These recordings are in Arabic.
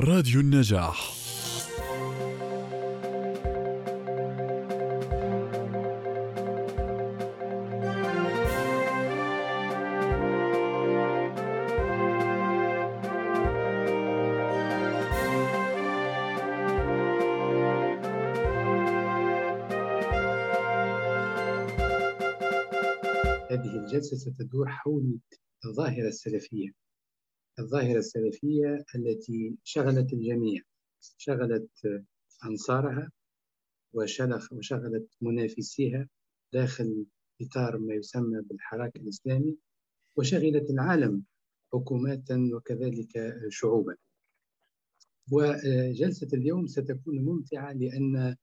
راديو النجاح. هذه الجلسة ستدور حول الظاهرة السلفية. الظاهرة السلفية التي شغلت الجميع شغلت أنصارها وشلخ وشغلت منافسيها داخل إطار ما يسمى بالحراك الإسلامي وشغلت العالم حكومات وكذلك شعوبا. وجلسة اليوم ستكون ممتعة لأن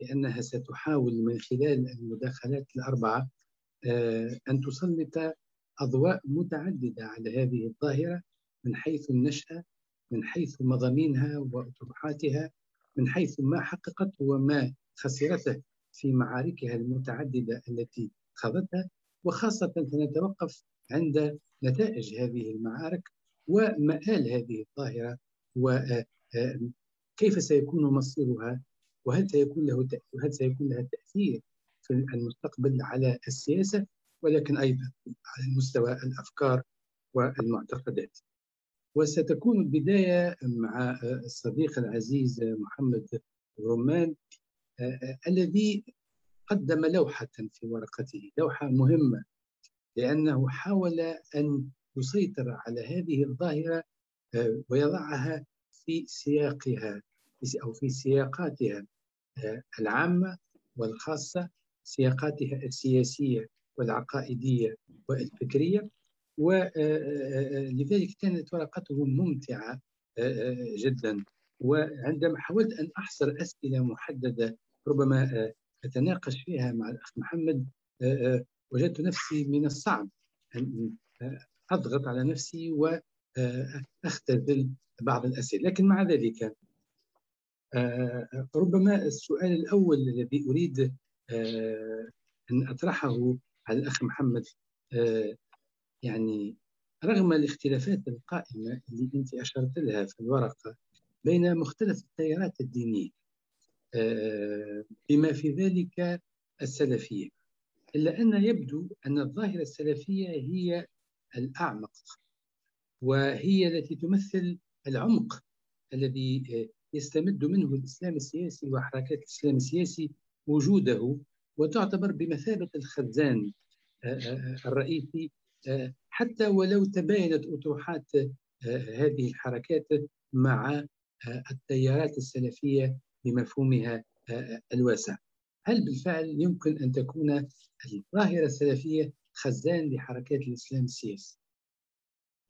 لأنها ستحاول من خلال المداخلات الأربعة آه، أن تسلط أضواء متعددة على هذه الظاهرة من حيث النشأة من حيث مضامينها وأطروحاتها من حيث ما حققته وما خسرته في معاركها المتعددة التي خاضتها وخاصة سنتوقف عند نتائج هذه المعارك ومآل هذه الظاهرة وكيف سيكون مصيرها؟ وهل سيكون له وهل سيكون لها تأثير في المستقبل على السياسة؟ ولكن أيضا على مستوى الأفكار والمعتقدات. وستكون البداية مع الصديق العزيز محمد رمان الذي قدم لوحة في ورقته لوحة مهمة لأنه حاول أن يسيطر على هذه الظاهرة ويضعها في سياقها أو في سياقاتها العامة والخاصة سياقاتها السياسية والعقائدية والفكرية. ولذلك كانت ورقته ممتعة جدا. وعندما حاولت أن أحصر أسئلة محددة ربما أتناقش فيها مع الأخ محمد وجدت نفسي من الصعب أن أضغط على نفسي وأختزل بعض الأسئلة. لكن مع ذلك ربما السؤال الأول الذي أريد أن أطرحه على الأخ محمد يعني رغم الاختلافات القائمة اللي أنت أشرت لها في الورقة بين مختلف التيارات الدينية آه، بما في ذلك السلفية. إلا أن يبدو أن الظاهرة السلفية هي الأعمق وهي التي تمثل العمق الذي آه، يستمد منه الإسلام السياسي وحركات الإسلام السياسي وجوده وتعتبر بمثابة الخزان آه، الرئيسي حتى ولو تباينت أطروحات هذه الحركات مع التيارات السلفية بمفهومها الواسع هل بالفعل يمكن أن تكون الظاهرة السلفية خزان لحركات الإسلام السياسي؟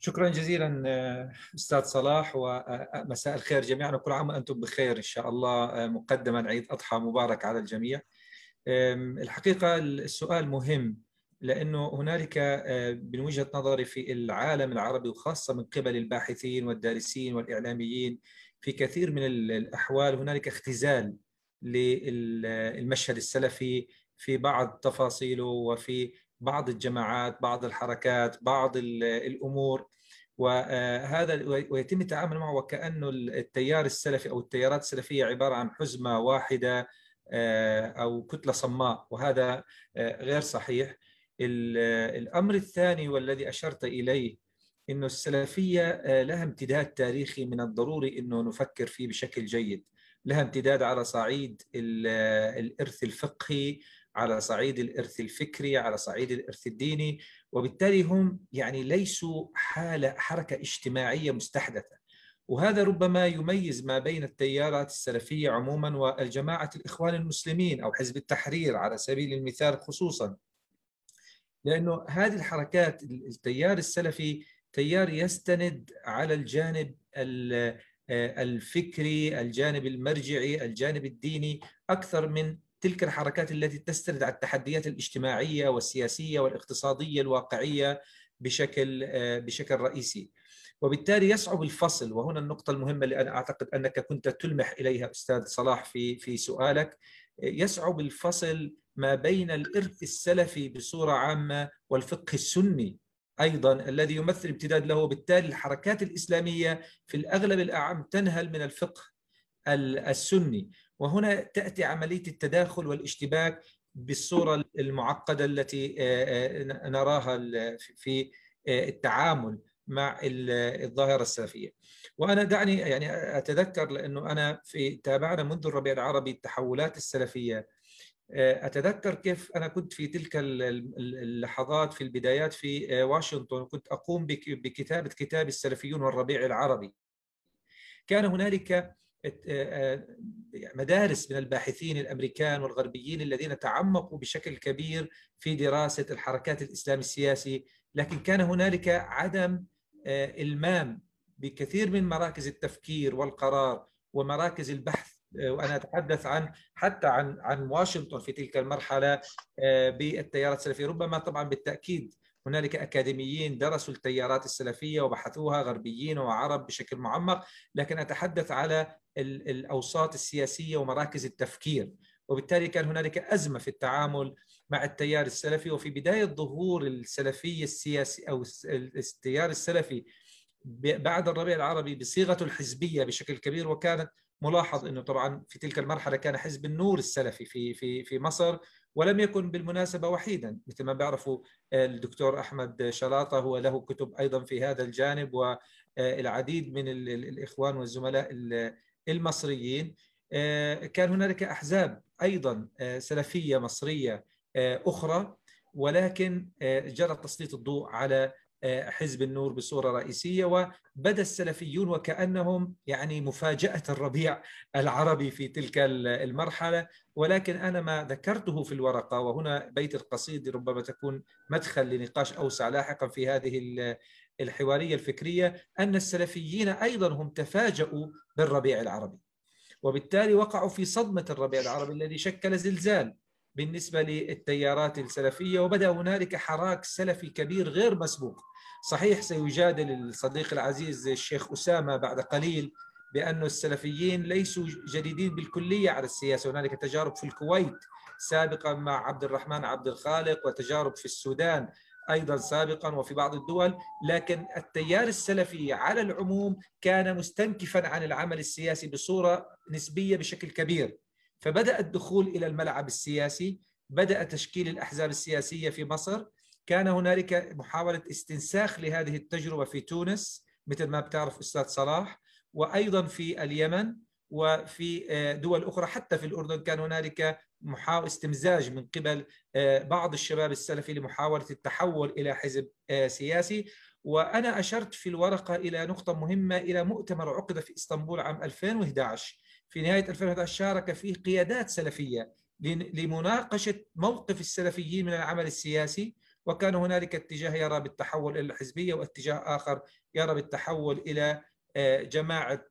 شكرا جزيلا أستاذ صلاح ومساء الخير جميعا وكل عام وأنتم بخير إن شاء الله مقدما عيد أضحى مبارك على الجميع. الحقيقة السؤال مهم لأنه هنالك من وجهة نظري في العالم العربي وخاصة من قبل الباحثين والدارسين والإعلاميين في كثير من الأحوال هنالك اختزال للمشهد السلفي في بعض تفاصيله وفي بعض الجماعات بعض الحركات بعض الأمور. وهذا ويتم التعامل معه وكأنه التيار السلفي أو التيارات السلفية عبارة عن حزمة واحدة أو كتلة صماء. وهذا غير صحيح. الأمر الثاني والذي أشرت إليه إنه السلفية آه، لها امتداد تاريخي من الضروري إنه نفكر فيه بشكل جيد. لها امتداد على صعيد الإرث الفقهي على صعيد الإرث الفكري على صعيد الإرث الديني. وبالتالي هم يعني ليسوا حالة حركة اجتماعية مستحدثة. وهذا ربما يميز ما بين التيارات السلفية عموما والجماعة الإخوان المسلمين أو حزب التحرير على سبيل المثال خصوصا لأنه هذه الحركات التيار السلفي تيار يستند على الجانب الفكري الجانب المرجعي الجانب الديني أكثر من تلك الحركات التي تستند على التحديات الاجتماعية والسياسية والاقتصادية الواقعية بشكل بشكل رئيسي. وبالتالي يصعب الفصل. وهنا النقطة المهمة اللي أنا أعتقد أنك كنت تلمح إليها أستاذ صلاح في في سؤالك. يصعب الفصل ما بين الإرث السلفي بصورة عامة والفقه السني أيضا الذي يمثل امتداد له وبالتالي الحركات الإسلامية في الأغلب الأعم تنهل من الفقه السني وهنا تأتي عملية التداخل والاشتباك بالصورة المعقدة التي نراها في التعامل مع الظاهرة السلفية. وأنا دعني يعني أتذكر لأنه أنا في تابعنا منذ الربيع العربي التحولات السلفية أتذكر كيف أنا كنت في تلك اللحظات في البدايات في واشنطن كنت أقوم بكتابة كتاب السلفيون والربيع العربي. كان هنالك مدارس من الباحثين الأمريكان والغربيين الذين تعمقوا بشكل كبير في دراسة الحركات الاسلام السياسي لكن كان هنالك عدم إلمام بكثير من مراكز التفكير والقرار ومراكز البحث وأنا أتحدث عن حتى عن عن واشنطن في تلك المرحلة بالتيارات السلفية. ربما طبعا بالتأكيد هنالك أكاديميين درسوا التيارات السلفية وبحثوها غربيين وعرب بشكل معمق لكن أتحدث على الأوساط السياسية ومراكز التفكير. وبالتالي كان هنالك أزمة في التعامل مع التيار السلفي. وفي بداية ظهور السلفيه السياسي أو التيار السلفي بعد الربيع العربي بصيغته الحزبية بشكل كبير وكانت ملاحظ إنه طبعا في تلك المرحلة كان حزب النور السلفي في في في مصر ولم يكن بالمناسبة وحيدا مثل ما بيعرفوا الدكتور أحمد شلاطة هو له كتب أيضا في هذا الجانب والعديد من الإخوان والزملاء المصريين. كان هنالك أحزاب أيضا سلفية مصرية أخرى ولكن جرى تسليط الضوء على حزب النور بصورة رئيسية وبدأ السلفيون وكأنهم يعني مفاجأة الربيع العربي في تلك المرحلة. ولكن أنا ما ذكرته في الورقة وهنا بيت القصيد ربما تكون مدخل لنقاش أوسع لاحقا في هذه الحوارية الفكرية أن السلفيين أيضا هم تفاجؤوا بالربيع العربي. وبالتالي وقعوا في صدمة الربيع العربي الذي شكل زلزال. بالنسبة للتيارات السلفية وبدأ هنالك حراك سلفي كبير غير مسبوق. صحيح سيجادل الصديق العزيز الشيخ أسامة بعد قليل بأن السلفيين ليسوا جديدين بالكلية على السياسة. هنالك تجارب في الكويت سابقا مع عبد الرحمن عبد الخالق وتجارب في السودان أيضا سابقا وفي بعض الدول. لكن التيار السلفي على العموم كان مستنكفا عن العمل السياسي بصورة نسبية بشكل كبير. فبدأ الدخول إلى الملعب السياسي بدأ تشكيل الأحزاب السياسية في مصر. كان هنالك محاولة استنساخ لهذه التجربة في تونس مثل ما بتعرف أستاذ صلاح وأيضا في اليمن وفي دول أخرى. حتى في الأردن كان هنالك محاولة استمزاج من قبل بعض الشباب السلفي لمحاولة التحول إلى حزب سياسي. وأنا أشرت في الورقة إلى نقطة مهمة إلى مؤتمر عقد في إسطنبول عام 2011 في نهاية 2011 شارك فيه قيادات سلفية لمناقشة موقف السلفيين من العمل السياسي وكان هنالك اتجاه يرى بالتحول إلى الحزبية واتجاه آخر يرى بالتحول إلى جماعة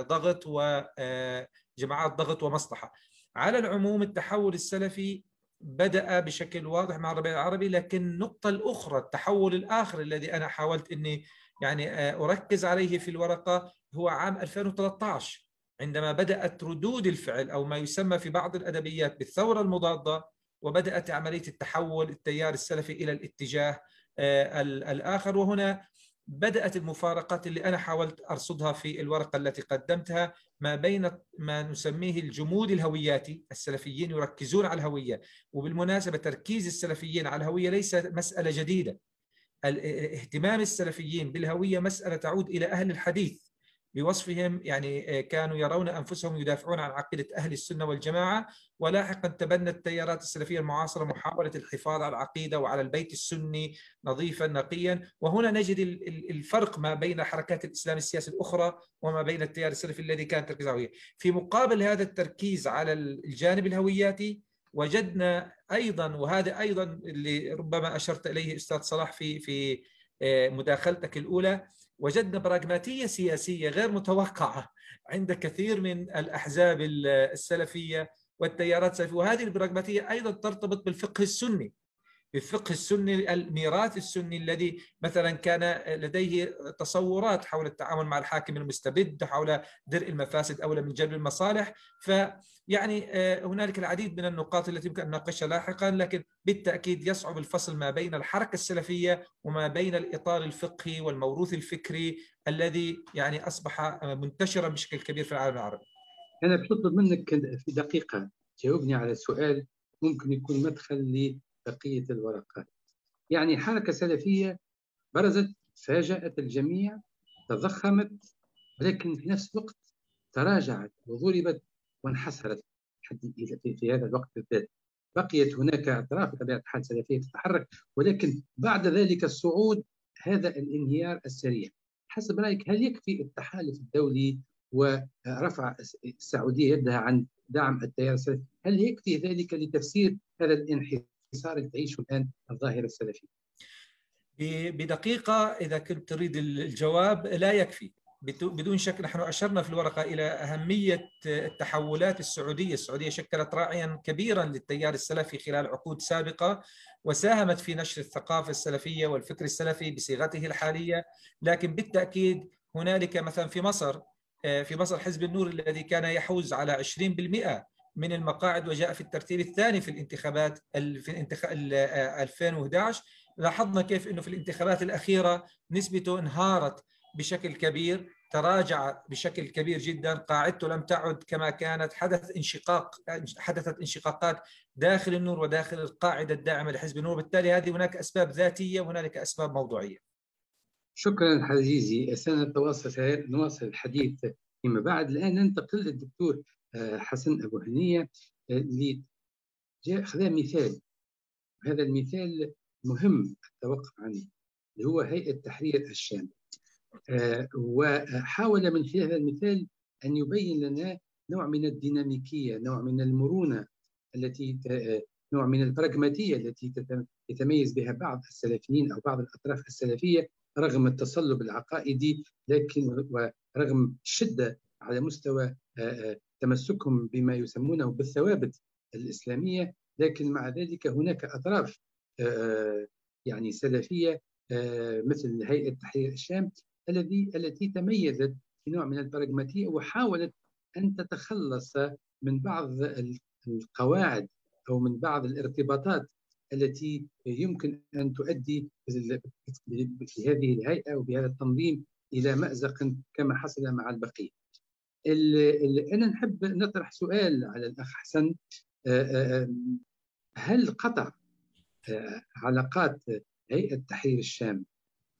ضغط وجماعات ضغط ومصلحة. على العموم التحول السلفي بدأ بشكل واضح مع الربيع العربي لكن النقطة الأخرى التحول الآخر الذي أنا حاولت إني يعني أركز عليه في الورقة هو عام 2013 عندما بدأت ردود الفعل أو ما يسمى في بعض الأدبيات بالثورة المضادة وبدأت عملية التحول التيار السلفي إلى الاتجاه الآخر وهنا بدأت المفارقات اللي أنا حاولت أرصدها في الورقة التي قدمتها ما بين ما نسميه الجمود الهوياتي السلفيين يركزون على الهوية وبالمناسبة تركيز السلفيين على الهوية ليس مسألة جديدة. اهتمام السلفيين بالهوية مسألة تعود إلى أهل الحديث. بوصفهم يعني كانوا يرون أنفسهم يدافعون عن عقيدة أهل السنة والجماعة. ولاحقا تبنت التيارات السلفية المعاصرة محاولة الحفاظ على العقيدة وعلى البيت السني نظيفا نقيا. وهنا نجد الفرق ما بين حركات الإسلام السياسي الأخرى وما بين التيار السلفي الذي كان تركيز على في مقابل هذا التركيز على الجانب الهوياتي وجدنا أيضا وهذا أيضا اللي ربما أشرت إليه أستاذ صلاح في في مداخلتك الأولى وجدنا براغماتية سياسية غير متوقعة عند كثير من الأحزاب السلفية والتيارات السلفية. وهذه البراغماتية أيضا ترتبط بالفقه السني. بالفقه السني الميراث السني الذي مثلا كان لديه تصورات حول التعامل مع الحاكم المستبد حول درء المفاسد اولى من جلب المصالح فيعني آه، هنالك العديد من النقاط التي يمكن أن نناقشها لاحقا لكن بالتأكيد يصعب الفصل ما بين الحركة السلفية وما بين الإطار الفقهي والموروث الفكري الذي يعني أصبح منتشرا بشكل كبير في العالم العربي. أنا بطلب منك في دقيقة جاوبني على سؤال ممكن يكون مدخل لبقيه الورقات. يعني حركة سلفية برزت فاجأت الجميع تضخمت ولكن في نفس الوقت تراجعت وضربت وانحسرت في هذا الوقت بالذات بقيت هناك أطراف بطبيعه الحال سلفيه تتحرك ولكن بعد ذلك الصعود هذا الانهيار السريع. حسب رأيك هل يكفي التحالف الدولي ورفع السعودية يدها عن دعم التيار السلفي؟ هل يكفي ذلك لتفسير هذا الانحسار اللي تعيشه الآن الظاهره السلفيه بدقيقة إذا كنت تريد الجواب لا يكفي. بدون شك نحن أشرنا في الورقة إلى أهمية التحولات السعودية. السعودية شكلت راعيا كبيرا للتيار السلفي خلال عقود سابقة وساهمت في نشر الثقافة السلفية والفكر السلفي بصيغته الحالية. لكن بالتأكيد هنالك مثلا في مصر في مصر حزب النور الذي كان يحوز على 20% من المقاعد وجاء في الترتيب الثاني في الانتخابات في الانتخ... 2011 لاحظنا كيف إنه في الانتخابات الأخيرة نسبته انهارت بشكل كبير تراجع بشكل كبير جدا. قاعدته لم تعد كما كانت. حدث انشقاق حدثت انشقاقات داخل النور وداخل القاعدة الداعمة لحزب النور. بالتالي هذه هناك أسباب ذاتية وهنالك أسباب موضوعية. شكرا عزيزي سنتواصل نواصل الحديث فيما بعد. الآن ننتقل للدكتور آه، حسن أبو هنية. اللي آه، جاء خذا مثال. هذا المثال مهم التوقف عنه اللي هو هيئة تحرير الشام. آه، وحاول من خلال هذا المثال أن يبين لنا نوع من الديناميكية نوع من المرونة التي آه، نوع من البراغماتية التي يتميز بها بعض السلفيين أو بعض الأطراف السلفية رغم التصلب العقائدي لكن ورغم الشدة على مستوى آه، تمسكهم بما يسمونه بالثوابت الإسلامية لكن مع ذلك هناك أطراف يعني سلفية مثل هيئة تحرير الشام الذي التي تميزت بنوع من البراغماتية وحاولت أن تتخلص من بعض القواعد أو من بعض الارتباطات التي يمكن أن تؤدي في هذه الهيئة وبهذا التنظيم إلى مأزق كما حصل مع البقيه. أنا نحب نطرح سؤال على الأخ حسن هل قطع علاقات هيئة تحرير الشام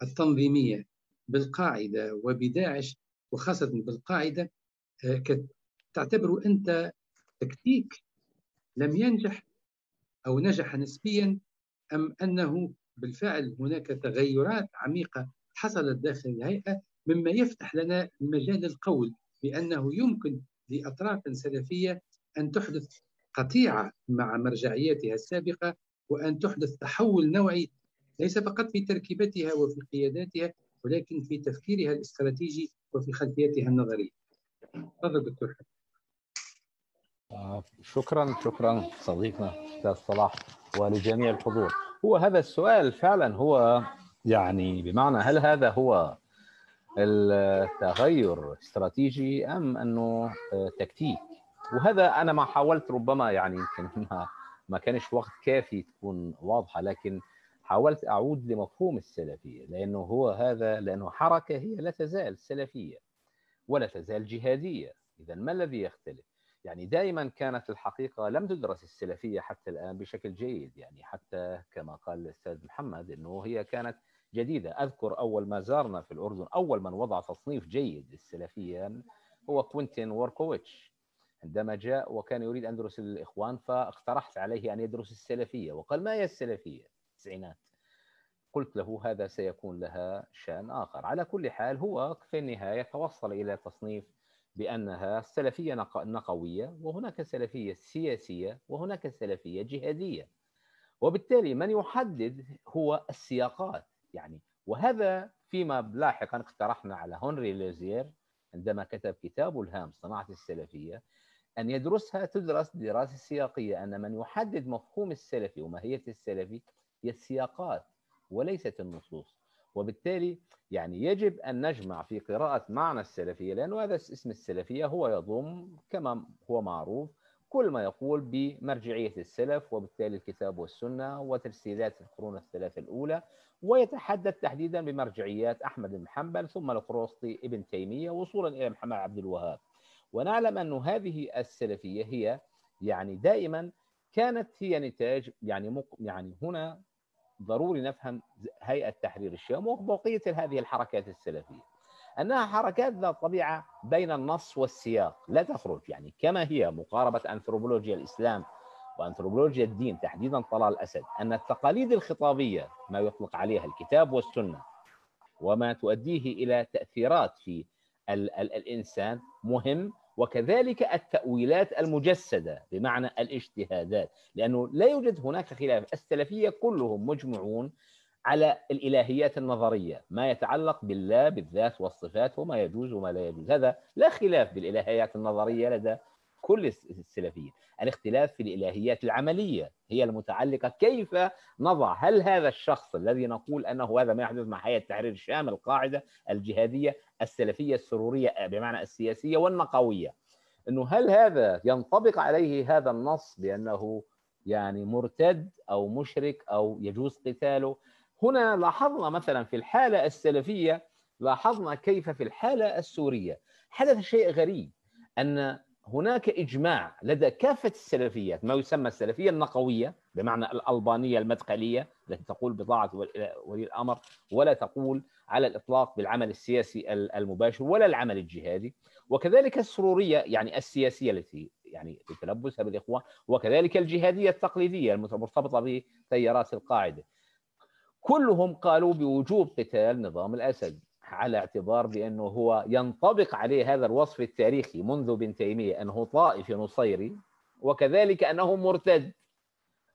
التنظيمية بالقاعدة وبداعش وخاصة بالقاعدة آه، تعتبره أنت تكتيك لم ينجح أو نجح نسبيا أم أنه بالفعل هناك تغيرات عميقة حصلت داخل الهيئة مما يفتح لنا المجال القول بأنه يمكن لأطراف سلفية أن تحدث قطيعة مع مرجعياتها السابقة وأن تحدث تحول نوعي ليس فقط في تركيبتها وفي قياداتها ولكن في تفكيرها الاستراتيجي وفي خلفيتها النظرية. تفضل دكتور آه، شكرا شكرا صديقنا أستاذ صلاح ولجميع الحضور هو هذا السؤال فعلا هو يعني بمعنى هل هذا هو التغير استراتيجي أم أنه تكتيك؟ وهذا أنا ما حاولت ربما يعني يمكن ما ما كانش وقت كافي تكون واضحة لكن حاولت أعود لمفهوم السلفية لأنه هو هذا لأنه حركة هي لا تزال سلفية ولا تزال جهادية. اذا ما الذي يختلف؟ يعني دائما كانت الحقيقة لم تدرس السلفية حتى الآن بشكل جيد يعني حتى كما قال الأستاذ محمد إنه هي كانت جديدة. أذكر أول ما زارنا في الأردن أول من وضع تصنيف جيد للسلفية هو كوينتين ويكتوروفيتش عندما جاء وكان يريد أن يدرس الإخوان فاقترحت عليه أن يدرس السلفية. وقال ما هي السلفية؟ التسعينات. قلت له هذا سيكون لها شأن آخر. على كل حال هو في النهاية توصل إلى تصنيف بأنها سلفية نقوية وهناك سلفية سياسية وهناك سلفية جهادية. وبالتالي من يحدد هو السياقات؟ يعني. وهذا فيما لاحقا اقترحنا على هنري ليزير عندما كتب كتابه الهام صناعة السلفية أن يدرسها تدرس دراسة سياقية أن من يحدد مفهوم السلفي وماهية السلفي هي السياقات وليست النصوص. وبالتالي يعني يجب أن نجمع في قراءة معنى السلفية لأنه هذا اسم السلفية هو يضم كما هو معروف كل ما يقول بمرجعية السلف وبالتالي الكتاب والسنة وتجسيدات القرون الثلاثة الأولى ويتحدث تحديدا بمرجعيات أحمد بن حنبل ثم القروسطي ابن تيمية وصولا إلى محمد عبد الوهاب. ونعلم أن هذه السلفية هي يعني دائما كانت هي نتاج يعني مق يعني هنا ضروري نفهم هيئة تحرير الشام وبقية هذه الحركات السلفية. أنها حركات ذات طبيعة بين النص والسياق. لا تخرج يعني كما هي مقاربة أنثروبولوجيا الإسلام وأنثروبولوجيا الدين تحديدا طلال الأسد أن التقاليد الخطابية ما يطلق عليها الكتاب والسنة وما تؤديه إلى تأثيرات في ال ال الإنسان مهم وكذلك التأويلات المجسدة بمعنى الاجتهادات لأنه لا يوجد هناك خلاف. السلفية كلهم مجمعون على الإلهيات النظرية ما يتعلق بالله بالذات والصفات وما يجوز وما لا يجوز. هذا لا خلاف بالإلهيات النظرية لدى كل السلفية الاختلاف في الإلهيات العملية هي المتعلقة كيف نضع هل هذا الشخص الذي نقول أنه هذا ما يحدث مع حياة تحرير الشام القاعدة الجهادية السلفية السرورية بمعنى السياسية والنقوية؟ أنه هل هذا ينطبق عليه هذا النص بأنه يعني مرتد أو مشرك أو يجوز قتاله؟ هنا لاحظنا مثلا في الحالة السلفية لاحظنا كيف في الحالة السورية. حدث شيء غريب أن هناك إجماع لدى كافة السلفيات ما يسمى السلفية النقوية بمعنى الألبانية المدخليه التي تقول بطاعه ولي الأمر ولا تقول على الإطلاق بالعمل السياسي المباشر ولا العمل الجهادي. وكذلك السرورية يعني السياسية التي يعني تلبسها بالإخوان وكذلك الجهادية التقليدية المرتبطة بتيارات القاعدة. كلهم قالوا بوجوب قتال نظام الأسد على اعتبار بأنه هو ينطبق عليه هذا الوصف التاريخي منذ ابن تيمية أنه طائفي نصيري وكذلك أنه مرتد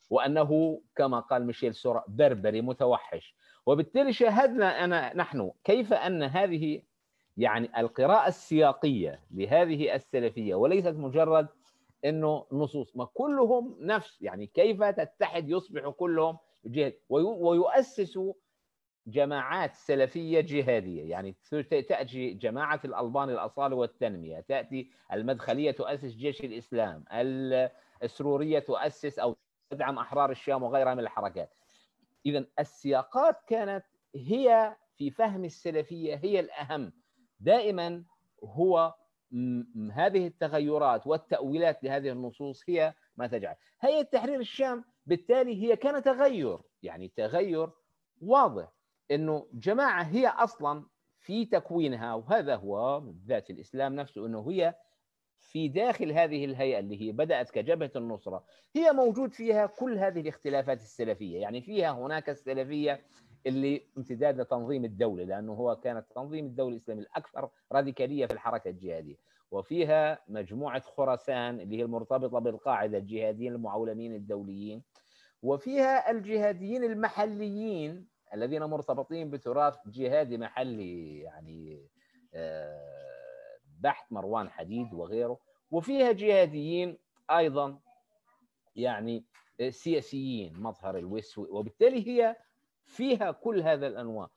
وأنه كما قال ميشيل سورا بربري متوحش. وبالتالي شاهدنا انا نحن كيف أن هذه يعني القراءة السياقية لهذه السلفية وليست مجرد أنه نصوص ما كلهم نفس يعني كيف تتحد يصبح كلهم جهاد ويؤسسوا جماعات سلفية جهادية. يعني تأتي جماعة الألبان الأصالة والتنمية تأتي المدخلية تؤسس جيش الإسلام السرورية تؤسس أو تدعم أحرار الشام وغيرها من الحركات. إذا السياقات كانت هي في فهم السلفية هي الأهم. دائما هو هذه التغيرات والتأويلات لهذه النصوص هي ما تجعل. هيئة تحرير الشام بالتالي هي كان تغير يعني تغير واضح إنه جماعة هي أصلا في تكوينها وهذا هو ذات الإسلام نفسه إنه هي في داخل هذه الهيئة اللي هي بدأت كجبهة النصرة هي موجود فيها كل هذه الاختلافات السلفية يعني فيها هناك السلفية اللي امتداد لتنظيم الدولة لأنه هو كانت تنظيم الدولة الاسلامي الأكثر راديكالية في الحركة الجهادية. وفيها مجموعة خراسان اللي هي المرتبطة بالقاعدة الجهاديين المعولمين الدوليين وفيها الجهاديين المحليين الذين مرتبطين بتراث جهادي محلي يعني بحث مروان حديد وغيره. وفيها جهاديين أيضا يعني سياسيين مظهر الوسوي وبالتالي هي فيها كل هذا الأنواع.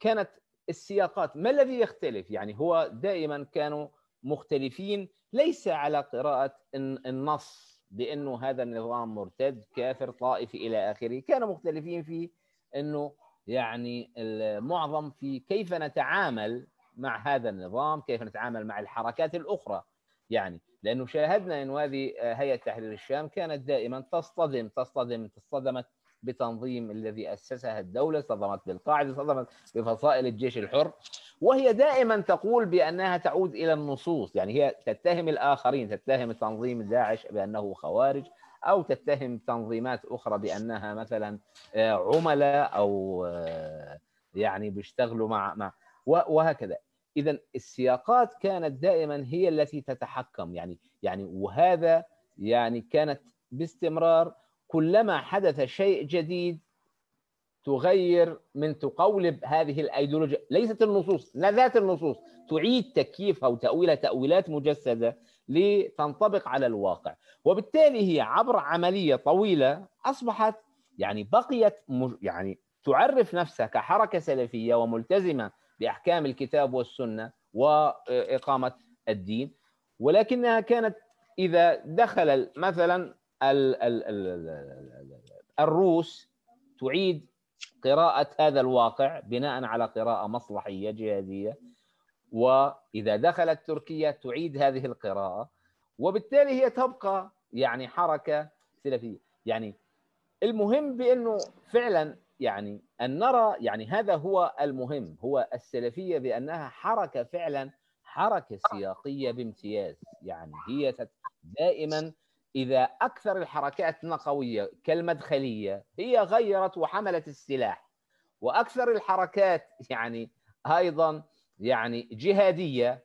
كانت السياقات ما الذي يختلف؟ يعني هو دائما كانوا مختلفين. ليس على قراءة النص بأنه هذا النظام مرتد كافر طائفي إلى آخره. كانوا مختلفين في أنه يعني المعظم في كيف نتعامل مع هذا النظام كيف نتعامل مع الحركات الأخرى. يعني لأنه شاهدنا أن هذه هيئة تحرير الشام كانت دائما تصطدم تصطدم تصطدمت بتنظيم الذي أسسها الدولة اصطدمت بالقاعدة اصطدمت بفصائل الجيش الحر. وهي دائما تقول بأنها تعود إلى النصوص يعني هي تتهم الآخرين تتهم تنظيم داعش بأنه خوارج أو تتهم تنظيمات أخرى بأنها مثلا عملاء أو يعني بيشتغلوا مع مع وهكذا. اذا السياقات كانت دائما هي التي تتحكم يعني يعني وهذا يعني كانت باستمرار كلما حدث شيء جديد تغير من تقولب هذه الأيديولوجيا. ليست النصوص لا ذات النصوص. تعيد تكييفها وتاويلها تأويلات مجسدة لتنطبق على الواقع. وبالتالي هي عبر عملية طويلة أصبحت يعني بقيت يعني تعرف نفسها كحركة سلفية وملتزمة بأحكام الكتاب والسنة وإقامة الدين. ولكنها كانت إذا دخل مثلا الروس تعيد قراءة هذا الواقع بناء على قراءة مصلحية جهادية. وإذا دخلت تركيا تعيد هذه القراءة. وبالتالي هي تبقى يعني حركة سلفية. يعني المهم بأنه فعلا يعني أن نرى يعني هذا هو المهم هو السلفية بأنها حركة فعلا حركة سياقية بامتياز. يعني هي دائما إذا أكثر الحركات النقوية كالمدخلية هي غيرت وحملت السلاح وأكثر الحركات يعني أيضا يعني جهادية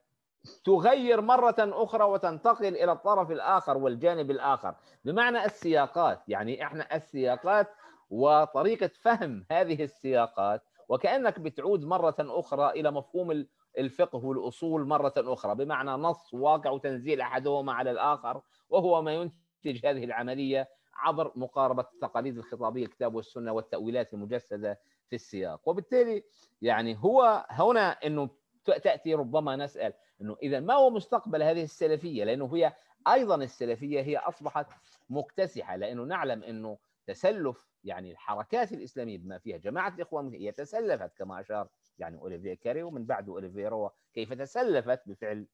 تغير مرة أخرى وتنتقل إلى الطرف الآخر والجانب الآخر. بمعنى السياقات يعني إحنا السياقات وطريقة فهم هذه السياقات وكأنك بتعود مرة أخرى إلى مفهوم الفقه والأصول مرة أخرى بمعنى نص واقع وتنزيل أحدهما على الآخر وهو ما ينتج هذه العملية عبر مقاربة التقاليد الخطابية الكتاب والسنة والتأويلات المجسدة في السياق. وبالتالي يعني هو هنا أنه تأتي ربما نسأل أنه إذا ما هو مستقبل هذه السلفية؟ لأنه هي أيضا السلفية هي أصبحت مكتسحة لأنه نعلم أنه تسلف يعني الحركات الإسلامية بما فيها جماعة الإخوان هي تسلفت كما أشار يعني أوليفيا كاري ومن بعده أوليفيرا كيف تسلفت بفعل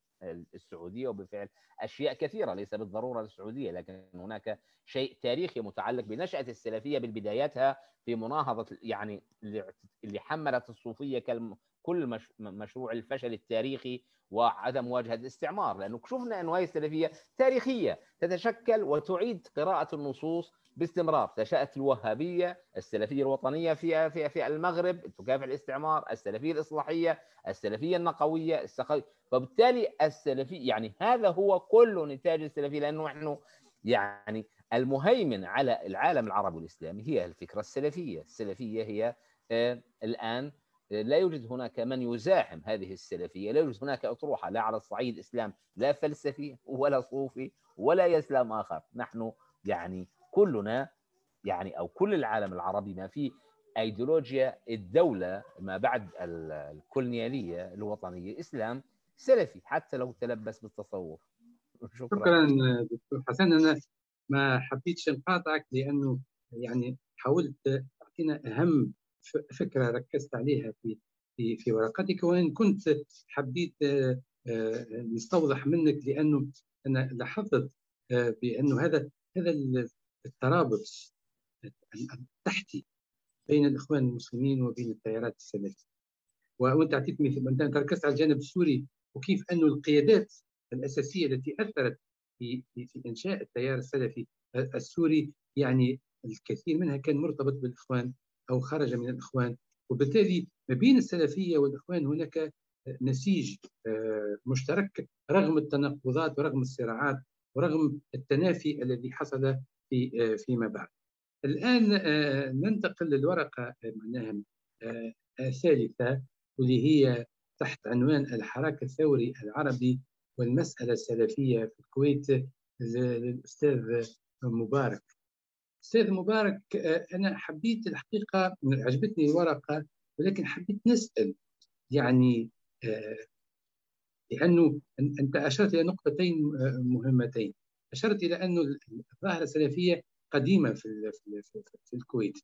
السعودية وبفعل أشياء كثيرة ليس بالضرورة السعودية لكن هناك شيء تاريخي متعلق بنشأة السلفية بالبداياتها في مناهضة يعني اللي حملت الصوفية كل مشروع الفشل التاريخي وعدم مواجهه الاستعمار لأنه شفنا انه هذه السلفية تاريخية تتشكل وتعيد قراءة النصوص باستمرار. نشأت الوهابية السلفية الوطنية في في في المغرب تكافح الاستعمار السلفية الإصلاحية السلفية النقوية السقوية فبالتالي السلفي يعني هذا هو كل نتاج السلفية لأنه نحن يعني المهيمن على العالم العربي والإسلامي هي الفكرة السلفية. السلفية هي آه الآن لا يوجد هناك من يزاحم هذه السلفية لا يوجد هناك أطروحة لا على الصعيد إسلام لا فلسفي ولا صوفي ولا إسلام آخر. نحن يعني كلنا يعني أو كل العالم العربي ما فيه ايديولوجيا الدولة ما بعد الكولونيالية الوطنية إسلام سلفي حتى لو تلبس بالتصوف. شكرا, شكرا دكتور حسن. أنا ما حبيتش نقاطعك لأنه يعني حاولت تعطينا أهم فكرة ركزت عليها في في في ورقتك وإن كنت حبيت نستوضح منك لأنه أنا لاحظت بأنه هذا هذا الترابط التحتي بين الإخوان المسلمين وبين التيارات السلفية. وأنت أعطيت مثل أنت ركزت على الجانب السوري وكيف أنه القيادات الأساسية التي أثرت في في, في إنشاء التيار السلفي السوري يعني الكثير منها كان مرتبط بالإخوان أو خرج من الإخوان وبالتالي ما بين السلفية والإخوان هناك نسيج مشترك رغم التناقضات ورغم الصراعات ورغم التنافي الذي حصل في فيما بعد. الآن ننتقل للورقة معناها الثالثة واللي هي تحت عنوان الحراك الثوري العربي والمسألة السلفية في الكويت للأستاذ مبارك. أستاذ مبارك أنا حبيت الحقيقة عجبتني الورقة ولكن حبيت نسأل يعني لأنه أنت أشرت إلى نقطتين مهمتين. أشرت إلى انه الظاهرة السلفية قديمة في في الكويت.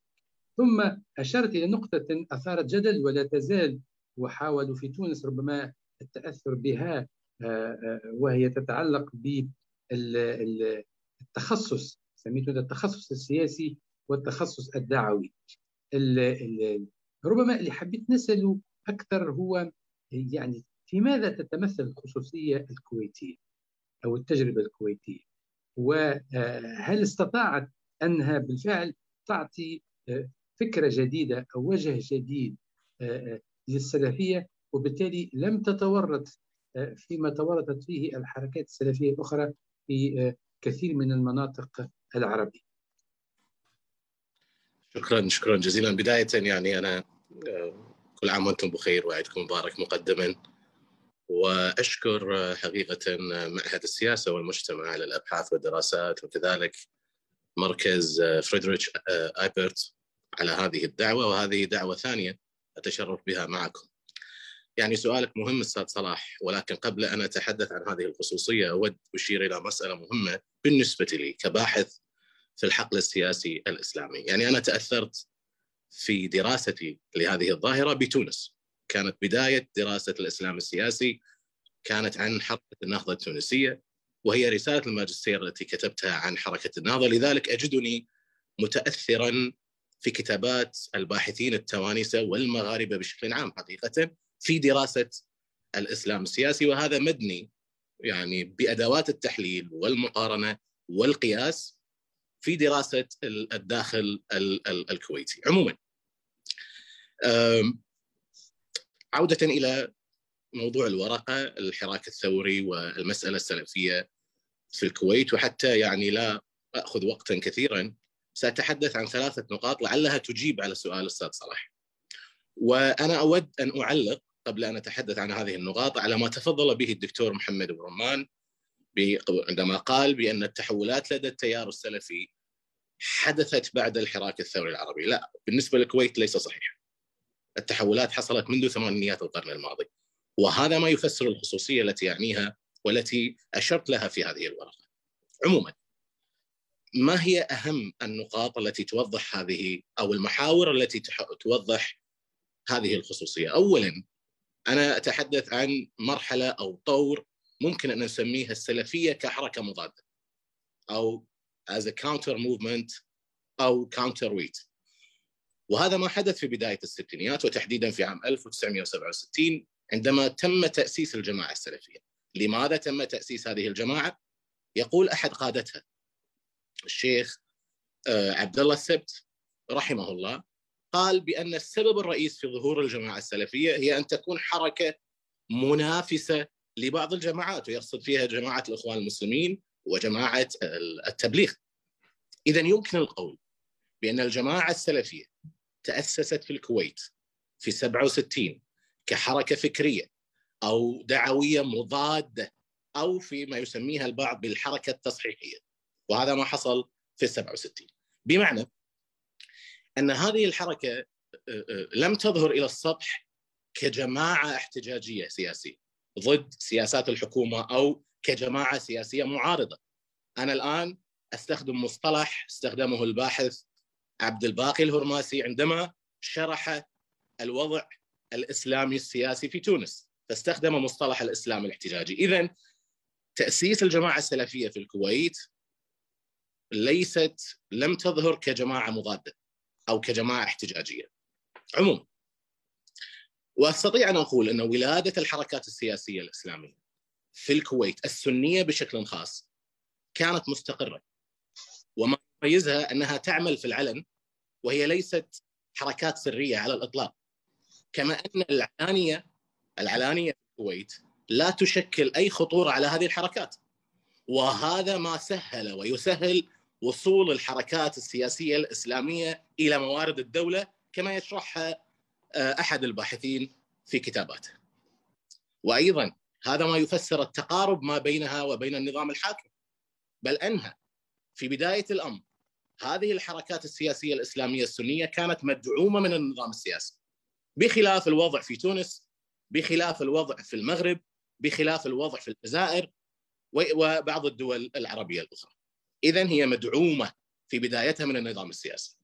ثم أشرت إلى نقطة أثارت جدل ولا تزال وحاولوا في تونس ربما التأثر بها وهي تتعلق بالتخصص سميته التخصص السياسي والتخصص الدعوي. ربما اللي حبيت نسأله أكثر هو يعني في ماذا تتمثل الخصوصية الكويتية أو التجربة الكويتية؟ وهل استطاعت أنها بالفعل تعطي فكرة جديدة أو وجه جديد للسلفية وبالتالي لم تتورط فيما تورطت فيه الحركات السلفية الأخرى في كثير من المناطق العربيه. شكرا شكرا جزيلا بداية يعني أنا كل عام وأنتم بخير وعيدكم مبارك مقدما وأشكر حقيقة معهد السياسة والمجتمع على الأبحاث والدراسات وكذلك مركز فريدريش إيبرت على هذه الدعوة وهذه دعوة ثانية أتشرف بها معكم. يعني سؤالك مهم أستاذ صلاح ولكن قبل أن أتحدث عن هذه الخصوصية أود أشير إلى مسألة مهمة بالنسبة لي كباحث في الحقل السياسي الإسلامي، يعني أنا تأثرت في دراستي لهذه الظاهرة بتونس. كانت بداية دراسة الإسلام السياسي كانت عن حركة النهضة التونسية وهي رسالة الماجستير التي كتبتها عن حركة النهضة، لذلك أجدني متاثرا في كتابات الباحثين التوانسه والمغاربة بشكل عام حقيقة. في دراسة الإسلام السياسي وهذا مبني يعني بأدوات التحليل والمقارنة والقياس في دراسة الداخل الكويتي عموما عودة إلى موضوع الورقة الحراك الثوري والمسألة السلفية في الكويت وحتى يعني لا أخذ وقتا كثيرا سأتحدث عن ثلاثة نقاط لعلها تجيب على سؤال الأستاذ صلاح. وأنا أود أن أعلق قبل أن أتحدث عن هذه النقاط على ما تفضل به الدكتور محمد بن رمان عندما قال بأن التحولات لدى التيار السلفي حدثت بعد الحراك الثوري العربي، لا بالنسبة للكويت ليس صحيحا. التحولات حصلت منذ ثمانينيات القرن الماضي. وهذا ما يفسر الخصوصية التي يعنيها والتي أشرت لها في هذه الورقة. عموما ما هي أهم النقاط التي توضح هذه أو المحاور التي توضح هذه الخصوصية؟ اولا أنا أتحدث عن مرحلة أو طور ممكن أن نسميها السلفية كحركة مضادة أو as a counter movement أو counter weight وهذا ما حدث في بداية الستينيات وتحديدا في عام 1967 عندما تم تأسيس الجماعة السلفية. لماذا تم تأسيس هذه الجماعة؟ يقول أحد قادتها الشيخ عبد الله السبت رحمه الله قال بأن السبب الرئيس في ظهور الجماعة السلفية هي أن تكون حركة منافسة لبعض الجماعات ويقصد فيها جماعة الإخوان المسلمين وجماعة التبليغ. اذا يمكن القول بأن الجماعة السلفية تأسست في الكويت في 67 كحركة فكرية أو دعوية مضادة أو فيما يسميها البعض بالحركة التصحيحية. وهذا ما حصل في ال 67 بمعنى أن هذه الحركة لم تظهر إلى السطح كجماعة احتجاجية سياسية ضد سياسات الحكومة أو كجماعة سياسية معارضة. أنا الآن أستخدم مصطلح استخدمه الباحث عبد الباقي الهرماسي عندما شرح الوضع الإسلامي السياسي في تونس. فاستخدم مصطلح الإسلام الاحتجاجي. اذا تأسيس الجماعة السلفية في الكويت ليست لم تظهر كجماعة مضادة. أو كجماعة احتجاجية. عموما وأستطيع أن أقول أن ولادة الحركات السياسية الإسلامية في الكويت السنية بشكل خاص كانت مستقرة. وما يميزها أنها تعمل في العلن وهي ليست حركات سرية على الإطلاق. كما أن العلانية العلانية في الكويت لا تشكل أي خطورة على هذه الحركات. وهذا ما سهل ويسهل وصول الحركات السياسية الإسلامية إلى موارد الدولة كما يشرحها أحد الباحثين في كتاباته. وأيضا هذا ما يفسر التقارب ما بينها وبين النظام الحاكم. بل أنها في بداية الأمر هذه الحركات السياسية الإسلامية السنية كانت مدعومة من النظام السياسي. بخلاف الوضع في تونس، بخلاف الوضع في المغرب، بخلاف الوضع في الجزائر وبعض الدول العربية الأخرى. اذا هي مدعومة في بدايتها من النظام السياسي.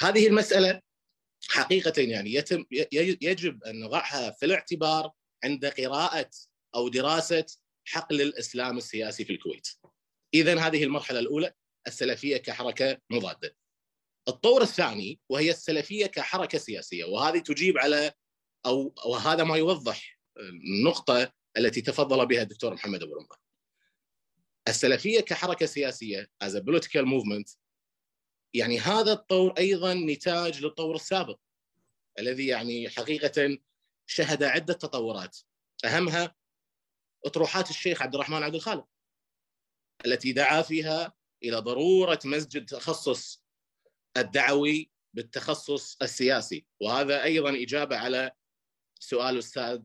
هذه المسألة حقيقة يعني يتم يجب أن نضعها في الاعتبار عند قراءة أو دراسة حقل الإسلام السياسي في الكويت. اذا هذه المرحلة الأولى السلفية كحركة مضادة. الطور الثاني وهي السلفية كحركة سياسية وهذه تجيب على أو وهذا ما يوضح النقطة التي تفضل بها الدكتور محمد أبو رمضان. السلفية كحركة سياسية as a political movement يعني هذا الطور أيضا نتاج للطور السابق الذي يعني حقيقه شهد عدة تطورات. أهمها أطروحات الشيخ عبد الرحمن عبد الخالق التي دعا فيها إلى ضرورة مسجد تخصص الدعوي بالتخصص السياسي. وهذا أيضا إجابة على سؤال الاستاذ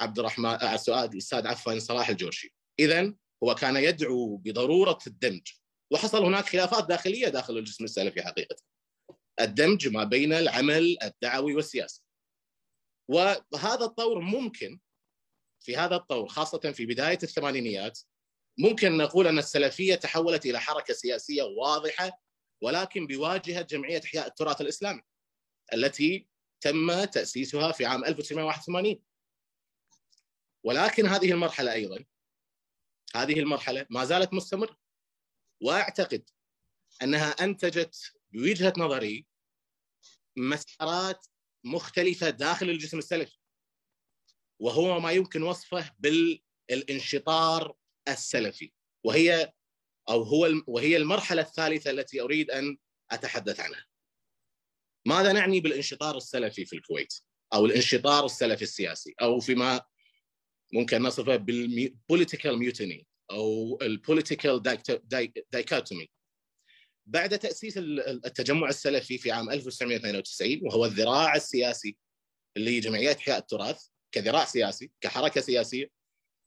عبد الرحمن سؤال الأستاذ عفوا صلاح الجورشي. اذا هو كان يدعو بضرورة الدمج. وحصل هناك خلافات داخلية داخل الجسم السلفي حقيقة. الدمج ما بين العمل الدعوي والسياسي. وهذا الطور ممكن في هذا الطور خاصة في بداية الثمانينيات ممكن نقول أن السلفية تحولت إلى حركة سياسية واضحة ولكن بواجهة جمعية إحياء التراث الإسلامي التي تم تأسيسها في عام 1981 ولكن هذه المرحلة أيضا هذه المرحلة ما زالت مستمرة وأعتقد أنها أنتجت بوجهة نظري مسارات مختلفة داخل الجسم السلفي وهو ما يمكن وصفه بالانشطار السلفي وهي أو هو وهي المرحلة الثالثة التي أريد أن أتحدث عنها. ماذا نعني بالانشطار السلفي في الكويت؟ أو الانشطار السلفي السياسي أو فيما ممكن نصفه بال political mutiny أو ال political dichotomy بعد تأسيس التجمع السلفي في عام 1992 وهو الذراع السياسي لجمعيات احياء التراث كذراع سياسي كحركة سياسية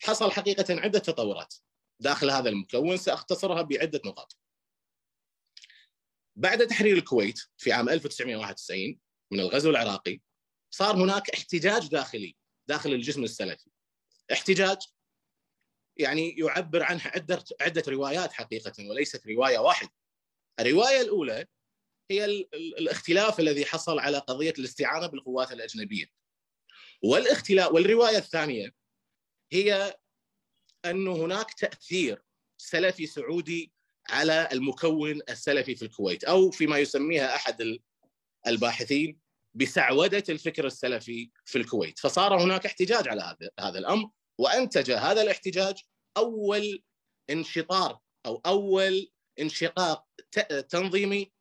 حصل حقيقة عدة تطورات داخل هذا المكون سأختصرها بعدة نقاط. بعد تحرير الكويت في عام 1991 من الغزو العراقي صار هناك احتجاج داخلي داخل الجسم السلفي. احتجاج يعني يعبر عنه عدة عدة روايات حقيقة وليست رواية واحدة. الرواية الأولى هي الاختلاف الذي حصل على قضية الاستعانة بالقوات الأجنبية. والاختلاف والرواية الثانية هي انه هناك تأثير سلفي سعودي على المكون السلفي في الكويت أو فيما يسميها أحد الباحثين بسعودة الفكر السلفي في الكويت، فصار هناك احتجاج على هذا هذا الأمر وأنتج هذا الاحتجاج أول انشطار أو أول انشقاق تنظيمي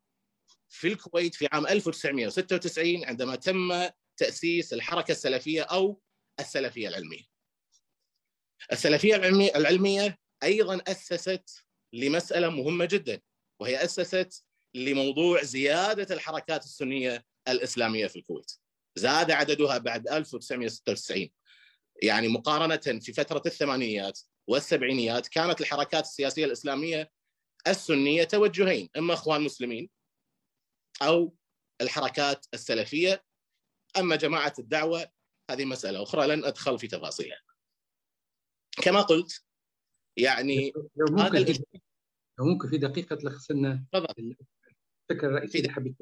في الكويت في عام 1996 عندما تم تأسيس الحركة السلفية أو السلفية العلمية. السلفية العلمية أيضا أسست لمسألة مهمة جدا وهي أسست لموضوع زيادة الحركات السنية الإسلامية في الكويت. زاد عددها بعد 1996 يعني مقارنة في فترة الثمانينيات والسبعينيات كانت الحركات السياسية الإسلامية السنية توجهين إما إخوان مسلمين أو الحركات السلفية أما جماعة الدعوة هذه مسألة أخرى لن أدخل في تفاصيلها. كما قلت يعني لو ممكن في لو ممكن في دقيقة تلخص لنا الفكرة الرئيسيه اللي حبيت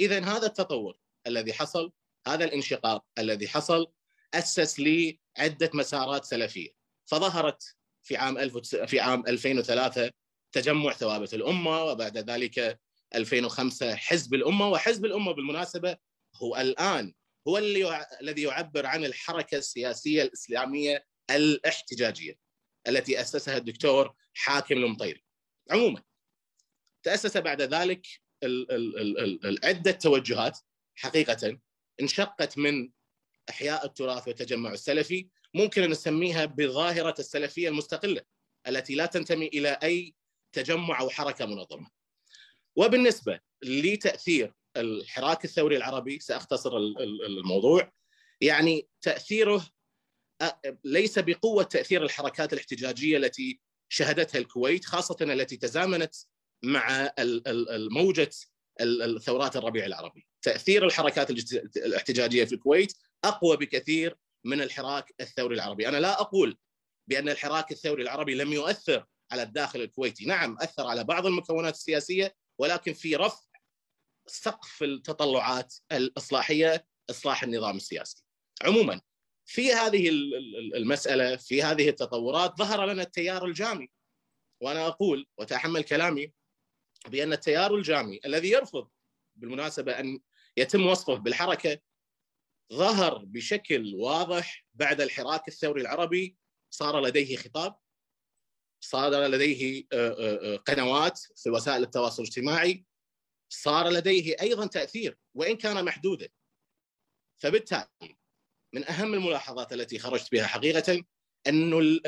إذا هذا التطور الذي حصل هذا الانشقاق الذي حصل أسس لعدة مسارات سلفية. فظهرت في عام ألف في عام 2003 تجمع ثوابت الأمة وبعد ذلك 2005 حزب الأمة. وحزب الأمة بالمناسبة هو الآن هو اللي الذي يعبر عن الحركة السياسية الإسلامية الاحتجاجية التي أسسها الدكتور حاكم المطيري عموما تأسس بعد ذلك عدة توجهات حقيقة انشقت من إحياء التراث والتجمع السلفي ممكن أن نسميها بظاهرة السلفية المستقلة التي لا تنتمي إلى أي تجمع أو حركة منظمة. وبالنسبة لتأثير الحراك الثوري العربي سأختصر الموضوع يعني تأثيره ليس بقوة تأثير الحركات الاحتجاجية التي شهدتها الكويت خاصة التي تزامنت مع الموجة الثورات الربيع العربي. تأثير الحركات الاحتجاجية في الكويت أقوى بكثير من الحراك الثوري العربي. أنا لا أقول بأن الحراك الثوري العربي لم يؤثر على الداخل الكويتي. نعم أثر على بعض المكونات السياسية ولكن في رفع سقف التطلعات الإصلاحية إصلاح النظام السياسي. عموما في هذه المسألة في هذه التطورات ظهر لنا التيار الجامي. وأنا أقول وتحمل كلامي بأن التيار الجامي الذي يرفض بالمناسبة أن يتم وصفه بالحركة ظهر بشكل واضح بعد الحراك الثوري العربي صار لديه خطاب صار لديه قنوات في وسائل التواصل الاجتماعي صار لديه أيضا تأثير وإن كان محدودا. فبالتالي من أهم الملاحظات التي خرجت بها حقيقة انه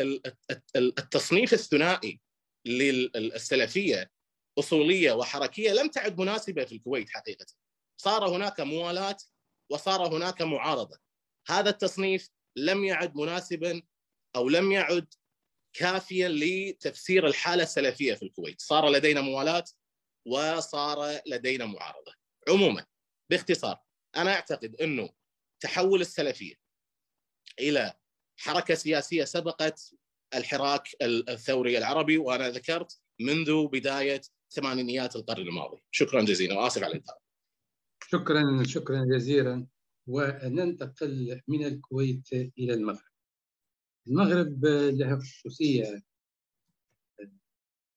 التصنيف الثنائي للسلفية أصولية وحركية لم تعد مناسبة في الكويت حقيقة. صار هناك موالاه وصار هناك معارضة. هذا التصنيف لم يعد مناسبا أو لم يعد كافيا لتفسير الحالة السلفية في الكويت، صار لدينا موالاه وصار لدينا معارضة. عموما باختصار أنا أعتقد إنه تحول السلفية إلى حركة سياسية سبقت الحراك الثوري العربي وأنا ذكرت منذ بداية ثمانينيات القرن الماضي. شكرا جزيلا وأسف على الاطاله شكرا شكرا جزيلا. وننتقل من الكويت إلى المغرب. المغرب له خصوصية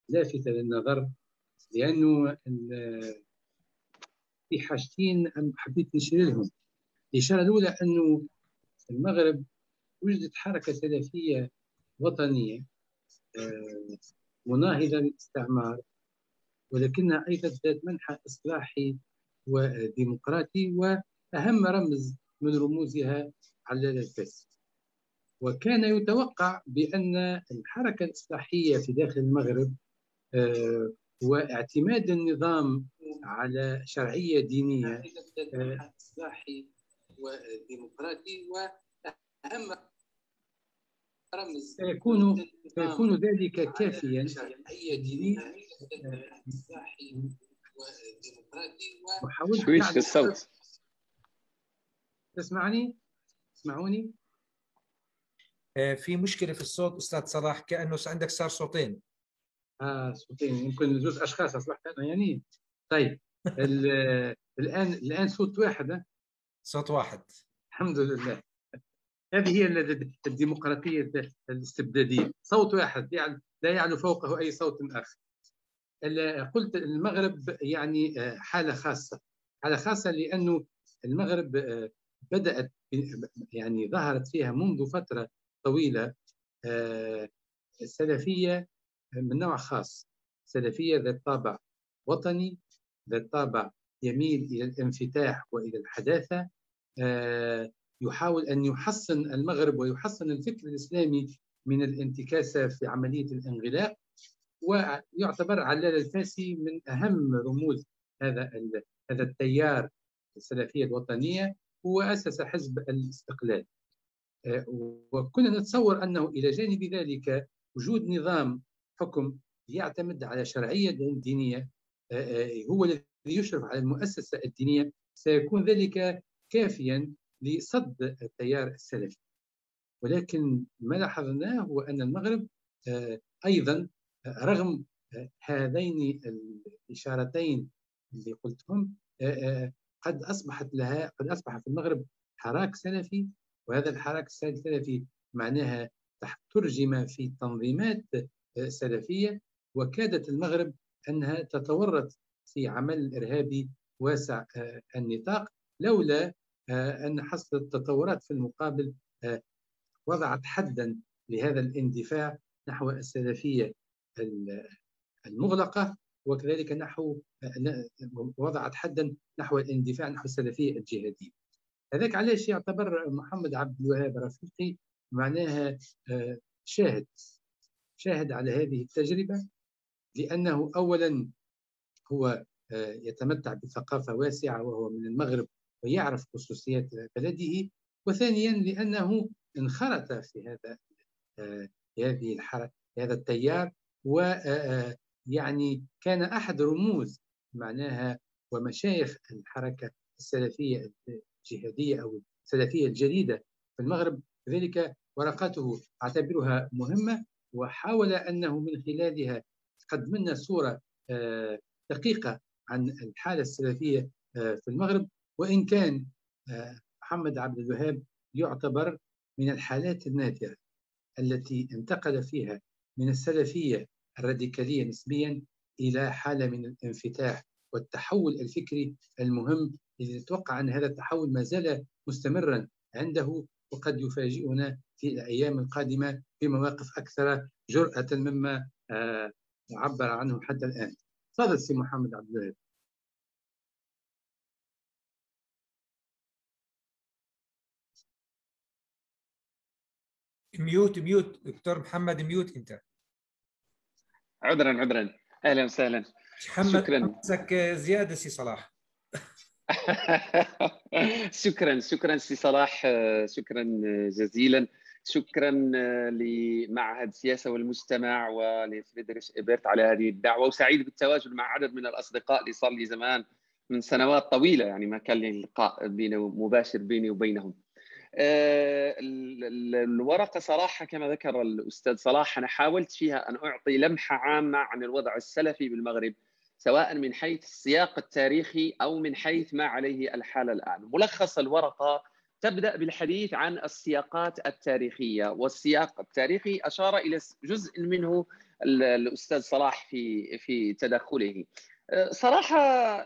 لافته للنظر لأنه في حاجتين حبيت نشير لهم الإشارة الأولى أنه في المغرب وجدت حركة سلفية وطنية آه، مناهضة للاستعمار ولكنها أيضا ذات منحى إصلاحي وديمقراطي وأهم رمز من رموزها علال الفاس وكان يتوقع بأن الحركة الإصلاحية في داخل المغرب آه، واعتماد النظام على شرعية دينية آه، اصلاحي وديمقراطي وأهم رمز سيكون سيكون ذلك كافيا. شرعية دينية وحاولت في الصوت تسمعني؟ تسمعوني؟ آه، في مشكلة في الصوت أستاذ صلاح كأنه عندك صار صوتين. آه صوتين. يمكن زوج أشخاص اصبحت أنا يعني طيب الآن الآن صوت واحد صوت واحد. الحمد لله. هذه هي الديمقراطية الاستبدادية. صوت واحد يعني لا يعلو فوقه أي صوت آخر. قلت المغرب يعني آه، حالة خاصة. حالة خاصة لأنه المغرب آه، بدأت يعني ظهرت فيها منذ فترة طويلة آه، سلفية من نوع خاص. سلفية ذات طابع وطني ذات طابع يميل إلى الانفتاح وإلى الحداثة يحاول أن يحصن المغرب ويحصن الفكر الإسلامي من الانتكاسة في عملية الانغلاق. ويعتبر علال الفاسي من أهم رموز هذا هذا التيار السلفية الوطنية هو اسس حزب الاستقلال. آه، وكنا نتصور أنه إلى جانب ذلك وجود نظام حكم يعتمد على شرعية دينية آه، آه، هو الذي يشرف على المؤسسة الدينية. سيكون ذلك كافيا لصد التيار السلفي. ولكن ما لاحظناه هو أن المغرب أيضا رغم هذين الإشارتين اللي قلتهم قد أصبحت لها قد أصبح في المغرب حراك سلفي وهذا الحراك السلفي معناها ترجم في تنظيمات سلفية وكادت المغرب أنها تتورط في عمل إرهابي واسع النطاق لولا أن حصل التطورات في المقابل وضعت حدا لهذا الاندفاع نحو السلفية. المغلقة وكذلك نحو وضعت حدا نحو الاندفاع نحو السلفية الجهادية. هذاك علاش يعتبر محمد عبد الوهاب رفيقي معناها آه، شاهد شاهد على هذه التجربة؟ لأنه أولا هو آه، يتمتع بثقافة واسعة وهو من المغرب ويعرف خصوصيات بلده. وثانيا لأنه انخرط في هذا آه، هذه الحركة هذا التيار ويعني كان أحد رموز معناها ومشايخ الحركة السلفية الجهادية أو السلفية الجديدة في المغرب. لذلك ورقته أعتبرها مهمة وحاول أنه من خلالها قدم لنا صورة دقيقة عن الحالة السلفية في المغرب. وإن كان محمد عبد الوهاب يعتبر من الحالات النادرة التي انتقل فيها من السلفية الراديكالية نسبيا إلى حالة من الانفتاح والتحول الفكري المهم الذي نتوقع أن هذا التحول ما زال مستمرا عنده وقد يفاجئنا في الأيام القادمة بمواقف أكثر جرأة مما آه، عبر عنه حتى الآن. تفضل سي محمد عبد الوهاب. mute mute دكتور محمد mute أنت. عذرا عذرا. أهلا وسهلا. شكرا. نفسك زيادة سي صلاح. شكرا شكرا سي صلاح. شكرا جزيلا. شكرا لمعهد السياسة والمجتمع ولفريدريش إيبرت على هذه الدعوة. وسعيد بالتواجد مع عدد من الأصدقاء اللي صار لي زمان من سنوات طويلة يعني ما كان لي لقاء بيني مباشر بيني وبينهم. الورقة صراحة كما ذكر الأستاذ صلاح أنا حاولت فيها أن أعطي لمحة عامة عن الوضع السلفي بالمغرب سواء من حيث السياق التاريخي أو من حيث ما عليه الحال الآن. ملخص الورقة تبدأ بالحديث عن السياقات التاريخية والسياق التاريخي أشار إلى جزء منه الأستاذ صلاح في في تدخله. صراحة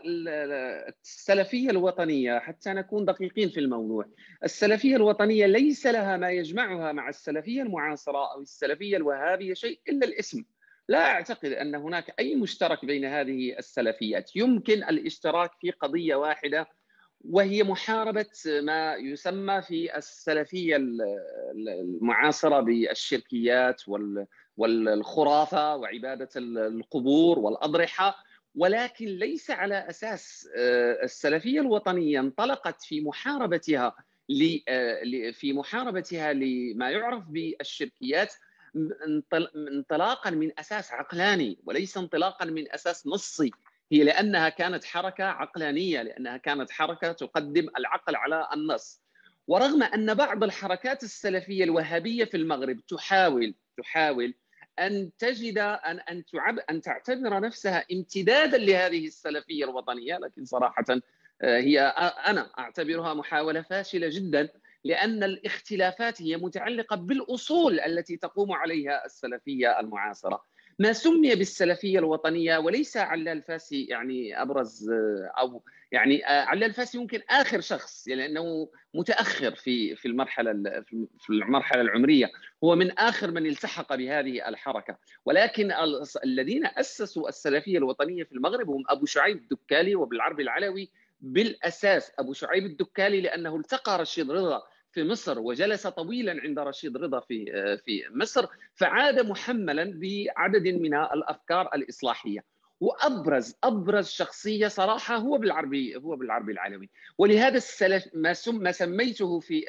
السلفية الوطنية حتى نكون دقيقين في الموضوع، السلفية الوطنية ليس لها ما يجمعها مع السلفية المعاصرة أو السلفية الوهابية شيء إلا الاسم. لا أعتقد أن هناك أي مشترك بين هذه السلفيات، يمكن الاشتراك في قضية واحدة وهي محاربة ما يسمى في السلفية المعاصرة بالشركيات والخرافة وعبادة القبور والأضرحة ولكن ليس على أساس السلفية الوطنية انطلقت في محاربتها في محاربتها لما يعرف بالشركيات انطلاقا من أساس عقلاني وليس انطلاقا من أساس نصي هي لأنها كانت حركة عقلانية لأنها كانت حركة تقدم العقل على النص. ورغم أن بعض الحركات السلفية الوهابية في المغرب تحاول تحاول أن تجد ان أن تعب أن تعتبر نفسها امتدادا لهذه السلفية الوطنية لكن صراحة هي أنا أعتبرها محاولة فاشلة جدا لأن الاختلافات هي متعلقة بالأصول التي تقوم عليها السلفية المعاصرة. ما سمي بالسلفية الوطنية وليس علال الفاسي يعني أبرز أو يعني علال الفاسي يمكن آخر شخص لأنه متأخر في في المرحلة في المرحلة العمرية. هو من آخر من التحق بهذه الحركة. ولكن الذين أسسوا السلفية الوطنية في المغرب هم أبو شعيب الدكالي وبالعربي العلوي بالأساس. أبو شعيب الدكالي لأنه التقى رشيد رضا في مصر وجلس طويلا عند رشيد رضا في في مصر فعاد محملا بعدد من الأفكار الإصلاحية. وأبرز أبرز شخصية صراحة هو بالعربي هو بالعربي العلوي ولهذا السلف ما سم ما سميته في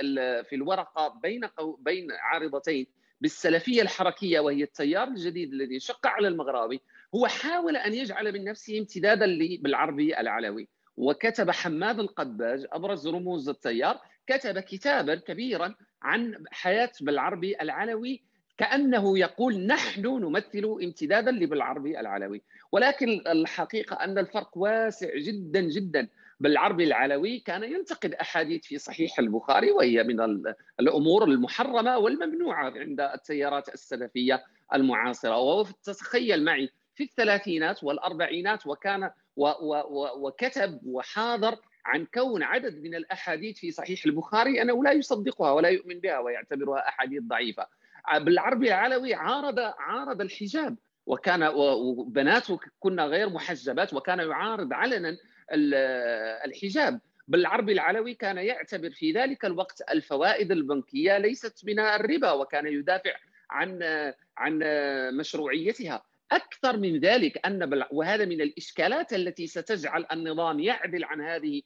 في الورقة بين بين عارضتين بالسلفية الحركية وهي التيار الجديد الذي شق على المغربي هو حاول أن يجعل من نفسه امتدادا بالعربي العلوي. وكتب حماد القباج أبرز رموز التيار كتب كتابا كبيرا عن حياة بالعربي العلوي كأنه يقول نحن نمثل امتدادا لبالعربي العلوي. ولكن الحقيقة أن الفرق واسع جدا جدا. بالعربي العلوي كان ينتقد أحاديث في صحيح البخاري وهي من الأمور المحرمة والممنوعة عند التيارات السلفية المعاصرة. وتتخيل معي في الثلاثينات والأربعينات وكان و و و وكتب وحاضر عن كون عدد من الأحاديث في صحيح البخاري أنه لا يصدقها ولا يؤمن بها ويعتبرها أحاديث ضعيفة. بالعربي العلوي عارض عارض الحجاب وكان وبناته كنا غير محجبات وكان يعارض علنا الحجاب. بالعربي العلوي كان يعتبر في ذلك الوقت الفوائد البنكية ليست من الربا وكان يدافع عن عن مشروعيتها أكثر من ذلك أن. وهذا من الإشكالات التي ستجعل النظام يعدل عن هذه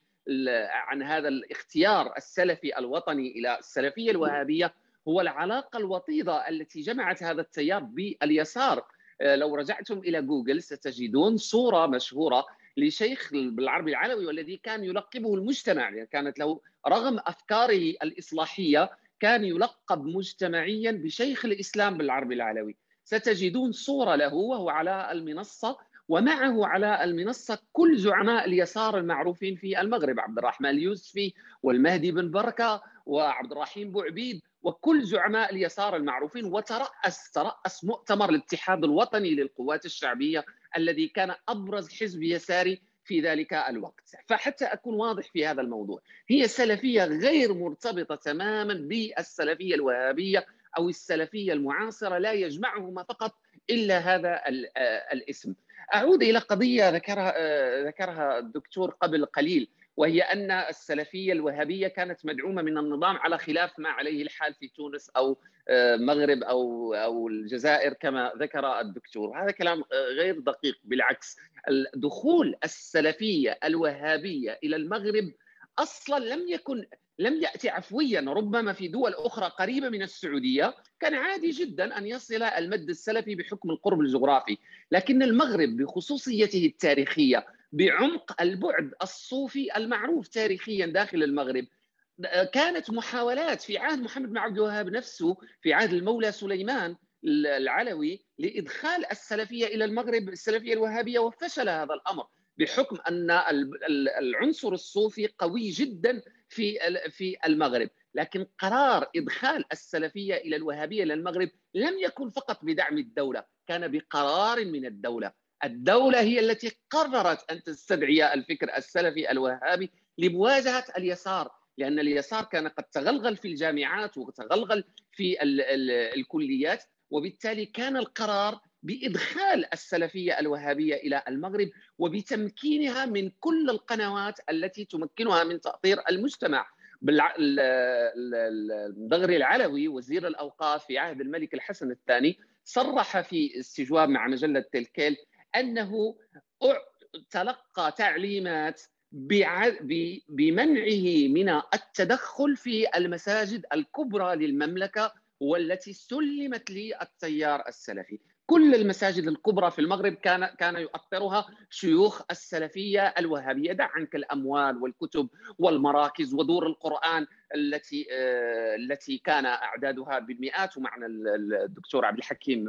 عن هذا الاختيار السلفي الوطني إلى السلفية الوهابية هو العلاقة الوطيدة التي جمعت هذا التيار باليسار. لو رجعتم إلى جوجل ستجدون صورة مشهورة لشيخ بالعربي العلوي والذي كان يلقبه المجتمع يعني كانت له رغم أفكاره الإصلاحية كان يلقب مجتمعيا بشيخ الإسلام بالعربي العلوي. ستجدون صورة له وهو على المنصة ومعه على المنصة كل زعماء اليسار المعروفين في المغرب عبد الرحمن اليوسفي والمهدي بن بركة وعبد الرحيم بوعبيد وكل زعماء اليسار المعروفين وترأس ترأس مؤتمر الاتحاد الوطني للقوات الشعبية الذي كان أبرز حزب يساري في ذلك الوقت فحتى أكون واضح في هذا الموضوع هي سلفية غير مرتبطة تماما بالسلفية الوهابية أو السلفية المعاصرة لا يجمعهما فقط إلا هذا الاسم. أعود إلى قضية ذكرها ذكرها الدكتور قبل قليل وهي أن السلفية الوهابية كانت مدعومة من النظام على خلاف ما عليه الحال في تونس أو المغرب أو أو الجزائر كما ذكر الدكتور، هذا كلام غير دقيق بالعكس. دخول السلفية الوهابية إلى المغرب أصلا لم يكن لم يأتي عفويا ربما في دول أخرى قريبة من السعودية كان عادي جدا أن يصل المد السلفي بحكم القرب الجغرافي. لكن المغرب بخصوصيته التاريخية بعمق البعد الصوفي المعروف تاريخيا داخل المغرب كانت محاولات في عهد محمد بن عبد الوهاب نفسه في عهد المولى سليمان العلوي لإدخال السلفية إلى المغرب السلفية الوهابية وفشل هذا الأمر. بحكم أن العنصر الصوفي قوي جدا في في المغرب. لكن قرار إدخال السلفية إلى الوهابية إلى المغرب لم يكن فقط بدعم الدولة كان بقرار من الدولة. الدولة هي التي قررت أن تستدعي الفكر السلفي الوهابي لمواجهة اليسار لأن اليسار كان قد تغلغل في الجامعات وتغلغل في ال ال الكليات وبالتالي كان القرار بإدخال السلفية الوهابية إلى المغرب وبتمكينها من كل القنوات التي تمكنها من تأطير المجتمع. المدغري العلوي وزير الأوقاف في عهد الملك الحسن الثاني صرح في استجواب مع مجلة تلكيل أنه تلقى تعليمات بمنعه من التدخل في المساجد الكبرى للمملكة والتي سلمت للتيار السلفي. كل المساجد الكبرى في المغرب كان كان يؤطرها شيوخ السلفية الوهابية. دع عنك الأموال والكتب والمراكز ودور القرآن التي التي كان أعدادها بالمئات ومعنا الدكتور عبد الحكيم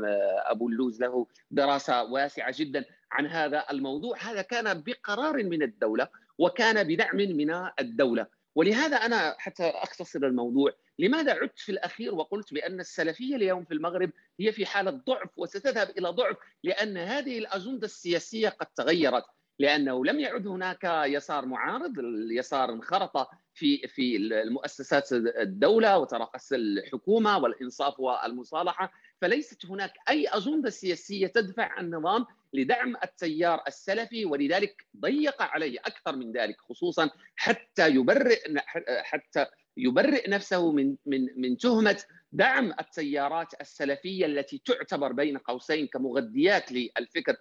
أبو اللوز له دراسة واسعة جدا عن هذا الموضوع. هذا كان بقرار من الدولة وكان بدعم من الدولة. ولهذا أنا حتى أختصر الموضوع لماذا عدت في الأخير وقلت بأن السلفية اليوم في المغرب هي في حالة ضعف وستذهب إلى ضعف لأن هذه الأجندة السياسية قد تغيرت؟ لأنه لم يعد هناك يسار معارض، اليسار انخرط في في المؤسسات الدولة وترأس الحكومة والإنصاف والمصالحة، فليست هناك أي أجندة سياسية تدفع النظام لدعم التيار السلفي ولذلك ضيق عليه أكثر من ذلك خصوصا حتى يبرئ حتى يبرئ نفسه من من من تهمة دعم التيارات السلفية التي تعتبر بين قوسين كمغذيات للفكر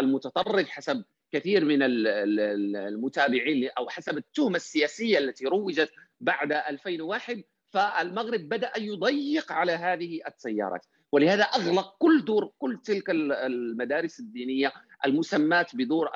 المتطرف حسب كثير من المتابعين أو حسب التهمة السياسية التي روجت بعد 2001 فالمغرب بدأ يضيق على هذه التيارات ولهذا أغلق كل دور كل تلك المدارس الدينية المسمات بدور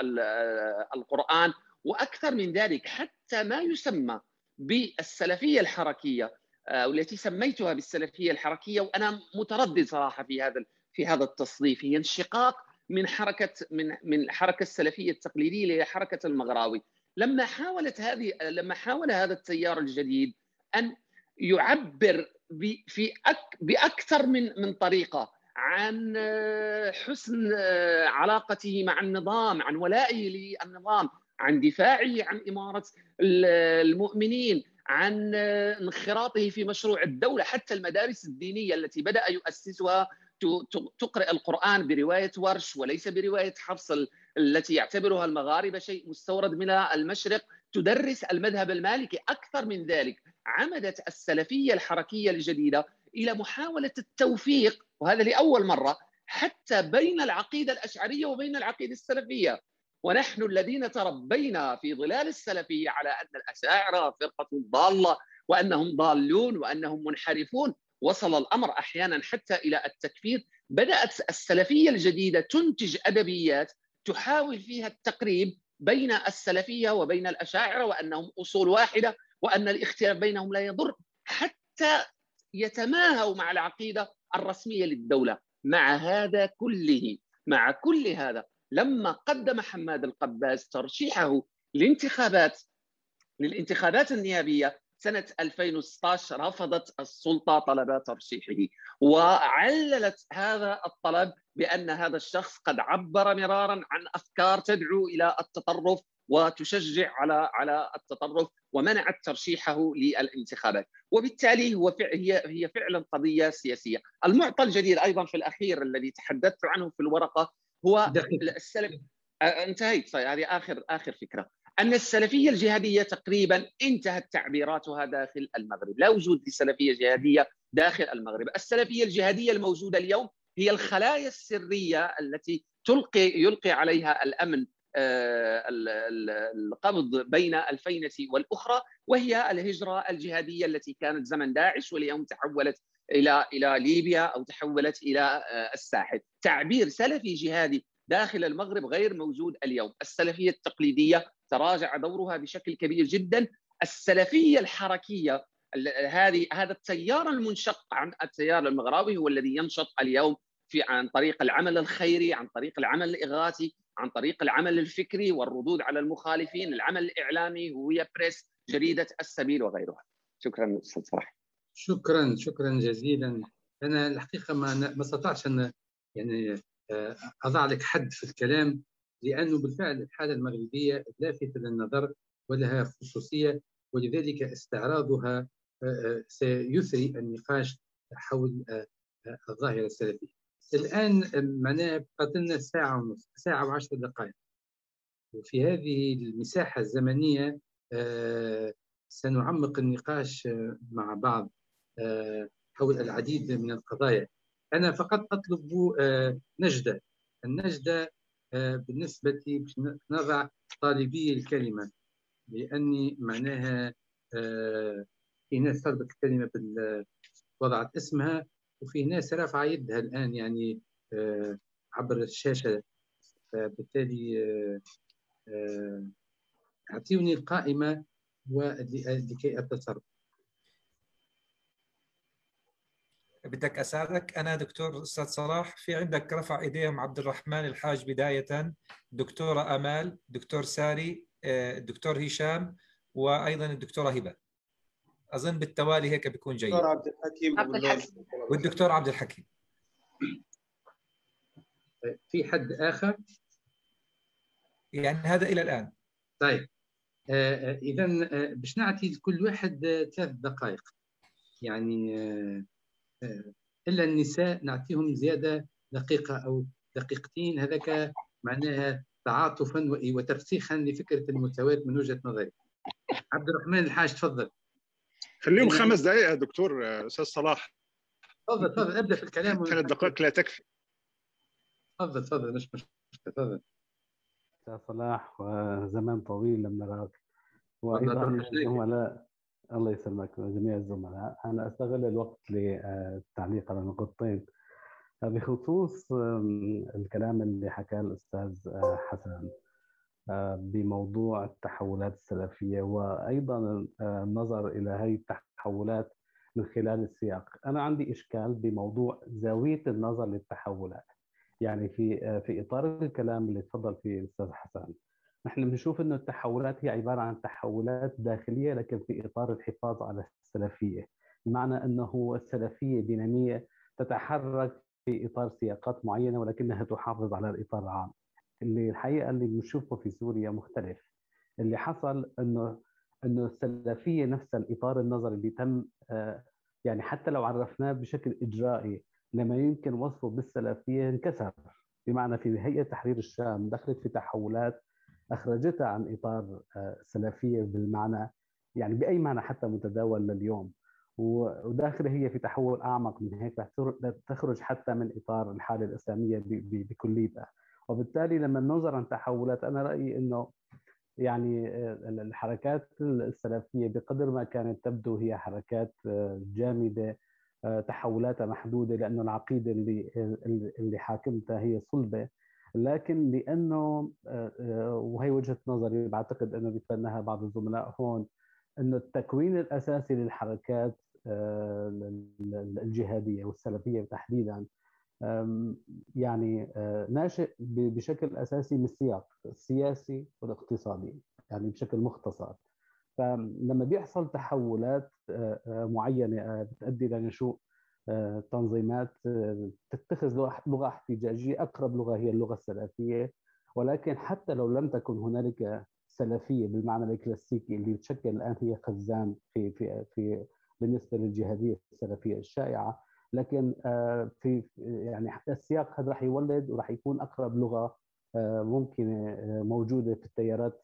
القرآن وأكثر من ذلك حتى ما يسمى بالسلفية الحركية والتي سميتها بالسلفية الحركية وأنا متردد صراحة في هذا في هذا التصنيف هي انشقاق من حركة من من الحركه السلفية التقليدية لحركه المغراوي. لما حاولت هذه لما حاول هذا التيار الجديد أن يعبر في أك بأكثر من من طريقة عن حسن علاقته مع النظام عن ولائه للنظام عن دفاعه عن إمارة المؤمنين عن انخراطه في مشروع الدولة حتى المدارس الدينية التي بدأ يؤسسها تقرأ القرآن برواية ورش وليس برواية حفص التي يعتبرها المغاربة شيء مستورد من المشرق تدرس المذهب المالكي أكثر من ذلك. عمدت السلفية الحركية الجديدة إلى محاولة التوفيق وهذا لأول مرة حتى بين العقيدة الأشعرية وبين العقيدة السلفية. ونحن الذين تربينا في ظلال السلفية على أن الأشاعرة فرقة ضالة وأنهم ضالون وأنهم منحرفون. وصل الأمر أحيانا حتى إلى التكفير. بدأت السلفية الجديدة تنتج أدبيات تحاول فيها التقريب بين السلفية وبين الأشاعرة وأنهم أصول واحدة وأن الاختلاف بينهم لا يضر حتى يتماهوا مع العقيدة الرسمية للدولة. مع هذا كله مع كل هذا لما قدم حماد القباس ترشيحه لانتخابات للانتخابات النيابية سنة 2016 رفضت السلطة طلب ترشيحه وعللت هذا الطلب بأن هذا الشخص قد عبر مرارا عن أفكار تدعو إلى التطرف وتشجع على على التطرف ومنعت ترشيحه للانتخابات. وبالتالي هو هي هي فعلا قضية سياسية. المعطى الجديد أيضا في الأخير الذي تحدثت عنه في الورقة هو السلف انتهيت هذه آخر آخر فكرة. أن السلفية الجهادية تقريبا انتهت تعبيراتها داخل المغرب، لا وجود لسلفية جهادية داخل المغرب، السلفية الجهادية الموجودة اليوم هي الخلايا السرية التي تلقي يلقي عليها الأمن القبض بين الفينة والأخرى وهي الهجرة الجهادية التي كانت زمن داعش واليوم تحولت إلى إلى ليبيا أو تحولت إلى الساحل، تعبير سلفي جهادي داخل المغرب غير موجود اليوم، السلفية التقليدية تراجع دورها بشكل كبير جدا، السلفية الحركية هذه هذا التيار المنشق عن التيار المغربي هو الذي ينشط اليوم في عن طريق العمل الخيري، عن طريق العمل الإغاثي، عن طريق العمل الفكري والردود على المخالفين، العمل الإعلامي هوية بريس، جريدة السبيل وغيرها. شكرا أستاذ فرح. شكرا شكرا جزيلا أنا الحقيقة ما ما استطعتش أن يعني أضع لك حد في الكلام لأنه بالفعل الحالة المغربية لافته للنظر ولها خصوصية ولذلك استعراضها سيثري النقاش حول الظاهرة السلفية. الآن معناها بقت لنا ساعة ونصف ساعة وعشر دقائق. وفي هذه المساحة الزمنية سنعمق النقاش مع بعض حول العديد من القضايا. أنا فقط أطلب نجدة. النجدة بالنسبة باش نضع طالبي الكلمة لأني معناها في ناس طلبت الكلمة وضعت اسمها وفي ناس رافعة يدها الآن يعني عبر الشاشة. فبالتالي أعطيوني القائمة ولكي أتصرف. بدك أساعدك. أنا دكتور أستاذ صلاح في عندك رفع ايديهم عبد الرحمن الحاج بداية. دكتورة أمال دكتور ساري الدكتور هشام وأيضا الدكتورة هبة. أظن بالتوالي هيك بيكون جيد. الدكتور عبد الحكيم عبد الحكيم. والدكتور عبد الحكيم. في حد آخر؟ يعني هذا إلى الآن. طيب. آه اذا آه باش نعطي لكل واحد ثلاث دقائق. يعني آه إلا النساء نعطيهم زيادة دقيقة أو دقيقتين هذاك معناها تعاطفا وترسيخا لفكرة المساواه من وجهة نظري. عبد الرحمن الحاج تفضل. خليهم خمس دقائق يا دكتور أستاذ صلاح. تفضل تفضل أبدأ في الكلام ثلاث دقائق لا تكفي. تفضل تفضل مش مشكلة تفضل. أستاذ صلاح وزمان طويل لم نراك وأيضا الزملاء الله يسلمك جميع الزملاء. أنا أستغل الوقت للتعليق على نقطتين. بخصوص الكلام اللي حكاه الأستاذ حسن بموضوع التحولات السلفية وأيضا النظر إلى هذه التحولات من خلال السياق. أنا عندي إشكال بموضوع زاوية النظر للتحولات. يعني في في إطار الكلام اللي تفضل فيه الأستاذ حسن. نحن بنشوف إنه التحولات هي عبارة عن تحولات داخلية لكن في إطار الحفاظ على السلفية. بمعنى إنه السلفية ديناميه تتحرك في إطار سياقات معينة ولكنها تحافظ على الإطار العام. اللي الحقيقة اللي بنشوفه في سوريا مختلف. اللي حصل إنه إنه السلفية نفسها الإطار النظري اللي تم يعني حتى لو عرفناه بشكل إجرائي لما يمكن وصفه بالسلفية انكسر. بمعنى في هيئة تحرير الشام دخلت في تحولات اخرجتها عن إطار سلفية بالمعنى يعني بأي معنى حتى متداول لليوم. وداخله هي في تحول أعمق من هيك تخرج حتى من إطار الحالة الإسلامية بكليتها. وبالتالي لما ننظر عن تحولات أنا رأيي إنه يعني الحركات السلفية بقدر ما كانت تبدو هي حركات جامدة تحولاتها محدودة لأنه العقيدة اللي اللي حاكمتها هي صلبة. لكن لأنه وهي وجهة نظري بعتقد أنه بيتبناها بعض الزملاء هون أنه التكوين الأساسي للحركات الجهادية والسلفية تحديدا يعني ناشئ بشكل أساسي من السياق السياسي والاقتصادي يعني بشكل مختصر. فلما بيحصل تحولات معينة بتؤدي لنشوء تنظيمات تتخذ لغة احتجاجية أقرب لغة هي اللغة السلفية. ولكن حتى لو لم تكن هنالك سلفية بالمعنى الكلاسيكي اللي تشكل الآن هي خزان في في في بالنسبة للجهادية السلفية الشائعة. لكن في يعني السياق هذا راح يولد وراح يكون أقرب لغة ممكن موجودة في التيارات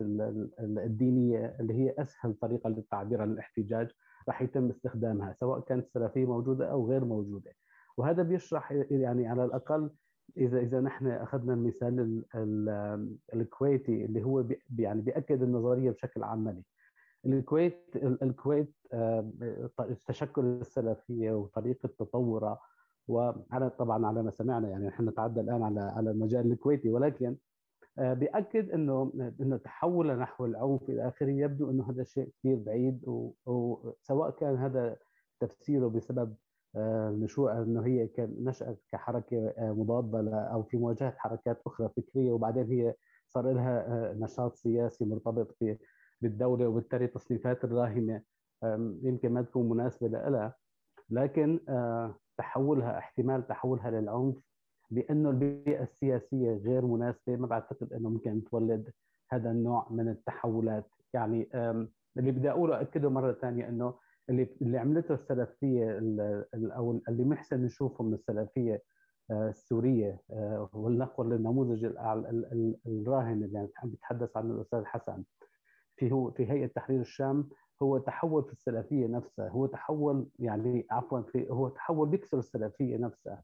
الدينية اللي هي أسهل طريقة للتعبير عن الاحتجاج. راح يتم استخدامها سواء كانت السلفيه موجودة أو غير موجودة. وهذا بيشرح يعني على الأقل إذا إذا نحن أخذنا المثال الكويتي اللي هو يعني بيأكد النظرية بشكل عملي. الكويت الكويت تشكل السلفية وطريقة تطورها وعلى طبعا على ما سمعنا يعني نحن نتعدى الآن على على المجال الكويتي ولكن آه، بيأكد إنه إنه تحول نحو العنف إلى آخره. يبدو إنه هذا شيء كثير بعيد وسواء كان هذا تفسيره بسبب آه، نشوء إنه هي كان نشأت كحركة آه، مضادة أو في مواجهة حركات أخرى فكرية وبعدين هي صار لها نشاط سياسي مرتبط بالدولة وبالتالي تصنيفات الراهنة يمكن ما تكون مناسبة لها. لكن تحولها احتمال تحولها للعنف بأنه البيئة السياسية غير مناسبة. ما بعتقد إنه ممكن تولد هذا النوع من التحولات. يعني اللي بدي أقوله اكده مرة ثانية إنه اللي اللي عملته السلفية أو اللي محسن نشوفه من السلفية آه، السورية آه، ولنقل النموذج الراهن اللي عم بيتحدث عنه الأستاذ حسن في هو في هيئة تحرير الشام هو تحول في السلفية نفسها. هو تحول يعني عفوا في هو تحول بيكسر السلفية نفسها.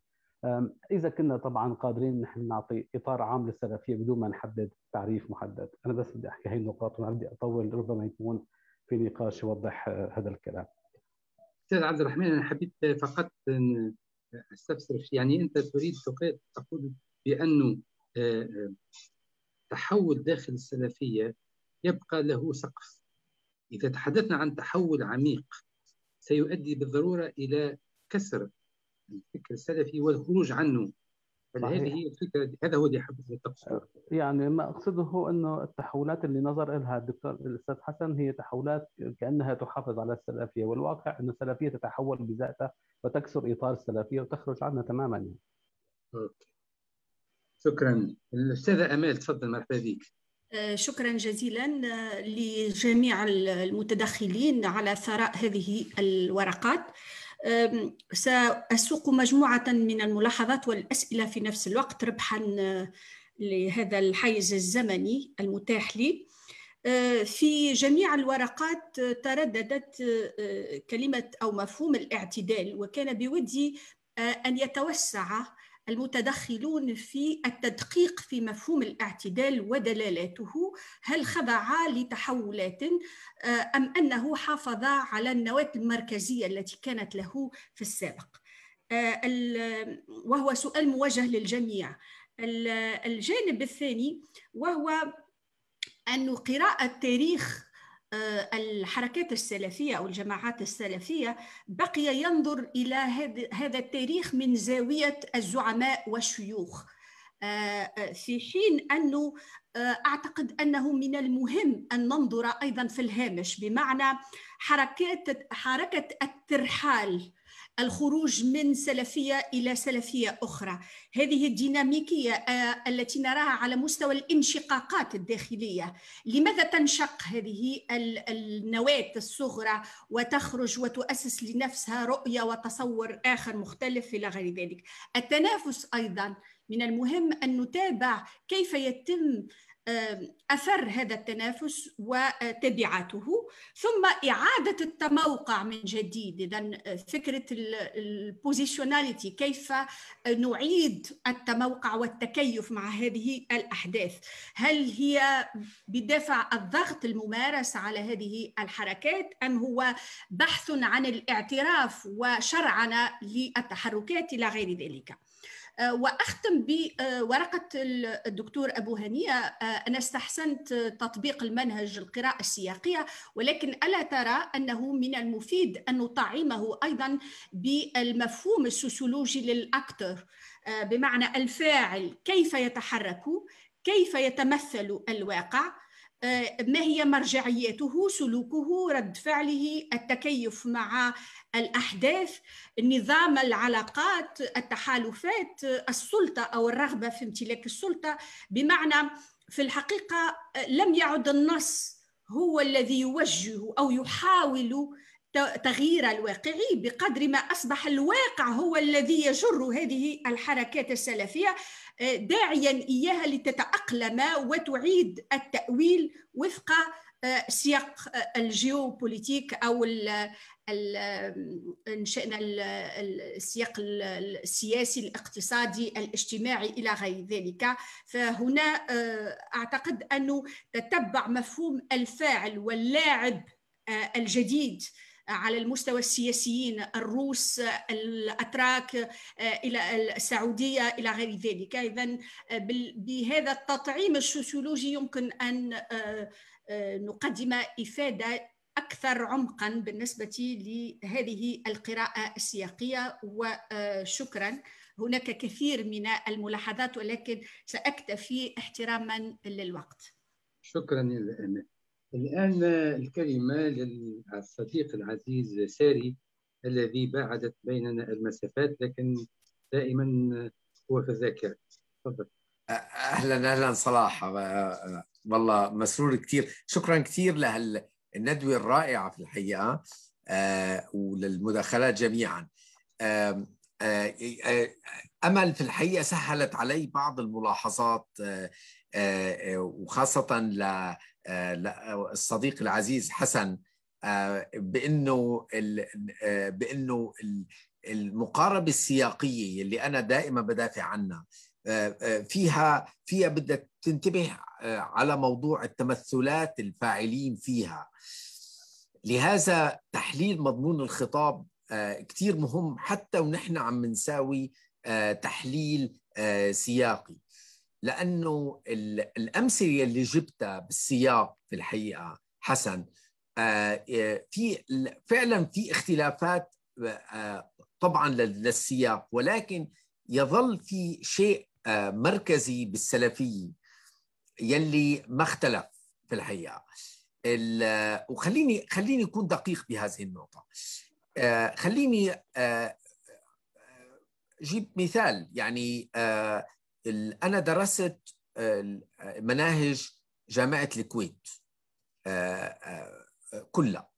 إذا كنا طبعا قادرين نحن نعطي إطار عام للسلفية بدون ما نحدد تعريف محدد. أنا بس بدي أحكي هي النقاط وما بدي أطول ربما يكون في نقاش يوضح آه، هذا الكلام. أستاذ عبد الرحمن أنا حبيت فقط أستفسر يعني أنت تريد تقول بانه آه، آه، تحول داخل السلفية يبقى له سقف. إذا تحدثنا عن تحول عميق سيؤدي بالضرورة إلى كسر الفكر السلفي والخروج عنه. هذه هي الفكرة هذا هو اللي حبيت تقصده يعني ما أقصده هو إنه التحولات اللي نظر لها الدكتور الأستاذ حسن هي تحولات كأنها تحافظ على السلفية والواقع انه السلفية تتحول بذاتها وتكسر إطار السلفية وتخرج عنها تماما. يعني. أوكي. شكرا. الأستاذة أمال تفضل مرحبا بك. آه، شكرا جزيلا آه، لجميع المتدخلين على ثراء هذه الورقات. سأسوق مجموعة من الملاحظات والأسئلة في نفس الوقت ربحا آه، لهذا الحيز الزمني المتاح لي. آه، في جميع الورقات ترددت آه، كلمة أو مفهوم الاعتدال وكان بودي أن يتوسع المتدخلون في التدقيق في مفهوم الاعتدال ودلالاته هل خضع لتحولات آه، أم أنه حافظ على النواة المركزية التي كانت له في السابق؟ آه، وهو سؤال موجه للجميع. الجانب الثاني وهو أن قراءة تاريخ الحركات السلفية أو الجماعات السلفية بقي ينظر إلى هذا التاريخ من زاوية الزعماء والشيوخ. آه، آه، في حين أنه أعتقد أنه من المهم أن ننظر أيضا في الهامش بمعنى حركات حركة الترحال الخروج من سلفية إلى سلفية أخرى. هذه الديناميكية آه، التي نراها على مستوى الانشقاقات الداخلية. لماذا تنشق هذه النواة الصغرى وتخرج وتؤسس لنفسها رؤية وتصور آخر مختلف إلى غير ذلك؟ التنافس أيضا من المهم أن نتابع كيف يتم أثر هذا التنافس وتبعاته ثم إعادة التموقع من جديد. اذا فكرة البوزيشناليتي كيف نعيد التموقع والتكيف مع هذه الأحداث؟ هل هي بدافع الضغط الممارس على هذه الحركات أم هو بحث عن الاعتراف وشرعنه للتحركات إلى غير ذلك؟ آه، وأختم بورقة الدكتور أبو هنية. أنا استحسنت تطبيق المنهج القراءة السياقية ولكن ألا ترى أنه من المفيد أن نطعمه أيضا بالمفهوم السوسيولوجي للأكتر. بمعنى الفاعل كيف يتحرك كيف يتمثل الواقع ما هي مرجعيته؟ سلوكه رد فعله التكيف مع الأحداث نظام العلاقات التحالفات السلطة أو الرغبة في امتلاك السلطة. بمعنى في الحقيقة لم يعد النص هو الذي يوجه أو يحاول تغيير الواقعي بقدر ما أصبح الواقع هو الذي يجر هذه الحركات السلفية. داعيا إياها لتتأقلم وتعيد التأويل وفق سياق الجيوبوليتيك أو انشئنا السياق السياسي الاقتصادي الاجتماعي إلى غير ذلك. فهنا أعتقد أنه تتبع مفهوم الفاعل واللاعب الجديد على المستوى السياسيين الروس الأتراك إلى السعودية إلى غير ذلك. اذا بهذا التطعيم السوسيولوجي يمكن أن نقدم إفادة أكثر عمقا بالنسبة لهذه القراءة السياقية. وشكرا هناك كثير من الملاحظات ولكن سأكتفي احتراما للوقت. شكرا لك الآن الكلمة للصديق العزيز ساري الذي باعدت بيننا المسافات لكن دائما هو في الذاكرة. تفضل. أهلا أهلا صلاح. والله مسرور كثير. شكرا كثير لهالندوة الرائعة في الحقيقة وللمداخلات جميعا. أمل في الحقيقة سهلت علي بعض الملاحظات وخاصة ل الصديق العزيز حسن بإنه بإنه المقاربة السياقية اللي أنا دائما بدافع عنها فيها فيها بدها تنتبه على موضوع التمثلات الفاعلين فيها. لهذا تحليل مضمون الخطاب كثير مهم حتى ونحن عم نساوي تحليل سياقي. لأنه الأمثلة اللي جبتها بالسياق في الحقيقة حسن في فعلا في اختلافات طبعا للسياق ولكن يظل في شيء مركزي بالسلفية يلي ما اختلف في الحقيقة. وخليني خليني أكون دقيق بهذه النقطة. خليني جيب مثال يعني أنا درست مناهج جامعة الكويت كلها.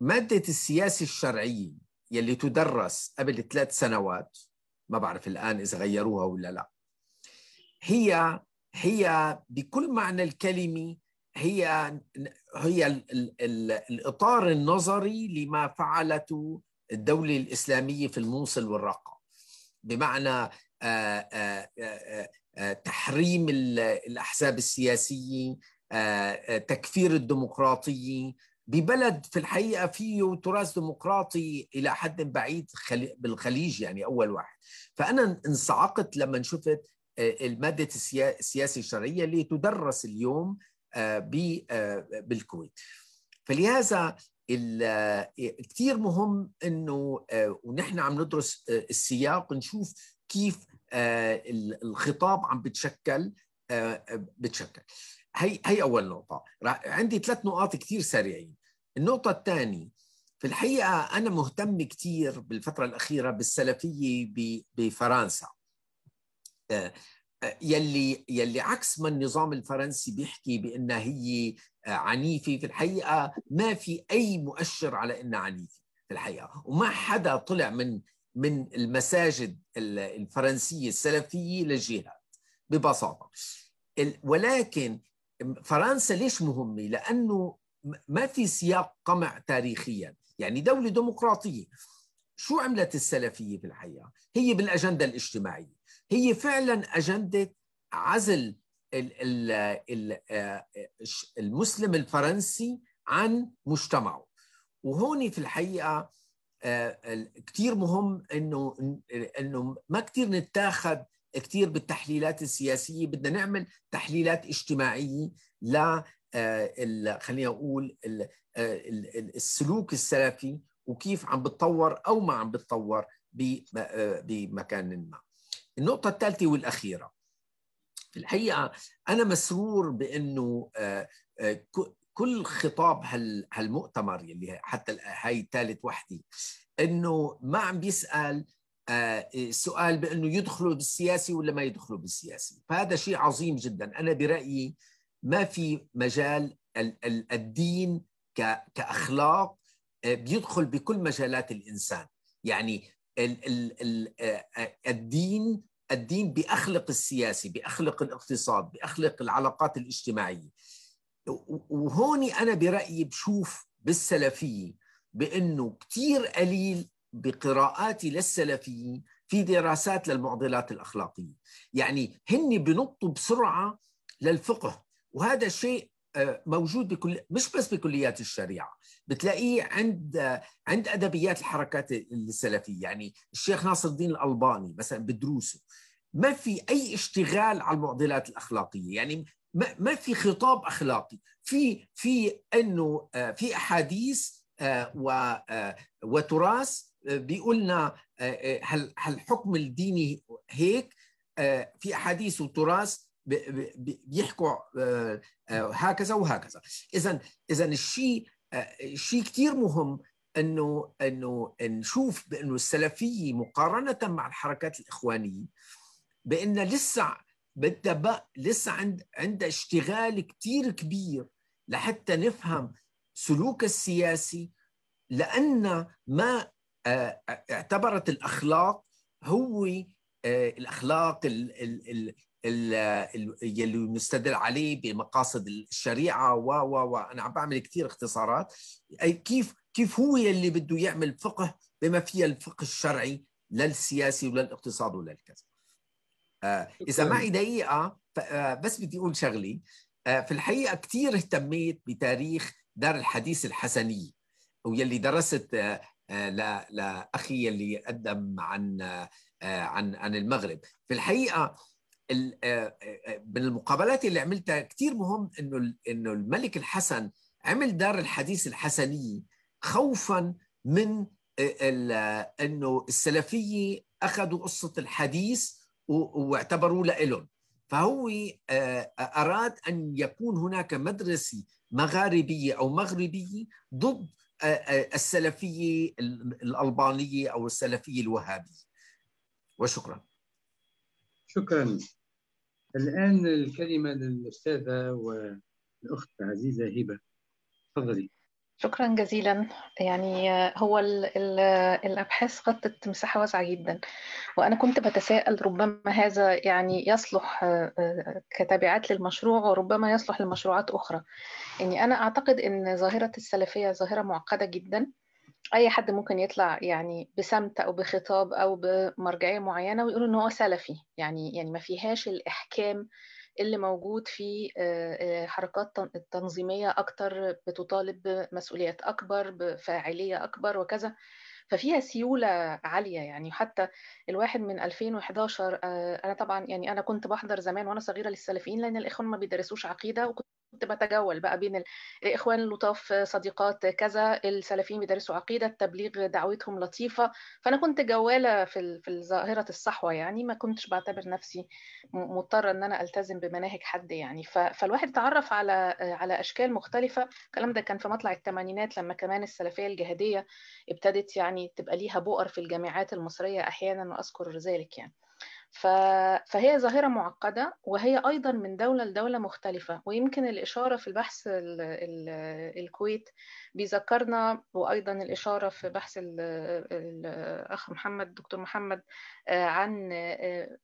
مادة السياسة الشرعية يلي تدرس قبل ثلاث سنوات ما بعرف الآن إذا غيروها ولا لا هي هي بكل معنى الكلمة هي هي ال ال ال الإطار النظري لما فعلته الدولة الإسلامية في الموصل والرقة. بمعنى تحريم الأحزاب السياسية تكفير الديمقراطية. ببلد في الحقيقة فيه تراث ديمقراطي إلى حد بعيد بالخليج يعني أول واحد. فأنا انصعقت لما شفت المادة السياسة الشرعية اللي تدرس اليوم بالكويت. فلهذا كثير مهم إنه ونحن عم ندرس السياق نشوف كيف الخطاب عم بتشكل بتشكل. هي هي أول نقطة. عندي ثلاث نقاط كثير سريعين. النقطة الثانية في الحقيقة أنا مهتم كثير بالفترة الأخيرة بالسلفية بفرنسا. يلي يلي عكس ما النظام الفرنسي بيحكي بأنها هي عنيفة في الحقيقة ما في أي مؤشر على إنها عنيفة في الحقيقة. وما حدا طلع من من المساجد الفرنسية السلفية للجهاد ببساطة. ولكن فرنسا ليش مهمة؟ لأنه ما في سياق قمع تاريخيا، يعني دولة ديمقراطية. شو عملت السلفية في الحقيقة؟ هي بالأجندة الاجتماعية، هي فعلا أجندة عزل المسلم الفرنسي عن مجتمعه. وهون في الحقيقة كثير مهم إنه إنه ما كثير نتاخذ كثير بالتحليلات السياسية. بدنا نعمل تحليلات اجتماعية ل خلينا أقول السلوك السلفي وكيف عم بتطور أو ما عم بتطور بمكان ما. النقطة الثالثة والأخيرة. الحقيقة أنا مسرور بإنه كل خطاب هالمؤتمر يلي حتى هاي ثالث وحدة إنه ما عم بيسأل سؤال بإنه يدخلوا بالسياسي ولا ما يدخلوا بالسياسي فهذا شيء عظيم جدا. أنا برأيي ما في مجال الدين كأخلاق بيدخل بكل مجالات الإنسان. يعني الدين الدين بأخلق السياسي بأخلق الاقتصاد بأخلق العلاقات الاجتماعية. وهوني أنا برأيي بشوف بالسلفيه بأنه كثير قليل بقراءاتي للسلفيين في دراسات للمعضلات الأخلاقية. يعني هن بنطوا بسرعة للفقه وهذا شيء آه، موجود بكل مش بس بكليات الشريعة بتلاقيه عند عند أدبيات الحركات السلفية. يعني الشيخ ناصر الدين الألباني مثلا بدروسه ما في أي اشتغال على المعضلات الأخلاقية. يعني ما في خطاب أخلاقي. في في أنه آه، في أحاديث وتراث بيقولنا هل الحكم الديني هيك؟ في أحاديث وتراث بيحكوا آه، آه، هكذا وهكذا. اذا اذا الشيء شيء كثير مهم أنه أنه نشوف بأنه السلفية مقارنة مع الحركات الإخوانية بأن لسه بدها لسه عند عندها اشتغال كثير كبير لحتى نفهم سلوك السياسي لأن ما آه، اعتبرت الأخلاق هو الأخلاق اللي نستدل عليه بمقاصد الشريعة و و و أنا عم بعمل كثير اختصارات. أي كيف كيف هو اللي بده يعمل فقه بما فيه الفقه الشرعي للسياسي وللاقتصاد وللكذا آه إذا معي دقيقة آه بس بدي أقول شغلي. آه في الحقيقة كثير اهتميت بتاريخ دار الحديث الحسنيه ويلي درست آه, آه، لأخي اللي قدم عن آه، عن عن المغرب. في الحقيقة آه، آه، آه، من المقابلات اللي عملتها كثير مهم إنه إنه الملك الحسن عمل دار الحديث الحسنيه خوفا من إنه السلفية أخذوا قصة الحديث واعتبروا لهم فهو أراد أن يكون هناك مدرسة مغاربية أو مغربية ضد السلفية الألبانية أو السلفية الوهابية. وشكرا. شكرا. الآن الكلمة للأستاذة والأخت العزيزة هبة. تفضلي. شكرا جزيلا. يعني هو ال ال الأبحاث غطت مساحة واسعة جدا. وأنا كنت بتساءل ربما هذا يعني يصلح كتابعات للمشروع وربما يصلح لمشروعات أخرى. يعني أنا أعتقد أن ظاهرة السلفية ظاهرة معقدة جدا. أي حد ممكن يطلع يعني بسمت أو بخطاب أو بمرجعية معينة ويقول إن هو سلفي. يعني يعني ما فيهاش الإحكام اللي موجود في حركات تنظيمية أكتر بتطالب بمسؤوليات أكبر بفاعلية أكبر وكذا. ففيها سيولة عالية يعني حتى الواحد من 2011 أنا طبعا يعني أنا كنت بحضر زمان وأنا صغيرة للسلفيين لأن الإخوان ما بيدرسوش عقيدة وكنت كنت بتجول بقى بين الاخوان اللطاف صديقات كذا السلفيين بيدرسوا عقيدة التبليغ دعوتهم لطيفة. فأنا كنت جوالة في في ظاهره الصحوة يعني ما كنتش بعتبر نفسي مضطرة إن أنا ألتزم بمناهج حد يعني. فالواحد اتعرف على على أشكال مختلفة. الكلام ده كان في مطلع الثمانينات لما كمان السلفية الجهادية ابتدت يعني تبقى ليها بؤر في الجامعات المصرية أحيانا وأذكر ذلك يعني. فهي ظاهرة معقدة وهي أيضا من دولة لدولة مختلفة. ويمكن الإشارة في البحث ال ال الكويت بيذكرنا وأيضا الإشارة في بحث الأخ محمد دكتور محمد عن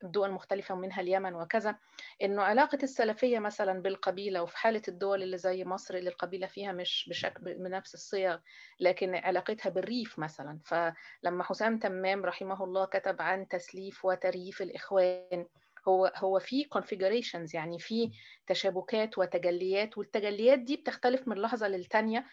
الدول المختلفة ومنها اليمن وكذا إنه علاقة السلفية مثلا بالقبيلة وفي حالة الدول اللي زي مصر اللي القبيلة فيها مش بشكل بنفس الصيغ لكن علاقتها بالريف مثلا. فلما حسام تمام رحمه الله كتب عن تسليف وتريف الإخوان هو هو في configurations يعني في تشابكات وتجليات والتجليات دي بتختلف من لحظة للتانية.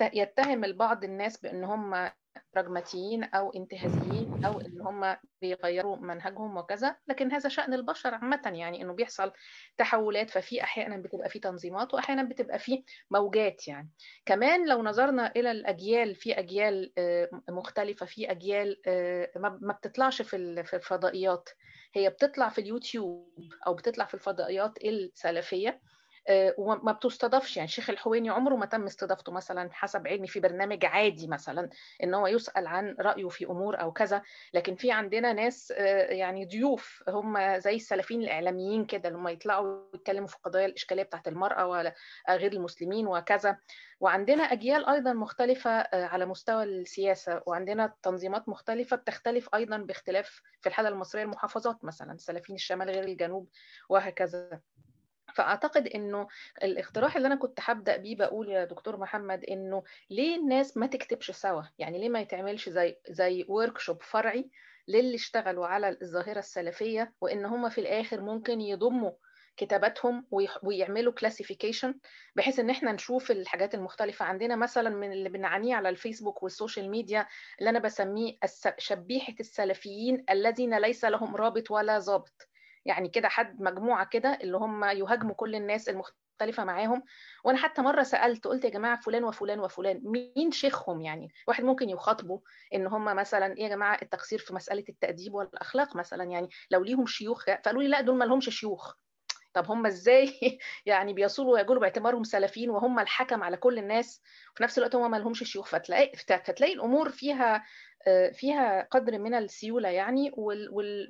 يتهم البعض الناس بإن هم براجماتيين أو انتهازيين أو إن هم بيغيروا منهجهم وكذا لكن هذا شأن البشر عامة يعني إنه بيحصل تحولات ففي أحيانا بتبقى في تنظيمات واحيانا بتبقى في موجات يعني. كمان لو نظرنا إلى الأجيال في أجيال مختلفة في أجيال ما بتطلعش في الفضائيات. هي بتطلع في اليوتيوب أو بتطلع في الفضائيات السلفية. وما بتستضافش. يعني شيخ الحويني عمره ما تم استضافته مثلا حسب علمي في برنامج عادي مثلا إن هو يسأل عن رأيه في أمور أو كذا. لكن في عندنا ناس يعني ضيوف هم زي السلفيين الإعلاميين كده هم يطلعوا يتكلموا في القضايا الإشكالية بتاعت المرأة ولا غير المسلمين وكذا. وعندنا أجيال أيضا مختلفة على مستوى السياسة. وعندنا تنظيمات مختلفة بتختلف أيضا باختلاف في الحالة المصرية المحافظات مثلا سلفيين الشمال غير الجنوب وهكذا. فأعتقد إنه الاقتراح اللي أنا كنت هبدأ بيه بقول يا دكتور محمد إنه ليه الناس ما تكتبش سوا؟ يعني ليه ما يتعملش زي زي workshop فرعي للي اشتغلوا على الظاهرة السلفية وإن هم في الآخر ممكن يضموا كتاباتهم ويعملوا classification بحيث إن إحنا نشوف الحاجات المختلفة. عندنا مثلا من اللي بنعانيه على الفيسبوك وال social media اللي أنا بسميه شبيحة السلفيين الذين ليس لهم رابط ولا ضابط. يعني كده حد مجموعة كده اللي هم يهاجموا كل الناس المختلفة معاهم. وأنا حتى مرة سألت قلت يا جماعة فلان وفلان وفلان مين شيخهم يعني؟ واحد ممكن يخاطبوا إن هم مثلا إيه يا جماعة التقصير في مسألة التأديب والأخلاق مثلا يعني لو ليهم شيوخ فقالوا لي لا دول ما لهمش شيوخ. طب هم إزاي؟ يعني بيصولوا ويقولوا باعتبارهم سلفيين وهم الحكم على كل الناس وفي نفس الوقت هم ما لهمش شيوخ. فتلاقي فتلاقي الأمور فيها فيها قدر من السيولة يعني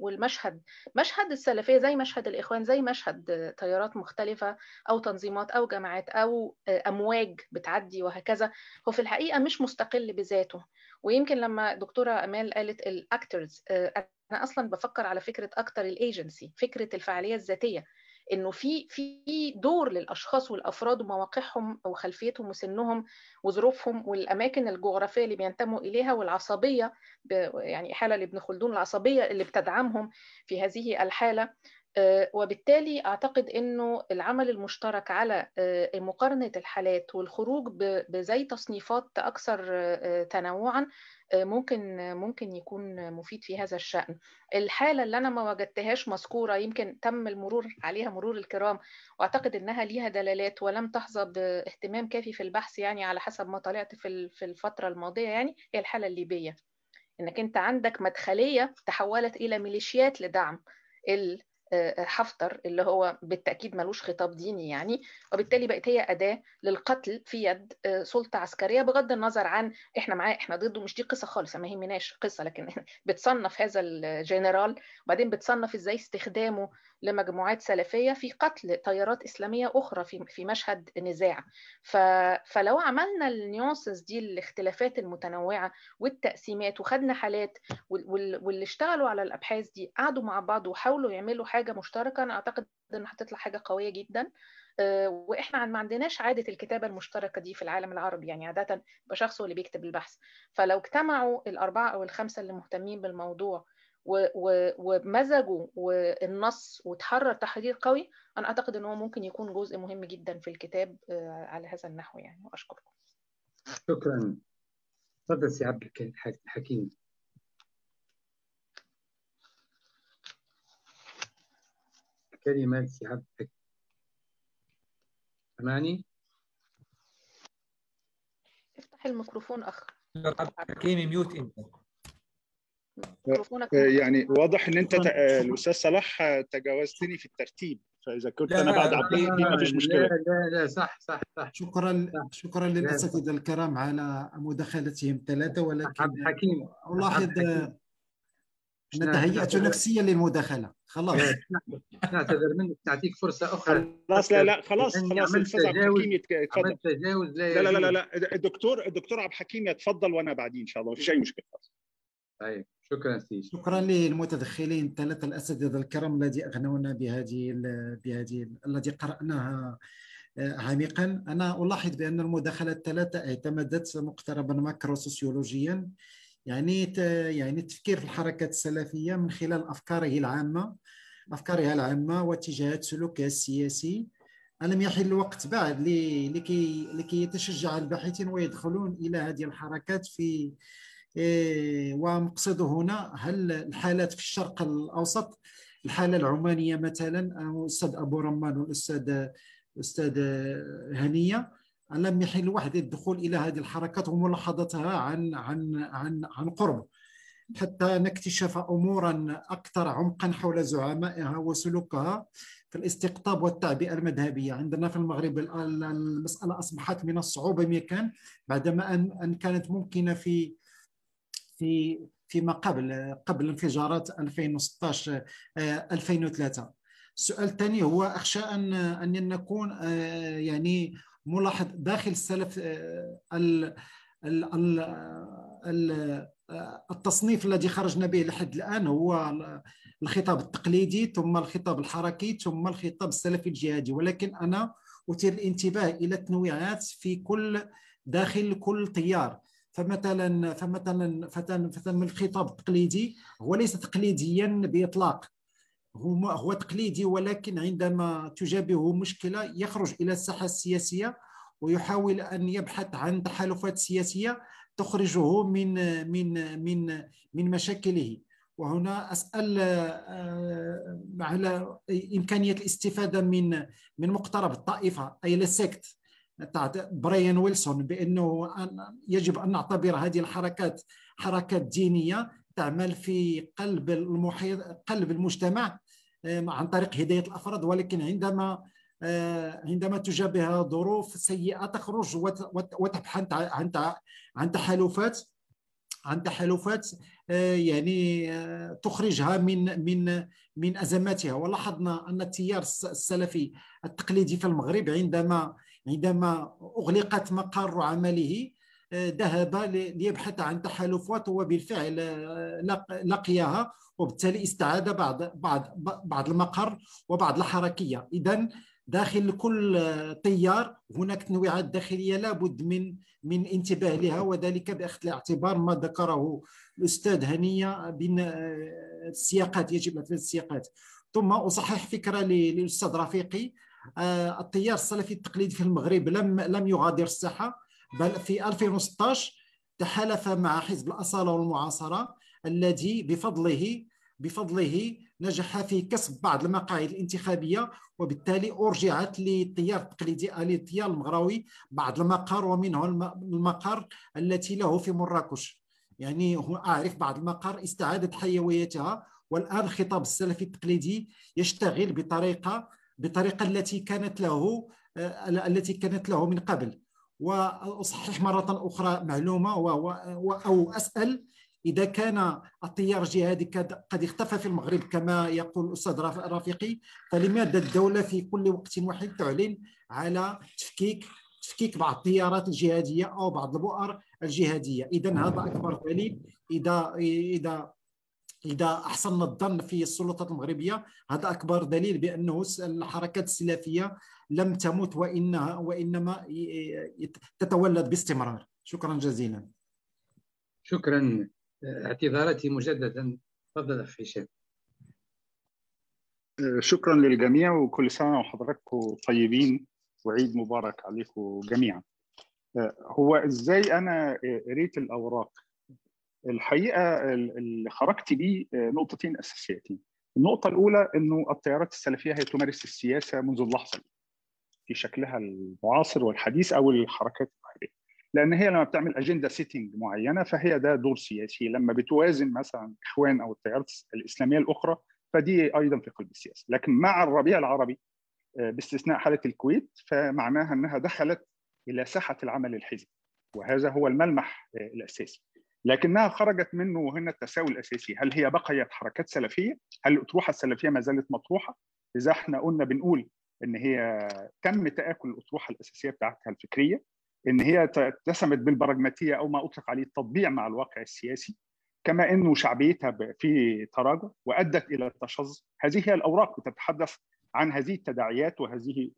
والمشهد مشهد السلفية زي مشهد الإخوان زي مشهد تيارات مختلفة أو تنظيمات أو جماعات أو أمواج بتعدي وهكذا. هو في الحقيقة مش مستقل بذاته. ويمكن لما دكتورة أمال قالت ال actors أنا أصلا بفكر على فكرة أكتر الايجنسي فكرة الفعالية الذاتية. إنه في في دور للأشخاص والأفراد ومواقعهم وخلفيتهم وسنهم وظروفهم والأماكن الجغرافية اللي بينتموا إليها والعصبية يعني إحالة لابن خلدون العصبية اللي بتدعمهم في هذه الحالة. وبالتالي أعتقد إنه العمل المشترك على مقارنة الحالات والخروج بزي تصنيفات أكثر تنوعا ممكن ممكن يكون مفيد في هذا الشأن. الحالة اللي أنا ما وجدتهاش مذكورة يمكن تم المرور عليها مرور الكرام وأعتقد أنها ليها دلالات ولم تحظى باهتمام كافي في البحث يعني على حسب ما طلعت في في الفترة الماضية يعني هي الحالة الليبية. إنك أنت عندك مدخلية تحولت إلى ميليشيات لدعم. حفتر اللي هو بالتأكيد ملوش خطاب ديني يعني. وبالتالي بقت هي أداة للقتل في يد سلطة عسكرية بغض النظر عن إحنا معاه إحنا ضده مش دي قصة خالص. ما يهمناش قصة لكن بتصنف هذا الجنرال وبعدين بتصنف إزاي استخدامه لمجموعات سلفية في قتل تيارات إسلامية أخرى في في مشهد نزاع. فلو عملنا النيونسز دي الاختلافات المتنوعة والتقسيمات وخدنا حالات وال... واللي اشتغلوا على الأبحاث دي قعدوا مع بعض وحاولوا يعملوا حاجة مشتركة أنا أعتقد إن هتطلع حاجة قوية جدا وإحنا ما عندناش عادة الكتابة المشتركة دي في العالم العربي يعني عادة بشخص هو اللي بيكتب البحث فلو اجتمعوا الأربعة أو الخمسة اللي مهتمين بالموضوع ومزجوا النص وتحرر تحرير قوي أنا أعتقد إن هو ممكن يكون جزء مهم جدا في الكتاب على هذا النحو يعني. وأشكركم. شكرا. تفضل سي عبد الحكيم كلمة سي عبد الحكيم سمعني؟ افتح الميكروفون أخ. عبد الحكيم mute أنت. يعني واضح إن أنت الأستاذ صلاح تجاوزتني في الترتيب. فإذا كنت أنا بعد عبد الحكيم ما فيش مشكله لا لا لا صح صح صح. شكرا شكرا للاساتذه الكرام على مداخلتهم ثلاثة ولكن عبد الحكيم الاحظ ان تهيأت نفسيا للمداخلة. خلاص. نعتذر منك. نعطيك فرصة أخرى. خلاص لا لا خلاص خلاص الأستاذ عبد الحكيم يتفضل تجاوز لا لا لا لا الدكتور الدكتور عبد الحكيم يتفضل وأنا بعدين إن شاء الله. ما فيش أي مشكلة. طيب. شكرا سيدي. شكرا للمتدخلين الثلاثة الاساتذه الكرام الذي أغنونا بهذه بهذه الذي قرأناها عميقا. أنا ألاحظ بأن المداخلة الثلاثة اعتمدت مقتربا ماكرو سوسيولوجيا يعني يعني التفكير في الحركات السلفية من خلال أفكاره العامة أفكارها العامة واتجاهات سلوكها السياسي. ألم يحل الوقت بعد لكي لكي يتشجع الباحثين ويدخلون إلى هذه الحركات في ومقصده هنا هل الحالات في الشرق الأوسط الحالة العمانية مثلا الأستاذ أبو رمان والأستاذ الأستاذ هنية لم يحل الواحد الدخول إلى هذه الحركات وملاحظتها عن عن عن عن قرب. حتى نكتشف امورا أكثر عمقا حول زعمائها وسلوكها في الاستقطاب والتعبئة المذهبية. عندنا في المغرب المسألة أصبحت من الصعوبة مكان بعدما أن كانت ممكنة في في فيما قبل قبل انفجارات 2016 2003 السؤال الثاني هو أخشى أن أن نكون يعني ملاحظ داخل السلف ال ال ال التصنيف الذي خرجنا به لحد الآن هو الخطاب التقليدي ثم الخطاب الحركي ثم الخطاب السلفي الجهادي. ولكن أنا أثير الانتباه إلى التنويعات في كل داخل كل تيار فمثلا فمثلا فمثلا الخطاب التقليدي هو ليس تقليديا بإطلاق. هو هو تقليدي ولكن عندما تجابهه مشكلة يخرج إلى الساحة السياسية ويحاول أن يبحث عن تحالفات سياسية تخرجه من من من من مشاكله. وهنا أسأل آه، على إمكانية الاستفادة من من مقترب الطائفة أي السكت. بريان ويلسون بأنه يجب أن نعتبر هذه الحركات حركات دينية تعمل في قلب المحيط قلب المجتمع آه، عن طريق هداية الأفراد. ولكن عندما آه، عندما تجابه ظروف سيئة تخرج وتبحث عن عن تحالفات عن تحالفات آه، يعني تخرجها من من من أزماتها. ولاحظنا أن التيار السلفي التقليدي في المغرب عندما عندما أغلقت مقر عمله ذهب ليبحث عن تحالفات وبالفعل لقيها وبالتالي استعاد بعض بعض بعض المقر وبعض الحركية. اذا داخل كل طيار هناك تنويعات داخلية لابد من من انتباه لها وذلك بأخذ الاعتبار ما ذكره الأستاذ هنية بين السياقات يجب اعتماد السياقات. ثم أصحح فكرة للأستاذ رفيقي. آه، التيار السلفي التقليدي في المغرب لم لم يغادر الساحة بل في 2016 تحالف مع حزب الأصالة والمعاصرة الذي بفضله بفضله نجح في كسب بعض المقاعد الانتخابية وبالتالي أرجعت للتيار التقليدي للتيار المغراوي بعض المقر ومنه المقر التي له في مراكش. يعني أعرف بعض المقر استعادت حيويتها والآن الخطاب السلفي التقليدي يشتغل بطريقة بطريقة التي كانت له آه، التي كانت له من قبل. وأصحح مرة أخرى معلومة أو أسأل إذا كان التيار الجهادي قد اختفى في المغرب كما يقول الأستاذ رفيقي فلماذا الدولة في كل وقت واحد تعلن على تفكيك تفكيك بعض التيارات الجهادية أو بعض البؤر الجهادية؟ اذا هذا أكبر دليل. إذا إذا إذا احسننا الظن في السلطات المغربية هذا أكبر دليل بأنه الحركات السلافية لم تمت وانها وإنما تتولد باستمرار. شكرا جزيلا. شكرا. اعتذاراتي مجددا. تفضل أخي هشام. شكرا للجميع وكل سنة وحضراتكم طيبين وعيد مبارك عليكم جميعا. هو إزاي أنا قريت الأوراق؟ الحقيقة اللي خرجت بيه نقطتين أساسيتين. النقطة الأولى إنه التيارات السلفية هي تمارس السياسة منذ اللحظة في شكلها المعاصر والحديث أو الحركات الظاهريه لأن هي لما بتعمل أجندة سيتنج معينة فهي ده دور سياسي. لما بتوازن مثلا إخوان أو التيارات الإسلامية الأخرى فدي أيضا في قلب السياسة. لكن مع الربيع العربي باستثناء حالة الكويت فمعناها إنها دخلت إلى ساحة العمل الحزبي وهذا هو الملمح الأساسي. لكنها خرجت منه وهنا التساؤل الأساسي هل هي بقيت حركات سلفية؟ هل الأطروحة السلفية ما زالت مطروحة؟ إذا إحنا قلنا بنقول إن هي تم تآكل الأطروحة الأساسية بتاعتها الفكرية إن هي اتسمت بالبراجماتيه أو ما أطلق عليه التطبيع مع الواقع السياسي كما انه شعبيتها في تراجع وأدت إلى التشظ هذه هي الأوراق بتتحدث عن هذه التداعيات وهذه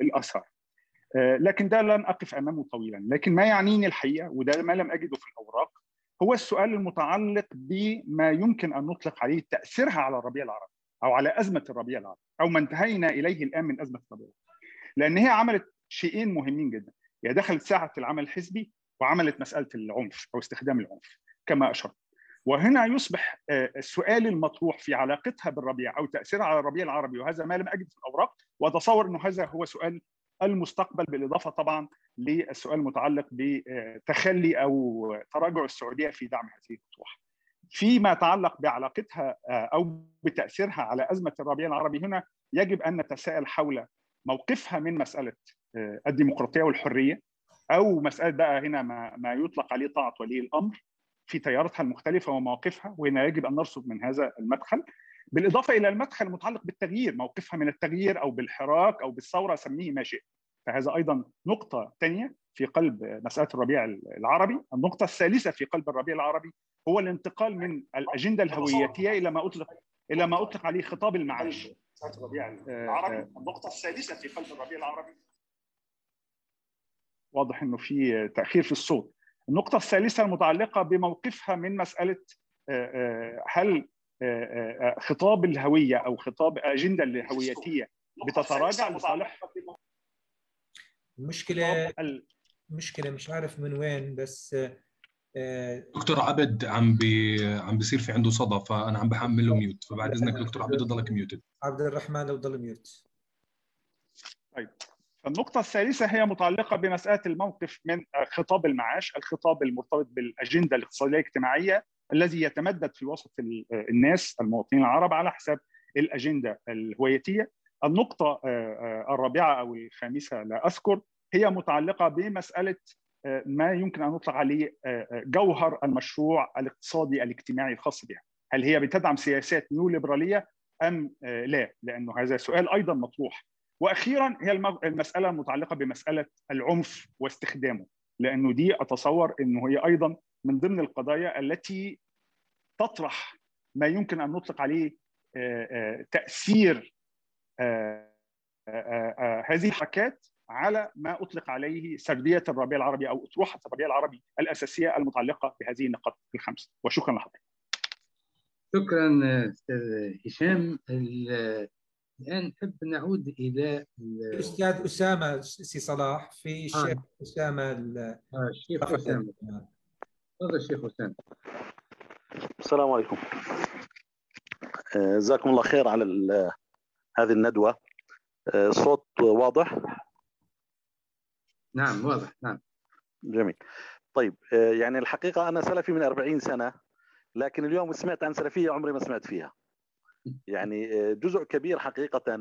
الآثار لكن ده لن أقف أمامه طويلا لكن ما يعنيني الحقيقة وده ما لم أجده في الأوراق هو السؤال المتعلق بما يمكن أن نطلق عليه تأثيرها على الربيع العربي أو على أزمة الربيع العربي أو ما انتهينا إليه الآن من أزمة الربيع العربي. لأن هي عملت شيئين مهمين جدا. هي دخلت ساعة العمل الحزبي وعملت مسألة العنف أو استخدام العنف كما أشرت. وهنا يصبح السؤال المطروح في علاقتها بالربيع أو تأثيرها على الربيع العربي وهذا ما لم أجد في الأوراق وأتصور إنه هذا هو سؤال المستقبل بالإضافة طبعا للسؤال المتعلق بتخلي أو تراجع السعودية في دعم هذه الاطروحه. فيما يتعلق بعلاقتها أو بتأثيرها على أزمة الربيع العربي هنا يجب أن نتساءل حول موقفها من مسألة الديمقراطية والحرية أو مسألة بقى هنا ما, ما يطلق عليه طاعة ولي الأمر في تياراتها المختلفة ومواقفها وهنا يجب أن نرصد من هذا المدخل بالإضافة إلى المدخل المتعلق بالتغيير موقفها من التغيير أو بالحراك أو بالثورة سميه ما شئت فهذا أيضا نقطة ثانية في قلب مسألة الربيع العربي. النقطة الثالثة في قلب الربيع العربي هو الانتقال من الأجندة الهويتية إلى ما اطلق إلى ما أطلق عليه خطاب المعاش. الربيع العربي النقطة السادسه في قلب الربيع العربي. واضح إنه في تأخير في الصوت. النقطة الثالثة المتعلقة بموقفها من مسألة هل خطاب الهوية أو خطاب أجندة الهويتية بتتراجع لصالح المشكلة المشكلة مش عارف من وين بس دكتور عبد عم بي عم بيصير في عنده صدى فأنا عم بعمل له mute فبعد إذنك دكتور عبد ضلك muted عبد الرحمن لو ضل mute طيب. النقطة الثالثة هي متعلقة بمسألة الموقف من خطاب المعاش، الخطاب المرتبط بالأجندة الاقتصادية الاجتماعية الذي يتمدد في وسط الناس المواطنين العرب على حساب الأجندة الهويتية. النقطة الرابعة أو الخامسة لا أذكر هي متعلقة بمسألة ما يمكن أن نطلق عليه جوهر المشروع الاقتصادي الاجتماعي الخاص بها. هل هي بتدعم سياسات نيو ليبرالية أم لا؟ لأنه هذا سؤال أيضا مطروح. وأخيرا هي المسألة المتعلقه بمسألة العنف واستخدامه لأنه دي أتصور إنه هي أيضا من ضمن القضايا التي تطرح ما يمكن أن نطلق عليه تأثير هذه الحركات على ما أطلق عليه سردية الربيع العربي أو أطروحة الربيع العربي الأساسية المتعلقة بهذه النقاط الخمسه وشكرا لحضرتك. شكرا أستاذ هشام. الآن نحب نعود إلى الأستاذ أسامة سي صلاح في الشيخ آه. اسامه آه الشيخ أسامة. تفضل الشيخ أسامة. السلام عليكم. جزاكم الله خير على هذه الندوة. الصوت واضح؟ نعم واضح نعم. جميل. طيب يعني الحقيقة أنا سلفي من 40 سنة لكن اليوم سمعت عن سلفية عمري ما سمعت فيها. يعني جزء كبير حقيقة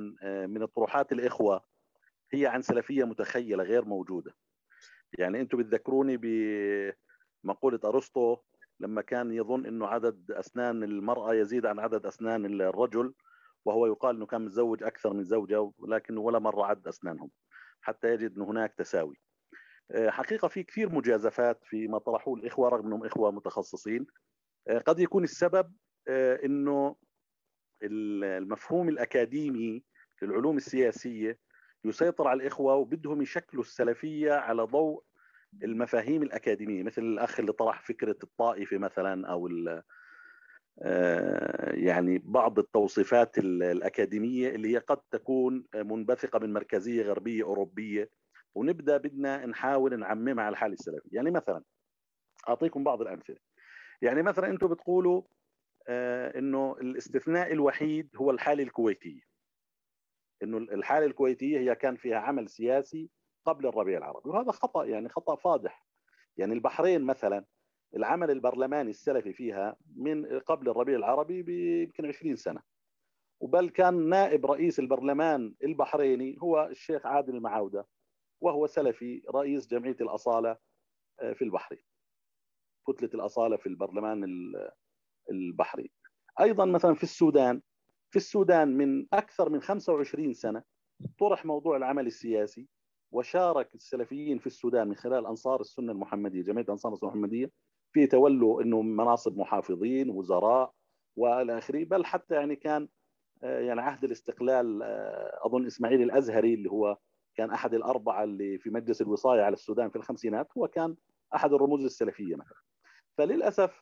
من طروحات الإخوة هي عن سلفية متخيلة غير موجودة. يعني أنتم بتذكروني بمقولة أرسطو لما كان يظن أنه عدد أسنان المرأة يزيد عن عدد أسنان الرجل وهو يقال أنه كان متزوج أكثر من زوجة ولكن ولا مرة عد أسنانهم حتى يجد أن هناك تساوي. حقيقة في كثير مجازفات في ما طرحوه الإخوة رغم أنهم إخوة متخصصين. قد يكون السبب أنه المفهوم الأكاديمي للعلوم السياسية يسيطر على الإخوة وبدهم يشكلوا السلفية على ضوء المفاهيم الأكاديمية مثل الأخ اللي طرح فكرة الطائفة مثلا أو يعني بعض التوصيفات الأكاديمية اللي هي قد تكون منبثقة من مركزية غربية أوروبية. ونبدأ بدنا نحاول نعممها على الحالة السلفية. يعني مثلا أعطيكم بعض الأمثلة. يعني مثلا أنتم بتقولوا إنه الاستثناء الوحيد هو الحالة الكويتية. إنه الحالة الكويتية هي كان فيها عمل سياسي قبل الربيع العربي. وهذا خطأ يعني خطأ فاضح. يعني البحرين مثلا العمل البرلماني السلفي فيها من قبل الربيع العربي يمكن 20 سنة. وبل كان نائب رئيس البرلمان البحريني هو الشيخ عادل المعاودة وهو سلفي رئيس جمعية الأصالة في البحرين. كتلة الأصالة في البرلمان البحري. أيضا مثلا في السودان في السودان من أكثر من 25 سنة طرح موضوع العمل السياسي وشارك السلفيين في السودان من خلال أنصار السنة المحمدية جمعية أنصار السنة المحمدية في تولوا إنه مناصب محافظين وزراء وإلى آخره. بل حتى يعني كان يعني عهد الاستقلال أظن إسماعيل الأزهري اللي هو كان أحد الأربعة اللي في مجلس الوصاية على السودان في الخمسينات هو كان أحد الرموز السلفية مثلا. فللأسف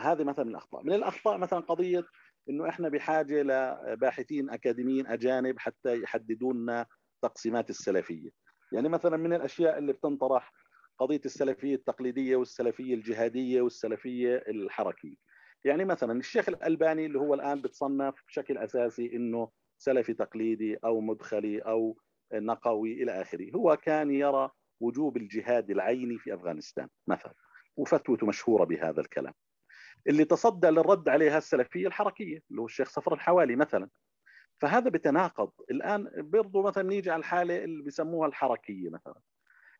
هذه مثلا من الأخطاء. من الأخطاء مثلا قضية إنه إحنا بحاجة لباحثين أكاديميين أجانب حتى يحددوا لنا تقسيمات السلفية. يعني مثلا من الأشياء اللي بتنطرح قضية السلفية التقليدية والسلفية الجهادية والسلفية الحركية. يعني مثلا الشيخ الألباني اللي هو الآن بتصنف بشكل أساسي إنه سلفي تقليدي أو مدخلي أو نقوي إلى آخره. هو كان يرى وجوب الجهاد العيني في أفغانستان مثلا وفتوته مشهورة بهذا الكلام. اللي تصدى للرد عليها السلفية الحركية اللي هو الشيخ صفر الحوالي مثلا. فهذا بتناقض. الآن برضو مثلا نيجي على الحالة اللي بيسموها الحركية مثلا.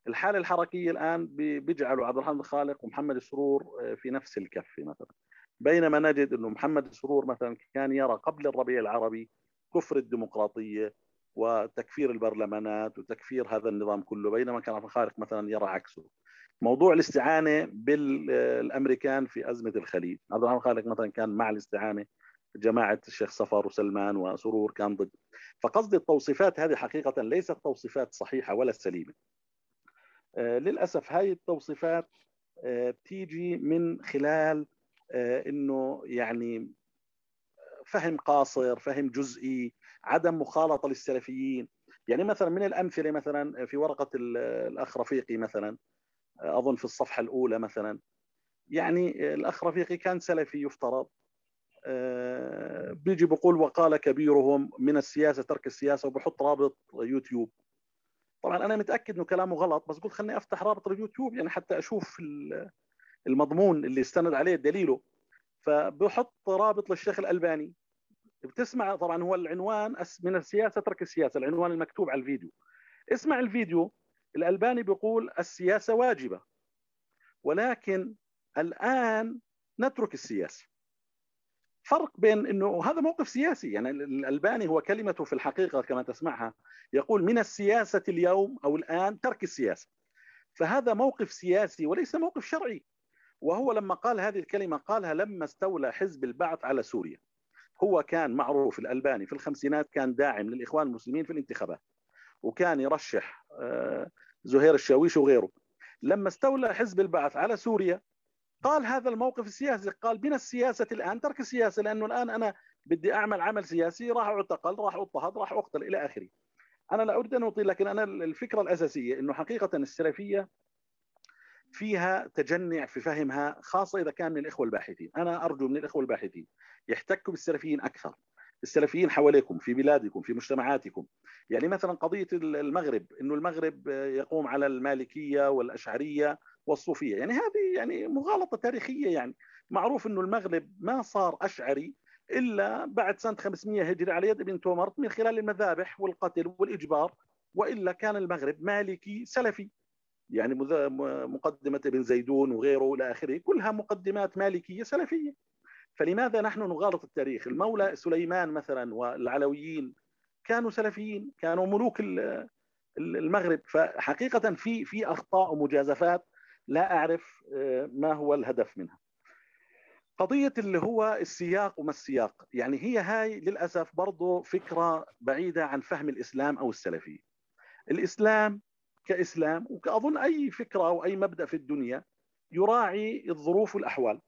الحالة الحركية الآن بيجعلوا عبد الرحمن الخالق ومحمد سرور في نفس الكفه مثلا. بينما نجد إنه محمد سرور مثلا كان يرى قبل الربيع العربي كفر الديمقراطية وتكفير البرلمانات وتكفير هذا النظام كله بينما كان عبد الخالق مثلا يرى عكسه. موضوع الاستعانة بالامريكان في أزمة الخليج. عبد الرحمن خالق مثلا كان مع الاستعانة جماعة الشيخ صفر وسلمان وسرور كان ضد. فقصد التوصيفات هذه حقيقة ليست توصيفات صحيحة ولا سليمة. آه، للأسف هاي التوصيفات آه، بتيجي من خلال آه، إنه يعني فهم قاصر فهم جزئي عدم مخالطة للسلفيين. يعني مثلا من الأمثلة مثلا في ورقة الاخ رفيقي مثلا أظن في الصفحة الأولى مثلا. يعني الاخ رفيقي كان سلفي يفترض بيجي بقول وقال كبيرهم من السياسة ترك السياسة وبحط رابط يوتيوب. طبعا أنا متأكد إنه كلامه غلط بس قلت خليني أفتح رابط اليوتيوب يعني حتى أشوف المضمون اللي استند عليه دليله. فبحط رابط للشيخ الألباني. بتسمع طبعا هو العنوان من السياسة ترك السياسة العنوان المكتوب على الفيديو. اسمع الفيديو الألباني بيقول السياسة واجبة ولكن الآن نترك السياسة. فرق بين إنه هذا موقف سياسي. يعني الألباني هو كلمته في الحقيقة كما تسمعها يقول من السياسة اليوم أو الآن ترك السياسة. فهذا موقف سياسي وليس موقف شرعي. وهو لما قال هذه الكلمة قالها لما استولى حزب البعث على سوريا. هو كان معروف الألباني في الخمسينات كان داعم للإخوان المسلمين في الانتخابات. وكان يرشح آه، زهير الشاويش وغيره. لما استولى حزب البعث على سوريا قال هذا الموقف السياسي قال من السياسة الآن ترك السياسة لأنه الآن أنا بدي أعمل عمل سياسي راح أعتقل راح أضطهد راح أقتل إلى آخره. أنا لا أريد أن أطيل لكن أنا الفكرة الأساسية أنه حقيقة السلفية فيها تجنع في فهمها خاصة إذا كان من الإخوة الباحثين. أنا أرجو من الإخوة الباحثين يحتكوا بالسلفيين أكثر السلفيين حواليكم في بلادكم في مجتمعاتكم. يعني مثلا قضية المغرب أنه المغرب يقوم على المالكية والأشعرية والصوفية. يعني هذه يعني مغالطة تاريخية يعني. معروف إنه المغرب ما صار أشعري إلا بعد سنة 500 هجري على يد ابن تومرت من خلال المذابح والقتل والإجبار وإلا كان المغرب مالكي سلفي. يعني مقدمة ابن زيدون وغيره إلى آخره كلها مقدمات مالكية سلفية. فلماذا نحن نغالط التاريخ؟ المولى سليمان مثلا والعلويين كانوا سلفيين كانوا ملوك المغرب. فحقيقة في في أخطاء ومجازفات لا أعرف آه، ما هو الهدف منها. قضية اللي هو السياق وما السياق. يعني هي هاي للأسف برضو فكرة بعيدة عن فهم الإسلام أو السلفية. الإسلام كإسلام وكأظن أي فكرة أو أي مبدأ في الدنيا يراعي الظروف والأحوال.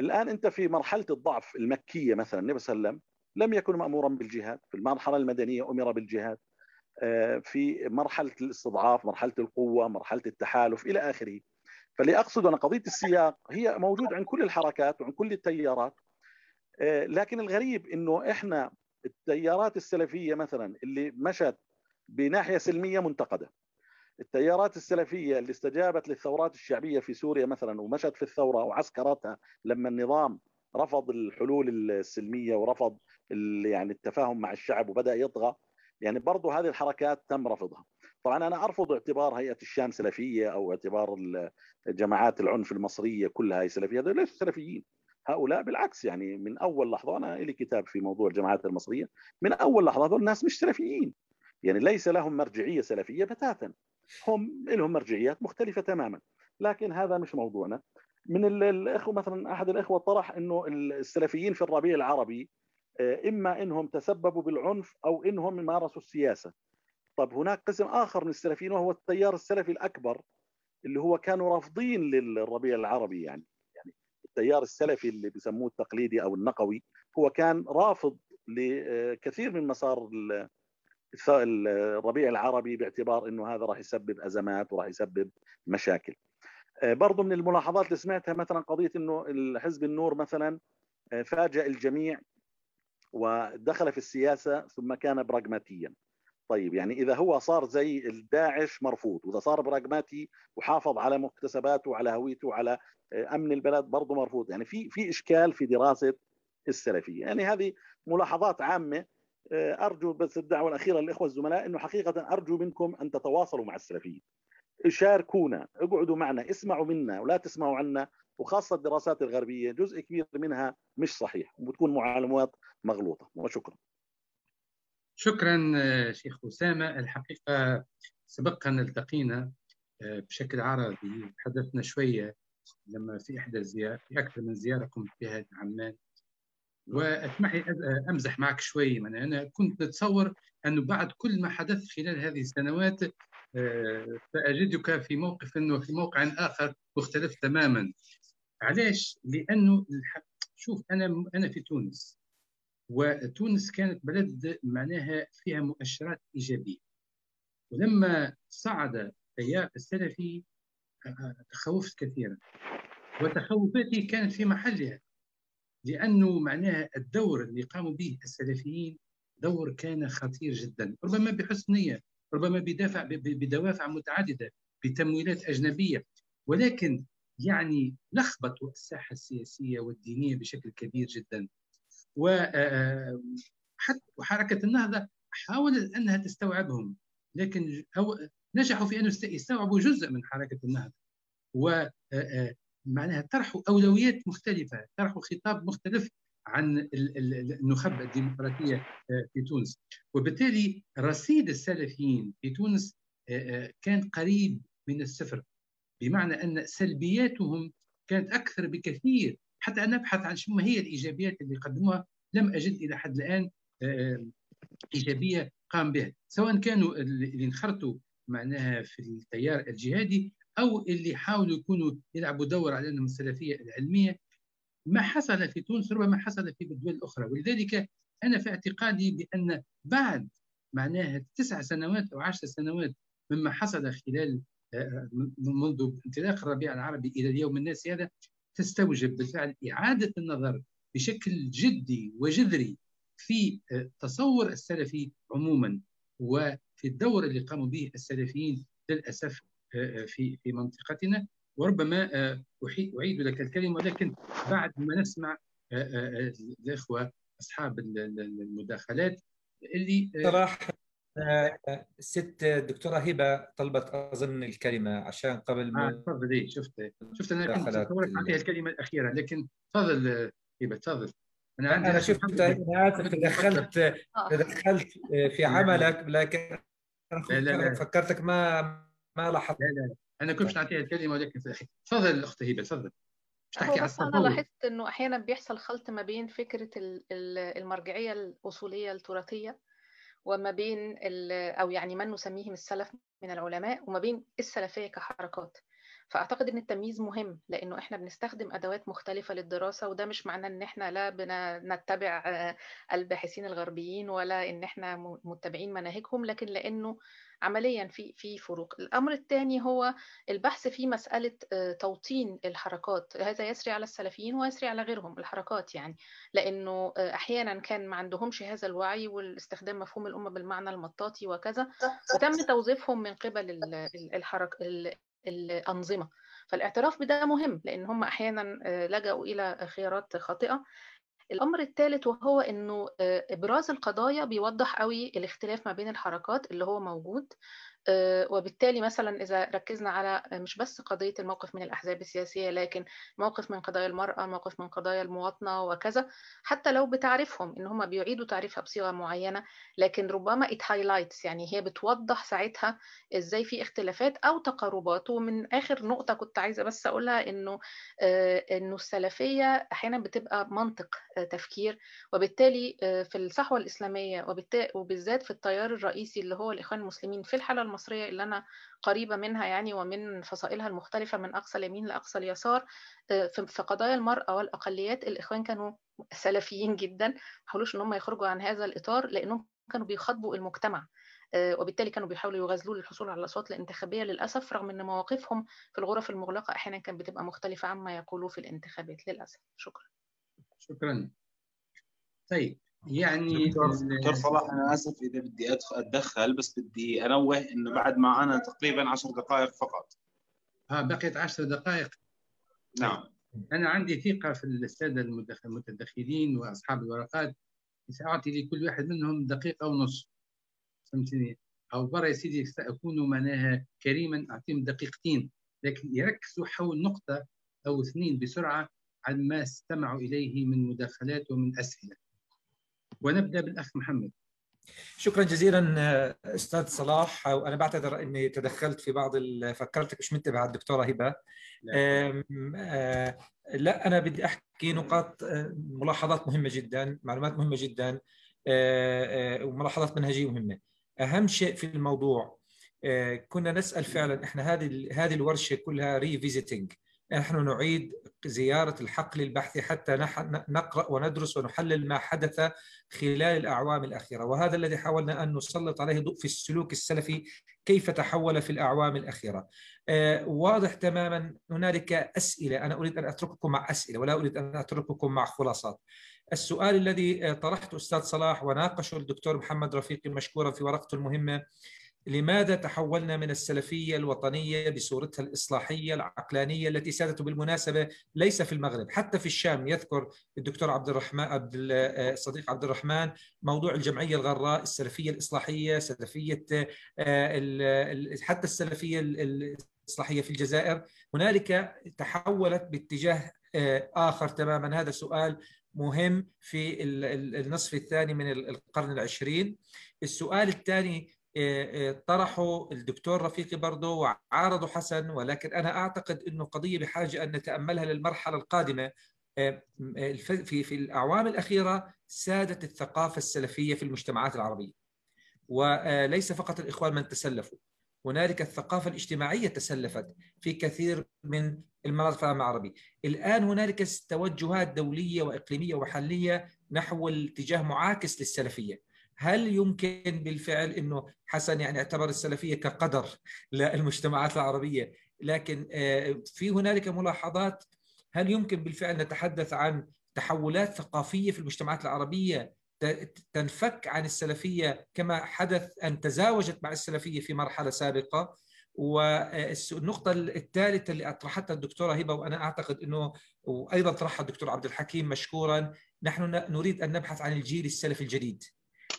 الآن أنت في مرحلة الضعف المكية مثلا النبي صلى الله عليه وسلم لم يكن مأمورا بالجهاد في المرحلة المدنية أمر بالجهاد. في مرحلة الاستضعاف مرحلة القوة مرحلة التحالف إلى آخره. فاللي أقصد أنا قضية السياق هي موجود عند كل الحركات وعند كل التيارات. آه، لكن الغريب إنه إحنا التيارات السلفية مثلا اللي مشت بناحية سلمية منتقدة. التيارات السلفية اللي استجابت للثورات الشعبية في سوريا مثلا ومشت في الثورة وعسكرتها لما النظام رفض الحلول السلمية ورفض يعني التفاهم مع الشعب وبدأ يطغى يعني برضو هذه الحركات تم رفضها. طبعا أنا أرفض اعتبار هيئة الشام سلفية أو اعتبار جماعات العنف المصرية كلها هي سلفية. هذول ليسوا سلفيين. هؤلاء بالعكس يعني من أول لحظة أنا لي كتاب في موضوع الجماعات المصرية من أول لحظة هذول الناس مش سلفيين. يعني ليس لهم مرجعية سلفية بتاتا. هم لهم مرجعيات مختلفة تماما. لكن هذا مش موضوعنا. من الإخوة مثلا أحد الإخوة طرح إنه السلفيين في الربيع العربي إما إنهم تسببوا بالعنف أو إنهم مارسوا السياسة. طب هناك قسم آخر من السلفيين وهو التيار السلفي الأكبر اللي هو كانوا رافضين للربيع العربي يعني. يعني التيار السلفي اللي بيسموه التقليدي أو النقوي هو كان رافض لكثير من مسار الربيع العربي باعتبار إنه هذا راح يسبب أزمات وراح يسبب مشاكل. آه، برضو من الملاحظات اللي سمعتها مثلا قضية إنه حزب النور مثلا آه، فاجأ الجميع ودخل في السياسة ثم كان براغماتيا. طيب يعني إذا هو صار زي الداعش مرفوض وإذا صار براغماتي وحافظ على مكتسباته وعلى هويته وعلى آه، أمن البلد برضه مرفوض. يعني في في إشكال في دراسة السلفية. يعني هذه ملاحظات عامة آه، أرجو بس الدعوة الأخيرة للإخوة الزملاء إنه حقيقة أرجو منكم أن تتواصلوا مع السلفيين. شاركونا اقعدوا معنا اسمعوا منا ولا تسمعوا عنا وخاصة الدراسات الغربية جزء كبير منها مش صحيح وبتكون معلومات مغلوطة وشكرا. شكرا شيخ أسامة. الحقيقة سبق ان التقينا بشكل عرضي تحدثنا شوية لما في إحدى الزيارات في أكثر من زيارة قمت بها لعمان واسمح لي أمزح معك شوي. من أنا كنت نتصور انه بعد كل ما حدث خلال هذه السنوات سأجدك في موقف وفي موقع آخر مختلف تماما. علاش؟ لأنه شوف أنا أنا في تونس. وتونس كانت بلد معناها فيها مؤشرات إيجابية. ولما صعد التيار السلفي تخوفت كثيرا. وتخوفاتي كانت في محلها لأنه معناها الدور اللي قاموا به السلفيين دور كان خطير جدا. ربما بحسن نية ربما بدافع بدوافع متعددة بتمويلات أجنبية. ولكن يعني لخبطوا الساحة السياسية والدينية بشكل كبير جدا. وحركة النهضة حاولت أنها تستوعبهم لكن نجحوا في أن يستوعبوا جزء من حركة النهضة. و معناها طرحوا أولويات مختلفة طرحوا خطاب مختلف عن النخب الديمقراطية في تونس. وبالتالي رصيد السلفيين في تونس كان قريب من الصفر بمعنى أن سلبياتهم كانت أكثر بكثير حتى أن ابحث عن شو هي الإيجابيات اللي قدموها. لم أجد إلى حد الآن إيجابية قام بها. سواء كانوا اللي انخرطوا معناها في التيار الجهادي أو اللي حاولوا يكونوا يلعبوا دور على انهم السلفيه العلمية. ما حصل في تونس ربما حصل في الدول الأخرى. ولذلك أنا في اعتقادي بأن بعد معناها تسع سنوات أو عشر سنوات مما حصل خلال منذ انطلاق الربيع العربي إلى اليوم الناس هذا تستوجب بالفعل إعادة النظر بشكل جدي وجذري في تصور السلفي عموما وفي الدور اللي قاموا به السلفيين للأسف في في منطقتنا. وربما أعيد لك الكلمة ولكن بعد ما نسمع الإخوة أصحاب المداخلات اللي صراحة. الست الدكتورة هبة طلبت أظن الكلمة عشان قبل ما تفضل. شفت. شفت أنا كنت أعطيها الكلمة الأخيرة لكن تفضل هبة تفضل. أنا عندي أنا شفت أنا اسف تدخلت تدخلت في عملك لكن لا لا لا. فكرتك ما ما لاحظت. لا لا أنا كنت نعطيها الكلمة ولكن في الأخير. تفضل الاخت هبة تفضل. أنا لاحظت إنه أحيانا بيحصل خلط ما بين فكرة المرجعية الاصوليه التراثية وما بين أو يعني من نسميهم السلف من العلماء وما بين السلفية كحركات. فأعتقد إن التمييز مهم لأنه إحنا بنستخدم أدوات مختلفة للدراسة وده مش معناه إن إحنا لا بنتبع الباحثين الغربيين ولا إن إحنا متبعين مناهجهم لكن لأنه عمليا في في فروق. الأمر الثاني هو البحث في مسألة توطين الحركات. هذا يسري على السلفيين ويسري على غيرهم الحركات يعني. لأنه أحيانا كان ما عندهمش هذا الوعي والاستخدام مفهوم الأمة بالمعنى المطاطي وكذا. وتم توظيفهم من قبل الحرك الأنظمة. فالاعتراف بده مهم لأن هم أحيانا لجأوا إلى خيارات خاطئة. الأمر الثالث وهو إنه إبراز القضايا بيوضح قوي الاختلاف ما بين الحركات اللي هو موجود وبالتالي مثلا إذا ركزنا على مش بس قضية الموقف من الأحزاب السياسية لكن موقف من قضايا المرأة موقف من قضايا المواطنة وكذا حتى لو بتعرفهم إن هم بيعيدوا تعريفها بصيغة معينة لكن ربما highlights يعني هي بتوضح ساعتها إزاي في اختلافات أو تقاربات. ومن آخر نقطة كنت عايزة بس أقولها إنه إنه السلفية أحيانا بتبقى منطق تفكير. وبالتالي في الصحوة الإسلامية وبالذات في التيار الرئيسي اللي هو الإخوان المسلمين في الحالة المصرية اللي أنا قريبة منها يعني ومن فصائلها المختلفة من أقصى اليمين لأقصى اليسار في قضايا المرأة والأقليات الإخوان كانوا سلفيين جدا ما حاولوش إن هم يخرجوا عن هذا الإطار لأنهم كانوا بيخاطبوا المجتمع وبالتالي كانوا بيحاولوا يغازلوا للحصول على الأصوات الانتخابية للأسف رغم إن مواقفهم في الغرف المغلقة أحيانا كانت بتبقى مختلفة عما يقولوا في الانتخابات للأسف. شكرا. شكرا. طيب يعني دكتور صلاح أنا آسف إذا بدي أتدخل بس بدي أنوه إنه بعد ما أنا تقريبا 10 دقائق فقط. آه بقيت 10 دقائق. نعم. أنا عندي ثقة في الساده المتدخلين وأصحاب الورقات. سأعطي لكل واحد منهم دقيقة ونص. فهمتني؟ أو برا يا سيدي سأكون معناها كريما أعطيهم دقيقتين. لكن يركزوا حول نقطة أو اثنين بسرعة عن ما استمعوا إليه من مداخلات ومن أسئلة. ونبدا بالأخ محمد. شكرا جزيلا أستاذ صلاح. وأنا بعتذر إني تدخلت في بعض فكرتك مش منتبه على الدكتورة هبة. لا. أنا بدي أحكي نقاط ملاحظات مهمة جدا معلومات مهمة جدا وملاحظات منهجية مهمة. أهم شيء في الموضوع كنا نسأل فعلا إحنا هذه هذه الورشة كلها ريفيزيتنج نحن نعيد زيارة الحقل البحثي حتى نقرأ وندرس ونحلل ما حدث خلال الأعوام الأخيرة. وهذا الذي حاولنا أن نسلط عليه ضوء في السلوك السلفي كيف تحول في الأعوام الأخيرة. واضح تماما هنالك أسئلة. أنا أريد أن أترككم مع أسئلة ولا أريد أن أترككم مع خلاصات. السؤال الذي طرحته أستاذ صلاح وناقشه الدكتور محمد رفيقي مشكورا في ورقته المهمة. لماذا تحولنا من السلفية الوطنية بصورتها الإصلاحية العقلانية التي سادت بالمناسبة ليس في المغرب حتى في الشام يذكر الدكتور عبد الرحمن عبد الصديق عبد الرحمن موضوع الجمعية الغراء السلفية الإصلاحية سلفية حتى السلفية الإصلاحية في الجزائر. هنالك تحولت باتجاه آخر تماما. هذا سؤال مهم في النصف الثاني من القرن العشرين. السؤال الثاني طرحه الدكتور رفيقي برضه وعارضه حسن ولكن أنا أعتقد أنه قضية بحاجة أن نتأملها للمرحلة القادمة. في في الأعوام الأخيرة سادت الثقافة السلفية في المجتمعات العربية. وليس فقط الإخوان من تسلفوا هنالك الثقافة الاجتماعية تسلفت في كثير من المناطق العالم العربي. الآن هنالك توجهات دولية وإقليمية ومحلية نحو الاتجاه معاكس للسلفية. هل يمكن بالفعل إنه حسن يعني اعتبر السلفية كقدر للمجتمعات العربية؟ لكن في هنالك ملاحظات. هل يمكن بالفعل نتحدث عن تحولات ثقافية في المجتمعات العربية تنفك عن السلفية كما حدث أن تزاوجت مع السلفية في مرحلة سابقة؟ والنقطة الثالثة اللي أطرحتها الدكتورة هبة وأنا أعتقد أنه وأيضا طرحها الدكتور عبد الحكيم مشكورا نحن نريد أن نبحث عن الجيل السلفي الجديد.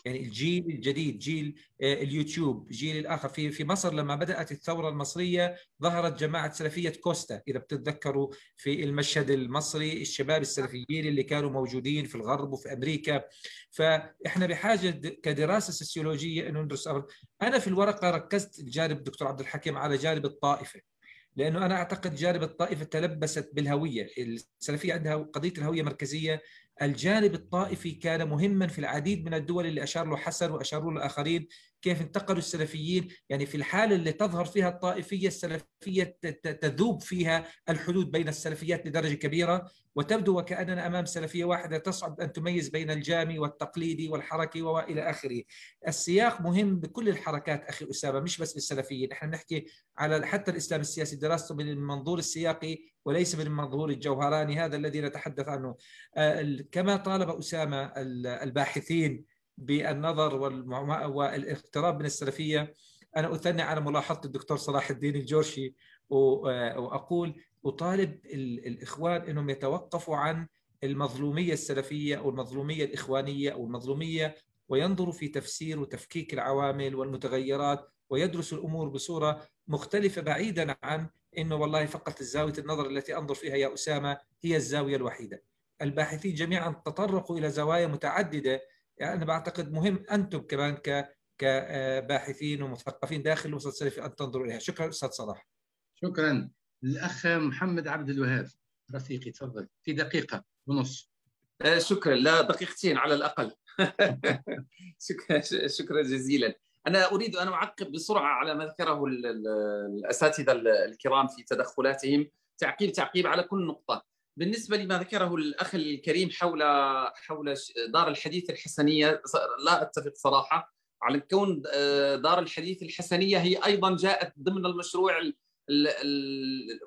يعني الجيل الجديد جيل اليوتيوب جيل الآخر. في في مصر لما بدأت الثورة المصرية ظهرت جماعة سلفية كوستا. إذا بتتذكروا في المشهد المصري الشباب السلفيين اللي كانوا موجودين في الغرب وفي أمريكا. فإحنا بحاجة كدراسة سوسيولوجيه إنه ندرس أنا في الورقة ركزت الجانب دكتور عبد الحكيم على جانب الطائفة لأنه أنا أعتقد جانب الطائفة تلبست بالهوية، السلفية عندها قضية الهوية مركزية، الجانب الطائفي كان مهما في العديد من الدول اللي اشار له حسن وأشاروا له الآخرين، كيف انتقلوا السلفيين، يعني في الحالة اللي تظهر فيها الطائفية السلفية تذوب فيها الحدود بين السلفيات لدرجة كبيرة، وتبدو وكأننا أمام سلفية واحدة تصعب أن تميز بين الجامي والتقليدي والحركي والى آخره. السياق مهم بكل الحركات أخي أسامة مش بس بالسلفيين، نحن نحكي على حتى الإسلام السياسي دراسته من المنظور السياقي وليس من المنظور الجوهراني هذا الذي نتحدث عنه. كما طالب أسامة الباحثين بالنظر والاقتراب من السلفية أنا أثني على ملاحظة الدكتور صلاح الدين الجورشي وأقول أطالب الإخوان إنهم يتوقفوا عن المظلومية السلفية أو المظلومية الإخوانية أو المظلومية وينظروا في تفسير وتفكيك العوامل والمتغيرات ويدرسوا الأمور بصورة مختلفة بعيدا عن إنه والله فقط زاويه النظر التي أنظر فيها يا أسامة هي الزاوية الوحيدة. الباحثين جميعا تطرقوا إلى زوايا متعددة يعني أنا بعتقد مهم أنتم كمان ك كباحثين ومثقفين داخل الوسط السلفي أن تنظروا إليها، شكرا أستاذ صلاح. شكرا الأخ محمد عبد الوهاب رفيقي تفضل في دقيقة ونص. شكرا لا دقيقتين على الأقل. شكرا شكرا جزيلا. أنا أريد أن أعقب بسرعة على ما ذكره الأساتذة الكرام في تدخلاتهم. تعقيب تعقيب على كل نقطة. بالنسبة لما ذكره الأخ الكريم حول حول دار الحديث الحسنية لا أتفق صراحة على كون دار الحديث الحسنية هي أيضا جاءت ضمن المشروع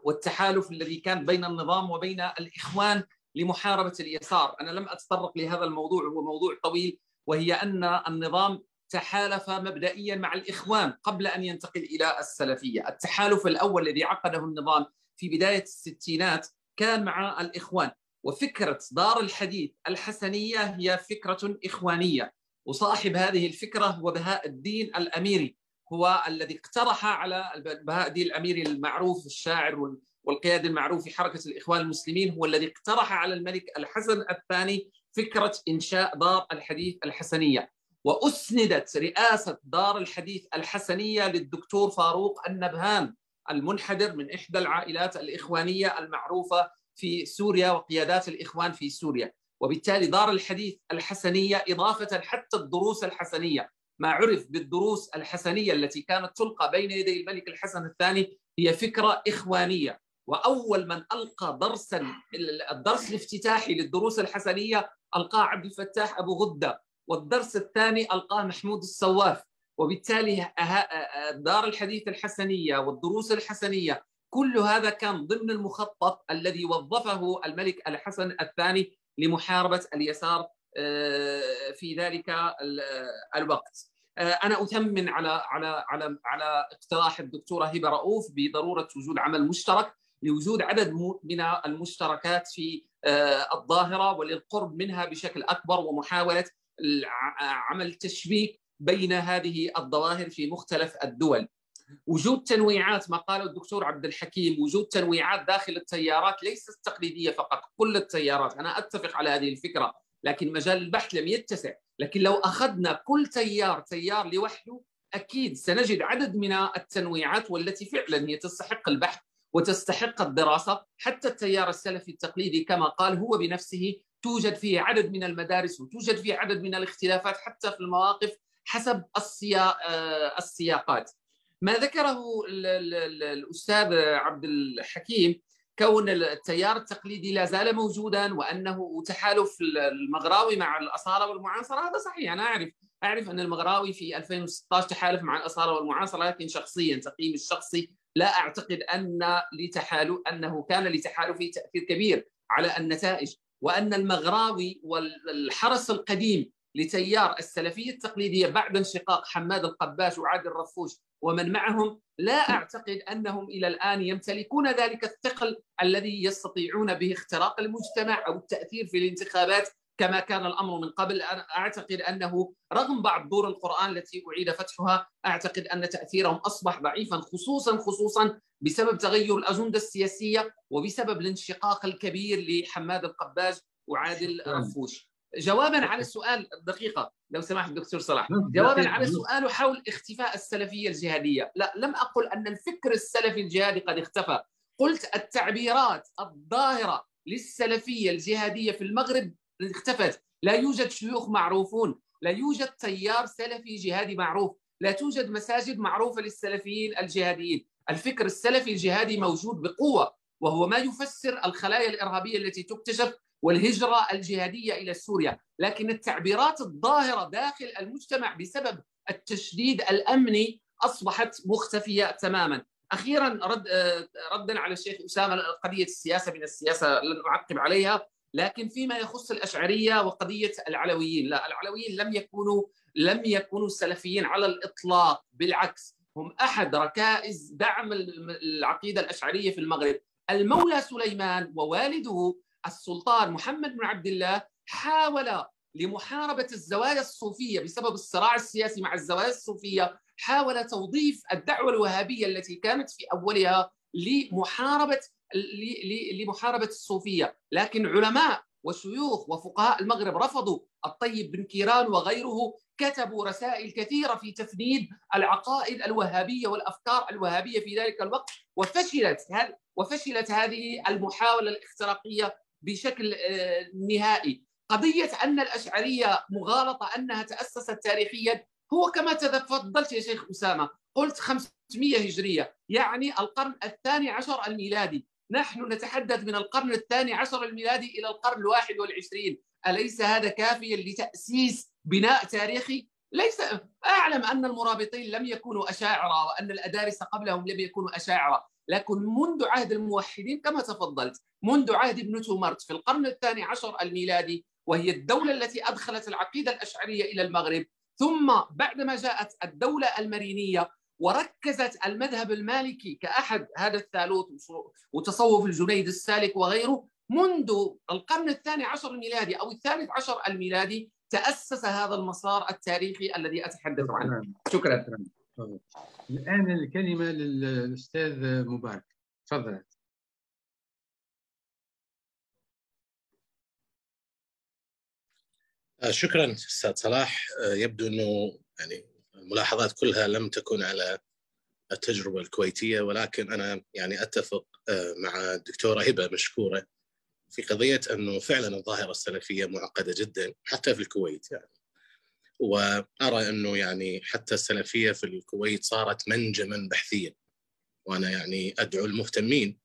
والتحالف الذي كان بين النظام وبين الإخوان لمحاربة اليسار، أنا لم أتطرق لهذا الموضوع هو موضوع طويل وهي أن النظام تحالف مبدئيا مع الإخوان قبل أن ينتقل إلى السلفية، التحالف الأول الذي عقده النظام في بداية الستينات كان مع الإخوان، وفكرة دار الحديث الحسنية هي فكرة إخوانية، وصاحب هذه الفكرة هو بهاء الدين الأميري، هو الذي اقترح على بهاء الدين الأميري المعروف الشاعر والقيادي المعروف في حركة الإخوان المسلمين هو الذي اقترح على الملك الحسن الثاني فكرة إنشاء دار الحديث الحسنية. وأسندت رئاسة دار الحديث الحسنية للدكتور فاروق النبهان المنحدر من إحدى العائلات الإخوانية المعروفة في سوريا وقيادات الإخوان في سوريا. وبالتالي دار الحديث الحسنية إضافة حتى الدروس الحسنية. ما عرف بالدروس الحسنية التي كانت تلقى بين يدي الملك الحسن الثاني هي فكرة إخوانية. وأول من ألقى درسا الدرس الافتتاحي للدروس الحسنية ألقاه عبد الفتاح أبو غدة. والدرس الثاني ألقاه محمود السواف. وبالتالي دار الحديث الحسنية والدروس الحسنية كل هذا كان ضمن المخطط الذي وظفه الملك الحسن الثاني لمحاربة اليسار في ذلك الوقت. أنا أثمن على على على على اقتراح الدكتورة هبة رؤوف بضرورة وجود عمل مشترك لوجود عدد من المشتركات في الظاهرة وللقرب منها بشكل أكبر ومحاولة عمل تشبيك بين هذه الظواهر في مختلف الدول. وجود تنويعات ما قاله الدكتور عبد الحكيم وجود تنويعات داخل التيارات ليست تقليدية فقط كل التيارات. أنا أتفق على هذه الفكرة لكن مجال البحث لم يتسع. لكن لو أخذنا كل تيار تيار لوحده أكيد سنجد عدد من التنويعات والتي فعلا هي تستحق البحث وتستحق الدراسة حتى التيار السلفي التقليدي كما قال هو بنفسه توجد فيه عدد من المدارس وتوجد فيه عدد من الاختلافات حتى في المواقف حسب السياقات. ما ذكره الأستاذ عبد الحكيم كون التيار التقليدي لا زال موجودا وأنه تحالف المغراوي مع الأصالة والمعاصرة هذا صحيح أنا أعرف أعرف أن المغراوي في 2016 تحالف مع الأصالة والمعاصرة لكن شخصيا تقييمي الشخصي لا أعتقد أن لتحالف أنه كان لتحالفه تأثير كبير على النتائج. وأن المغراوي والحرس القديم لتيار السلفية التقليدية بعد انشقاق حماد القباش وعادل الرفوش ومن معهم لا أعتقد أنهم إلى الآن يمتلكون ذلك الثقل الذي يستطيعون به اختراق المجتمع أو التأثير في الانتخابات كما كان الأمر من قبل. أعتقد أنه رغم بعض دور القرآن التي أعيد فتحها أعتقد أن تأثيرهم أصبح ضعيفا خصوصا خصوصا بسبب تغير الأجندة السياسية وبسبب الانشقاق الكبير لحماد القباج وعادل رفوش جوابا على السؤال دقيقة لو سمحت دكتور صلاح. جوابا على السؤال حول اختفاء السلفية الجهادية. لا لم أقل أن الفكر السلفي الجهادي قد اختفى. قلت التعبيرات الظاهرة للسلفية الجهادية في المغرب اختفت. لا يوجد شيوخ معروفون. لا يوجد تيار سلفي جهادي معروف. لا توجد مساجد معروفة للسلفيين الجهاديين. الفكر السلفي الجهادي موجود بقوة وهو ما يفسر الخلايا الإرهابية التي تكتشف والهجرة الجهادية إلى سوريا. لكن التعبيرات الظاهرة داخل المجتمع بسبب التشديد الأمني أصبحت مختفية تماما. أخيرا رد ردا على الشيخ أسامة قضية السياسة من السياسة لن أعقب عليها. لكن فيما يخص الأشعرية وقضية العلويين لا العلويين لم يكونوا لم يكونوا سلفيين على الإطلاق بالعكس هم أحد ركائز دعم العقيدة الأشعرية في المغرب. المولى سليمان ووالده السلطان محمد بن عبد الله حاول لمحاربة الزوايا الصوفية بسبب الصراع السياسي مع الزوايا الصوفية حاول توظيف الدعوة الوهابية التي كانت في أولها لمحاربة لمحاربة الصوفية. لكن علماء وشيوخ وفقهاء المغرب رفضوا. الطيب بن كيران وغيره كتبوا رسائل كثيرة في تفنيد العقائد الوهابية والأفكار الوهابية في ذلك الوقت. وفشلت وفشلت هذه المحاولة الاختراقية بشكل نهائي. قضية أن الأشعرية مغالطة أنها تأسست تاريخيا هو كما تفضلت يا شيخ أسامة قلت 500 هجرية يعني القرن الثاني عشر الميلادي. نحن نتحدث من القرن الثاني عشر الميلادي إلى القرن الواحد والعشرين. أليس هذا كافيا لتأسيس بناء تاريخي؟ ليس. أعلم أن المرابطين لم يكونوا أشاعرة وأن الأدارس قبلهم لم يكونوا أشاعرة. لكن منذ عهد الموحدين كما تفضلت منذ عهد ابن تومرت في القرن الثاني عشر الميلادي وهي الدولة التي أدخلت العقيدة الأشعرية إلى المغرب ثم بعدما جاءت الدولة المرينية وركزت المذهب المالكي كأحد هذا الثالوث وتصوف الجنيد السالك وغيره منذ القرن الثاني عشر الميلادي أو الثالث عشر الميلادي تأسس هذا المسار التاريخي الذي أتحدث عنه. شكرا. الآن الكلمة للأستاذ مبارك. تفضل. شكرا أستاذ صلاح. يبدو إنه يعني الملاحظات كلها لم تكن على التجربة الكويتية ولكن أنا يعني أتفق مع الدكتورة هبة مشكورة في قضية أنه فعلا الظاهرة السلفية معقدة جدا حتى في الكويت يعني. وأرى أنه يعني حتى السلفية في الكويت صارت منجما بحثيا. وأنا يعني أدعو المهتمين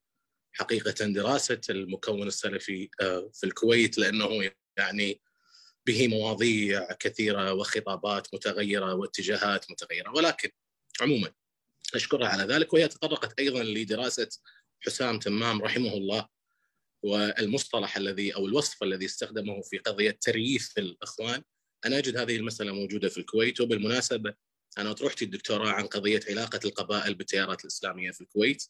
حقيقة دراسة المكون السلفي في الكويت لأنه يعني به مواضيع كثيرة وخطابات متغيرة واتجاهات متغيرة. ولكن عموما أشكرها على ذلك وهي تطرقت أيضا لدراسة حسام تمام رحمه الله والمصطلح الذي أو الوصف الذي استخدمه في قضية ترييث الإخوان. أنا أجد هذه المسألة موجودة في الكويت وبالمناسبة أنا اطروحتي الدكتوراه عن قضية علاقة القبائل بالتيارات الإسلامية في الكويت.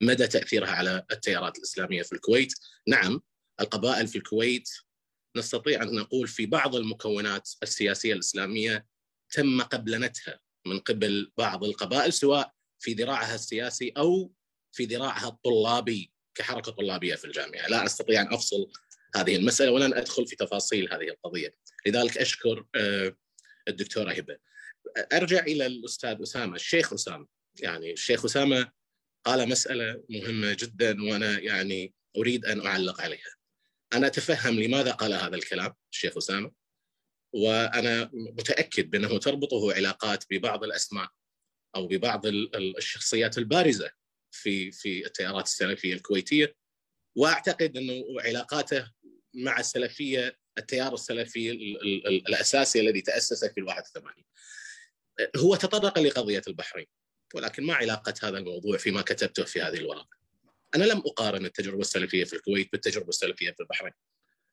مدى تأثيرها على التيارات الإسلامية في الكويت؟ نعم القبائل في الكويت نستطيع أن نقول في بعض المكونات السياسية الإسلامية تم قبلنتها من قبل بعض القبائل سواء في ذراعها السياسي أو في ذراعها الطلابي كحركة طلابية في الجامعة، لا أستطيع أن أفصل هذه المسألة ولن أدخل في تفاصيل هذه القضية، لذلك أشكر الدكتورة هبة. أرجع إلى الأستاذ أسامة، الشيخ أسامة، يعني الشيخ أسامة قال مسألة مهمة جدا وأنا يعني أريد أن أعلق عليها. أنا أتفهم لماذا قال هذا الكلام الشيخ أسامة وأنا متأكد بأنه تربطه علاقات ببعض الأسماء أو ببعض الشخصيات البارزة في في التيارات السلفية الكويتية وأعتقد أنه علاقاته مع السلفية التيار السلفي الأساسي الذي تأسس في ال 81 هو تطرق لقضية البحرين ولكن ما علاقة هذا الموضوع فيما كتبته في هذه الورقة. أنا لم أقارن التجربة السلفية في الكويت بالتجربة السلفية في البحرين.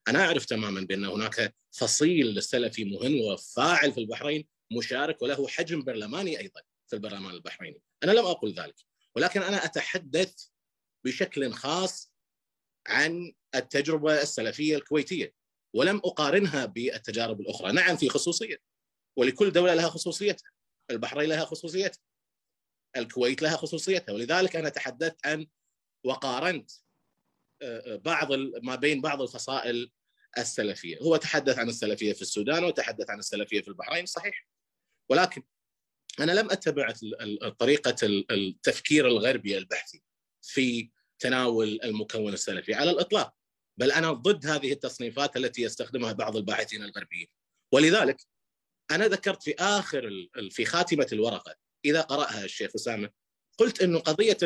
أنا أعرف تماما بأن هناك فصيل سلفي مهم وفاعل في البحرين مشارك وله حجم برلماني أيضا في البرلمان البحريني. أنا لم أقل ذلك. ولكن أنا أتحدث بشكل خاص عن التجربة السلفية الكويتية ولم أقارنها بالتجارب الأخرى. نعم في خصوصية. ولكل دولة لها خصوصيتها. البحرين لها خصوصيتها. الكويت لها خصوصيتها. ولذلك أنا تحدثت عن وقارنت بعض ما بين بعض الفصائل السلفية، هو تحدث عن السلفية في السودان وتحدث عن السلفية في البحرين صحيح. ولكن أنا لم أتبع طريقة التفكير الغربي البحثي في تناول المكون السلفي على الإطلاق، بل أنا ضد هذه التصنيفات التي يستخدمها بعض الباحثين الغربيين. ولذلك أنا ذكرت في آخر في خاتمة الورقة إذا قرأها الشيخ أسامة قلت إنه قضية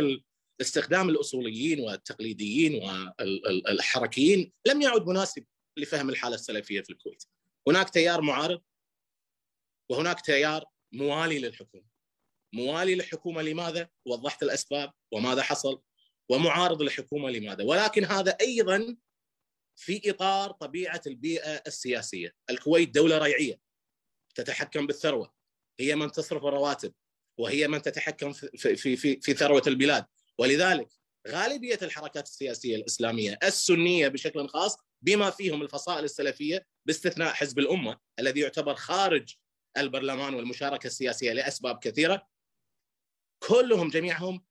استخدام الأصوليين والتقليديين والحركيين لم يعد مناسب لفهم الحالة السلفية في الكويت. هناك تيار معارض وهناك تيار موالي للحكومة. موالي للحكومة لماذا؟ وضحت الأسباب وماذا حصل ومعارض للحكومه لماذا؟ ولكن هذا أيضا في إطار طبيعة البيئة السياسية، الكويت دولة ريعية تتحكم بالثروة هي من تصرف الرواتب وهي من تتحكم في في في, في ثروة البلاد ولذلك غالبية الحركات السياسية الإسلامية السنية بشكل خاص بما فيهم الفصائل السلفية باستثناء حزب الأمة الذي يعتبر خارج البرلمان والمشاركة السياسية لأسباب كثيرة كلهم جميعهم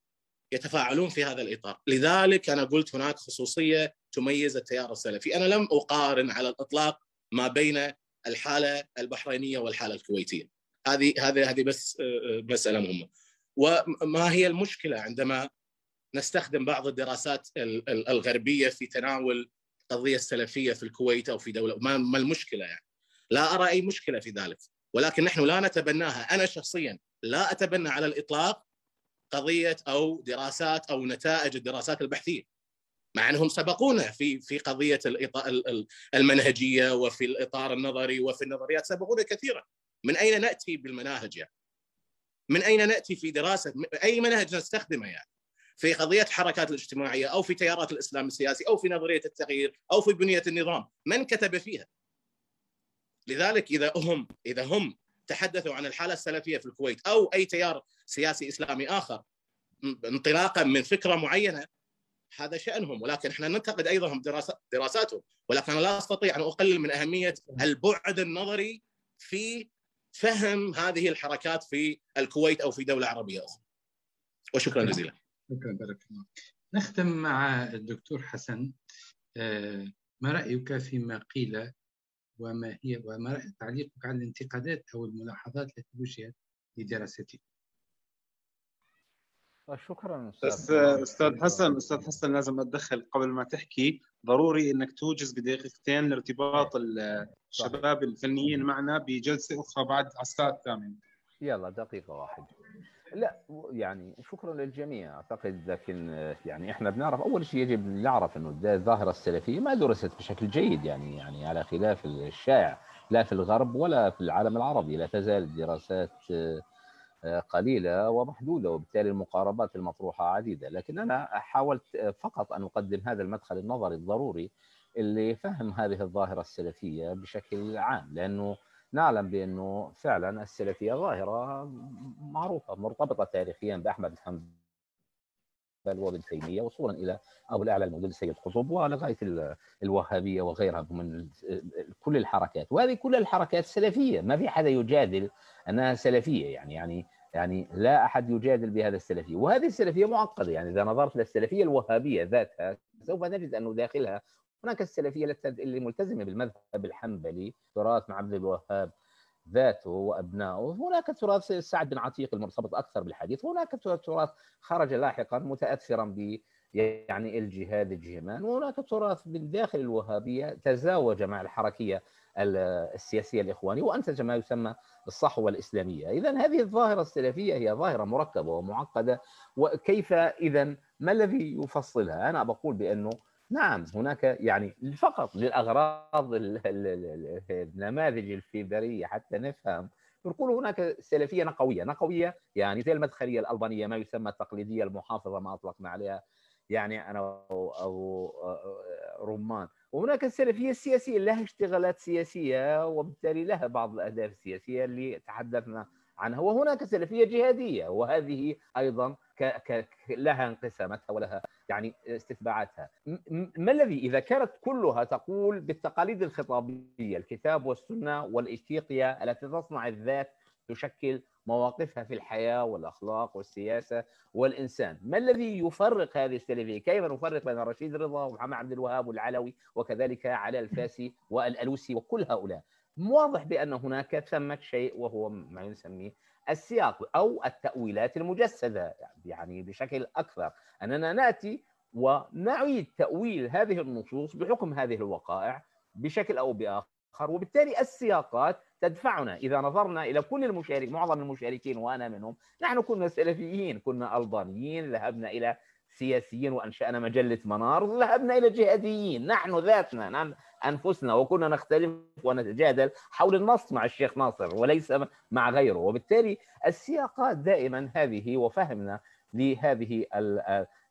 يتفاعلون في هذا الإطار، لذلك أنا قلت هناك خصوصية تميز التيار السلفي، أنا لم أقارن على الإطلاق ما بين الحالة البحرينية والحالة الكويتية. هذه هذه هذه بس مسألة مهمة. وما هي المشكلة عندما نستخدم بعض الدراسات الغربية في تناول قضية السلفية في الكويت أو في دولة. ما المشكلة يعني. لا أرى أي مشكلة في ذلك. ولكن نحن لا نتبناها. أنا شخصيا لا أتبنى على الإطلاق قضية أو دراسات أو نتائج الدراسات البحثية. مع أنهم سبقونا في في قضية المنهجية وفي الإطار النظري وفي النظريات. سبقونا كثيرا. من أين نأتي بالمناهج يعني؟ من أين نأتي في دراسة؟ أي منهج نستخدمه يعني؟ في قضية حركات الاجتماعية أو في تيارات الإسلام السياسي أو في نظرية التغيير أو في بنية النظام، من كتب فيها؟ لذلك إذا هم إذا هم تحدثوا عن الحالة السلفية في الكويت أو أي تيار سياسي إسلامي آخر انطلاقا من فكرة معينة هذا شأنهم ولكن إحنا ننتقد أيضا دراسات دراساتهم ولكن لا أستطيع أن أقلل من أهمية البعد النظري في فهم هذه الحركات في الكويت أو في دولة عربية أخرى. وشكرا جزيلا. شكرا بارك الله. نختم مع الدكتور حسن. ما رأيك فيما قيل وما هي وما تعليقك على الانتقادات أو الملاحظات التي وجهت لدراستك؟ شكرا بس أستاذ حسن أستاذ حسن لازم أتدخل قبل ما تحكي. ضروري إنك توجز بدقيقتين لارتباط الشباب الفنيين معنا بجلسة أخرى بعد على الساعة الثامنة. يلا دقيقة واحدة. لا يعني شكرا للجميع. أعتقد لكن يعني إحنا بنعرف أول شيء يجب نعرف إنه الظاهرة السلفية ما درست بشكل جيد يعني يعني على خلاف الشائع لا في الغرب ولا في العالم العربي. لا تزال الدراسات قليلة ومحدودة وبالتالي المقاربات المطروحة عديدة. لكن أنا حاولت فقط أن أقدم هذا المدخل النظري الضروري اللي فهم هذه الظاهرة السلفية بشكل عام لأنه نعلم بأنه فعلا السلفية ظاهرة معروفة مرتبطة تاريخيا بأحمد بن حنبل وابن تيمية وصولا إلى ابو الأعلى الموجود السيد قطب ولغاية الوهابية وغيرها من كل الحركات. وهذه كل الحركات سلفية ما في حدا يجادل أنها سلفية يعني يعني يعني لا أحد يجادل بهذا السلفية. وهذه السلفية معقدة يعني إذا نظرت للسلفية الوهابية ذاتها سوف نجد أنه داخلها هناك السلفية اللي ملتزمة بالمذهب الحنبلي تراث مع عبد الوهاب ذاته وأبنائه. هناك تراث سعد بن عتيق المرتبط أكثر بالحديث. هناك تراث خرج لاحقا متاثرا ب يعني الجهاد الجهمان. وهناك تراث من داخل الوهابية تزاوج مع الحركية السياسية الإخوانية وأنتج ما يسمى الصحوة الإسلامية، اذا هذه الظاهرة السلفية هي ظاهرة مركبة ومعقدة. وكيف اذا ما الذي يفصلها؟ أنا بقول بأنه نعم هناك يعني فقط للأغراض النماذج الفيبرية حتى نفهم نقول هناك سلفية نقوية، نقوية يعني زي المدخلية الألبانية ما يسمى التقليدية المحافظة ما أطلقنا عليها يعني أنا أو رمان. وهناك السلفية السياسية لها اشتغالات سياسية وبالتالي لها بعض الأهداف السياسية اللي تحدثنا عنها. وهناك سلفية جهادية وهذه أيضا ك ك لها انقساماتها ولها يعني استتباعاتها ما الذي إذا كانت كلها تقول بالتقاليد الخطابية الكتاب والسنة والايثيقيا التي تصنع الذات تشكل مواقفها في الحياة والأخلاق والسياسة والإنسان، ما الذي يفرق هذه السلفيه؟ كيف نفرق بين رشيد رضا ومحمد عبد الوهاب والعلوي وكذلك علاء الفاسي والألوسي وكل هؤلاء؟ واضح بأن هناك ثمة شيء وهو ما نسميه السياق أو التأويلات المجسدة يعني بشكل أكثر أننا نأتي ونعيد تأويل هذه النصوص بحكم هذه الوقائع بشكل أو بآخر وبالتالي السياقات تدفعنا. إذا نظرنا إلى كل المشارك معظم المشاركين وأنا منهم نحن كنا سلفيين كنا ألبانيين ذهبنا إلى سياسيين وأنشأنا مجلة منار ذهبنا إلى جهاديين. نحن ذاتنا أنفسنا وكنا نختلف ونتجادل حول النص مع الشيخ ناصر وليس مع غيره. وبالتالي السياقات دائما هذه وفهمنا لهذه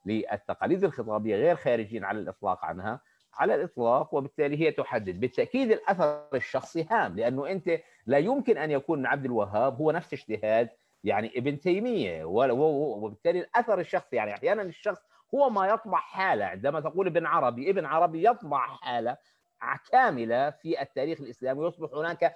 للتقاليد الخطابية غير خارجين على الإطلاق عنها. على الإطلاق وبالتالي هي تحدد. بالتأكيد الأثر الشخصي هام لأنه أنت لا يمكن أن يكون عبد الوهاب هو نفس اجتهاد يعني ابن تيمية. وبالتالي الأثر الشخصي يعني أحيانا الشخص هو ما يطبع حاله عندما تقول ابن عربي ابن عربي يطبع حاله. كاملة في التاريخ الإسلامي ويصبح هناك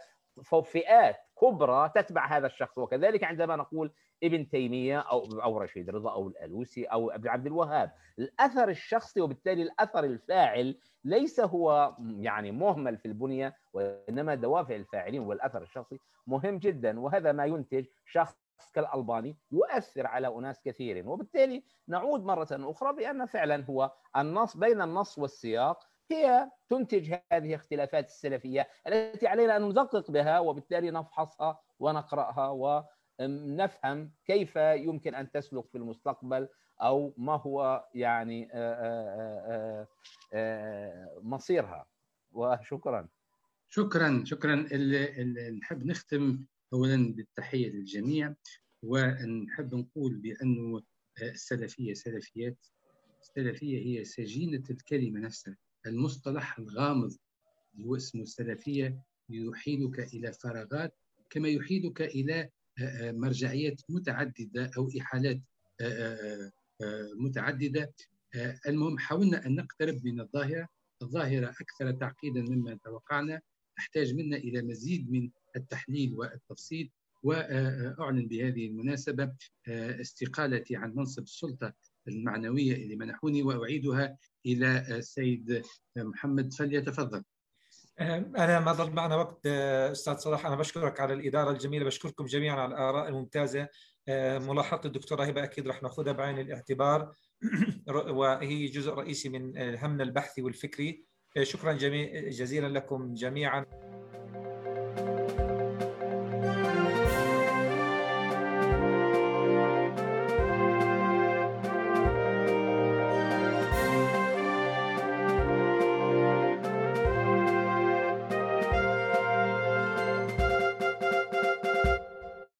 فئات كبرى تتبع هذا الشخص. وكذلك عندما نقول ابن تيمية أو أو رشيد رضا أو الألوسي أو ابن عبد الوهاب. الأثر الشخصي وبالتالي الأثر الفاعل ليس هو يعني مهمل في البنية وإنما دوافع الفاعلين والأثر الشخصي مهم جدا. وهذا ما ينتج شخص كالألباني يؤثر على أناس كثيرين. وبالتالي نعود مرة أخرى بأن فعلا هو النص بين النص والسياق هي تنتج هذه اختلافات السلفية التي علينا أن ندقق بها وبالتالي نفحصها ونقرأها ونفهم كيف يمكن أن تسلك في المستقبل أو ما هو يعني مصيرها. وشكرا. شكرا شكرا. نحب نختم اولا بالتحية للجميع ونحب نقول بانه السلفية سلفيات. السلفية هي سجينة الكلمة نفسها. المصطلح الغامض اللي هو اسمه السلفية يحيلك إلى فراغات كما يحيلك إلى مرجعيات متعددة أو إحالات متعددة. المهم حاولنا أن نقترب من الظاهرة. الظاهرة أكثر تعقيدا مما توقعنا. تحتاج منا إلى مزيد من التحليل والتفصيل واعلن بهذه المناسبة استقالتي عن منصب السلطة المعنوية اللي منحوني وأعيدها إلى السيد محمد فليتفضل. أنا ما ضل معنا وقت أستاذ صلاح. أنا بشكرك على الإدارة الجميلة بشكركم جميعا على الآراء الممتازة. ملاحظة الدكتورة هبة أكيد رح نأخذها بعين الاعتبار. وهي جزء رئيسي من همنا البحثي والفكري. شكرا جزيلا لكم جميعا.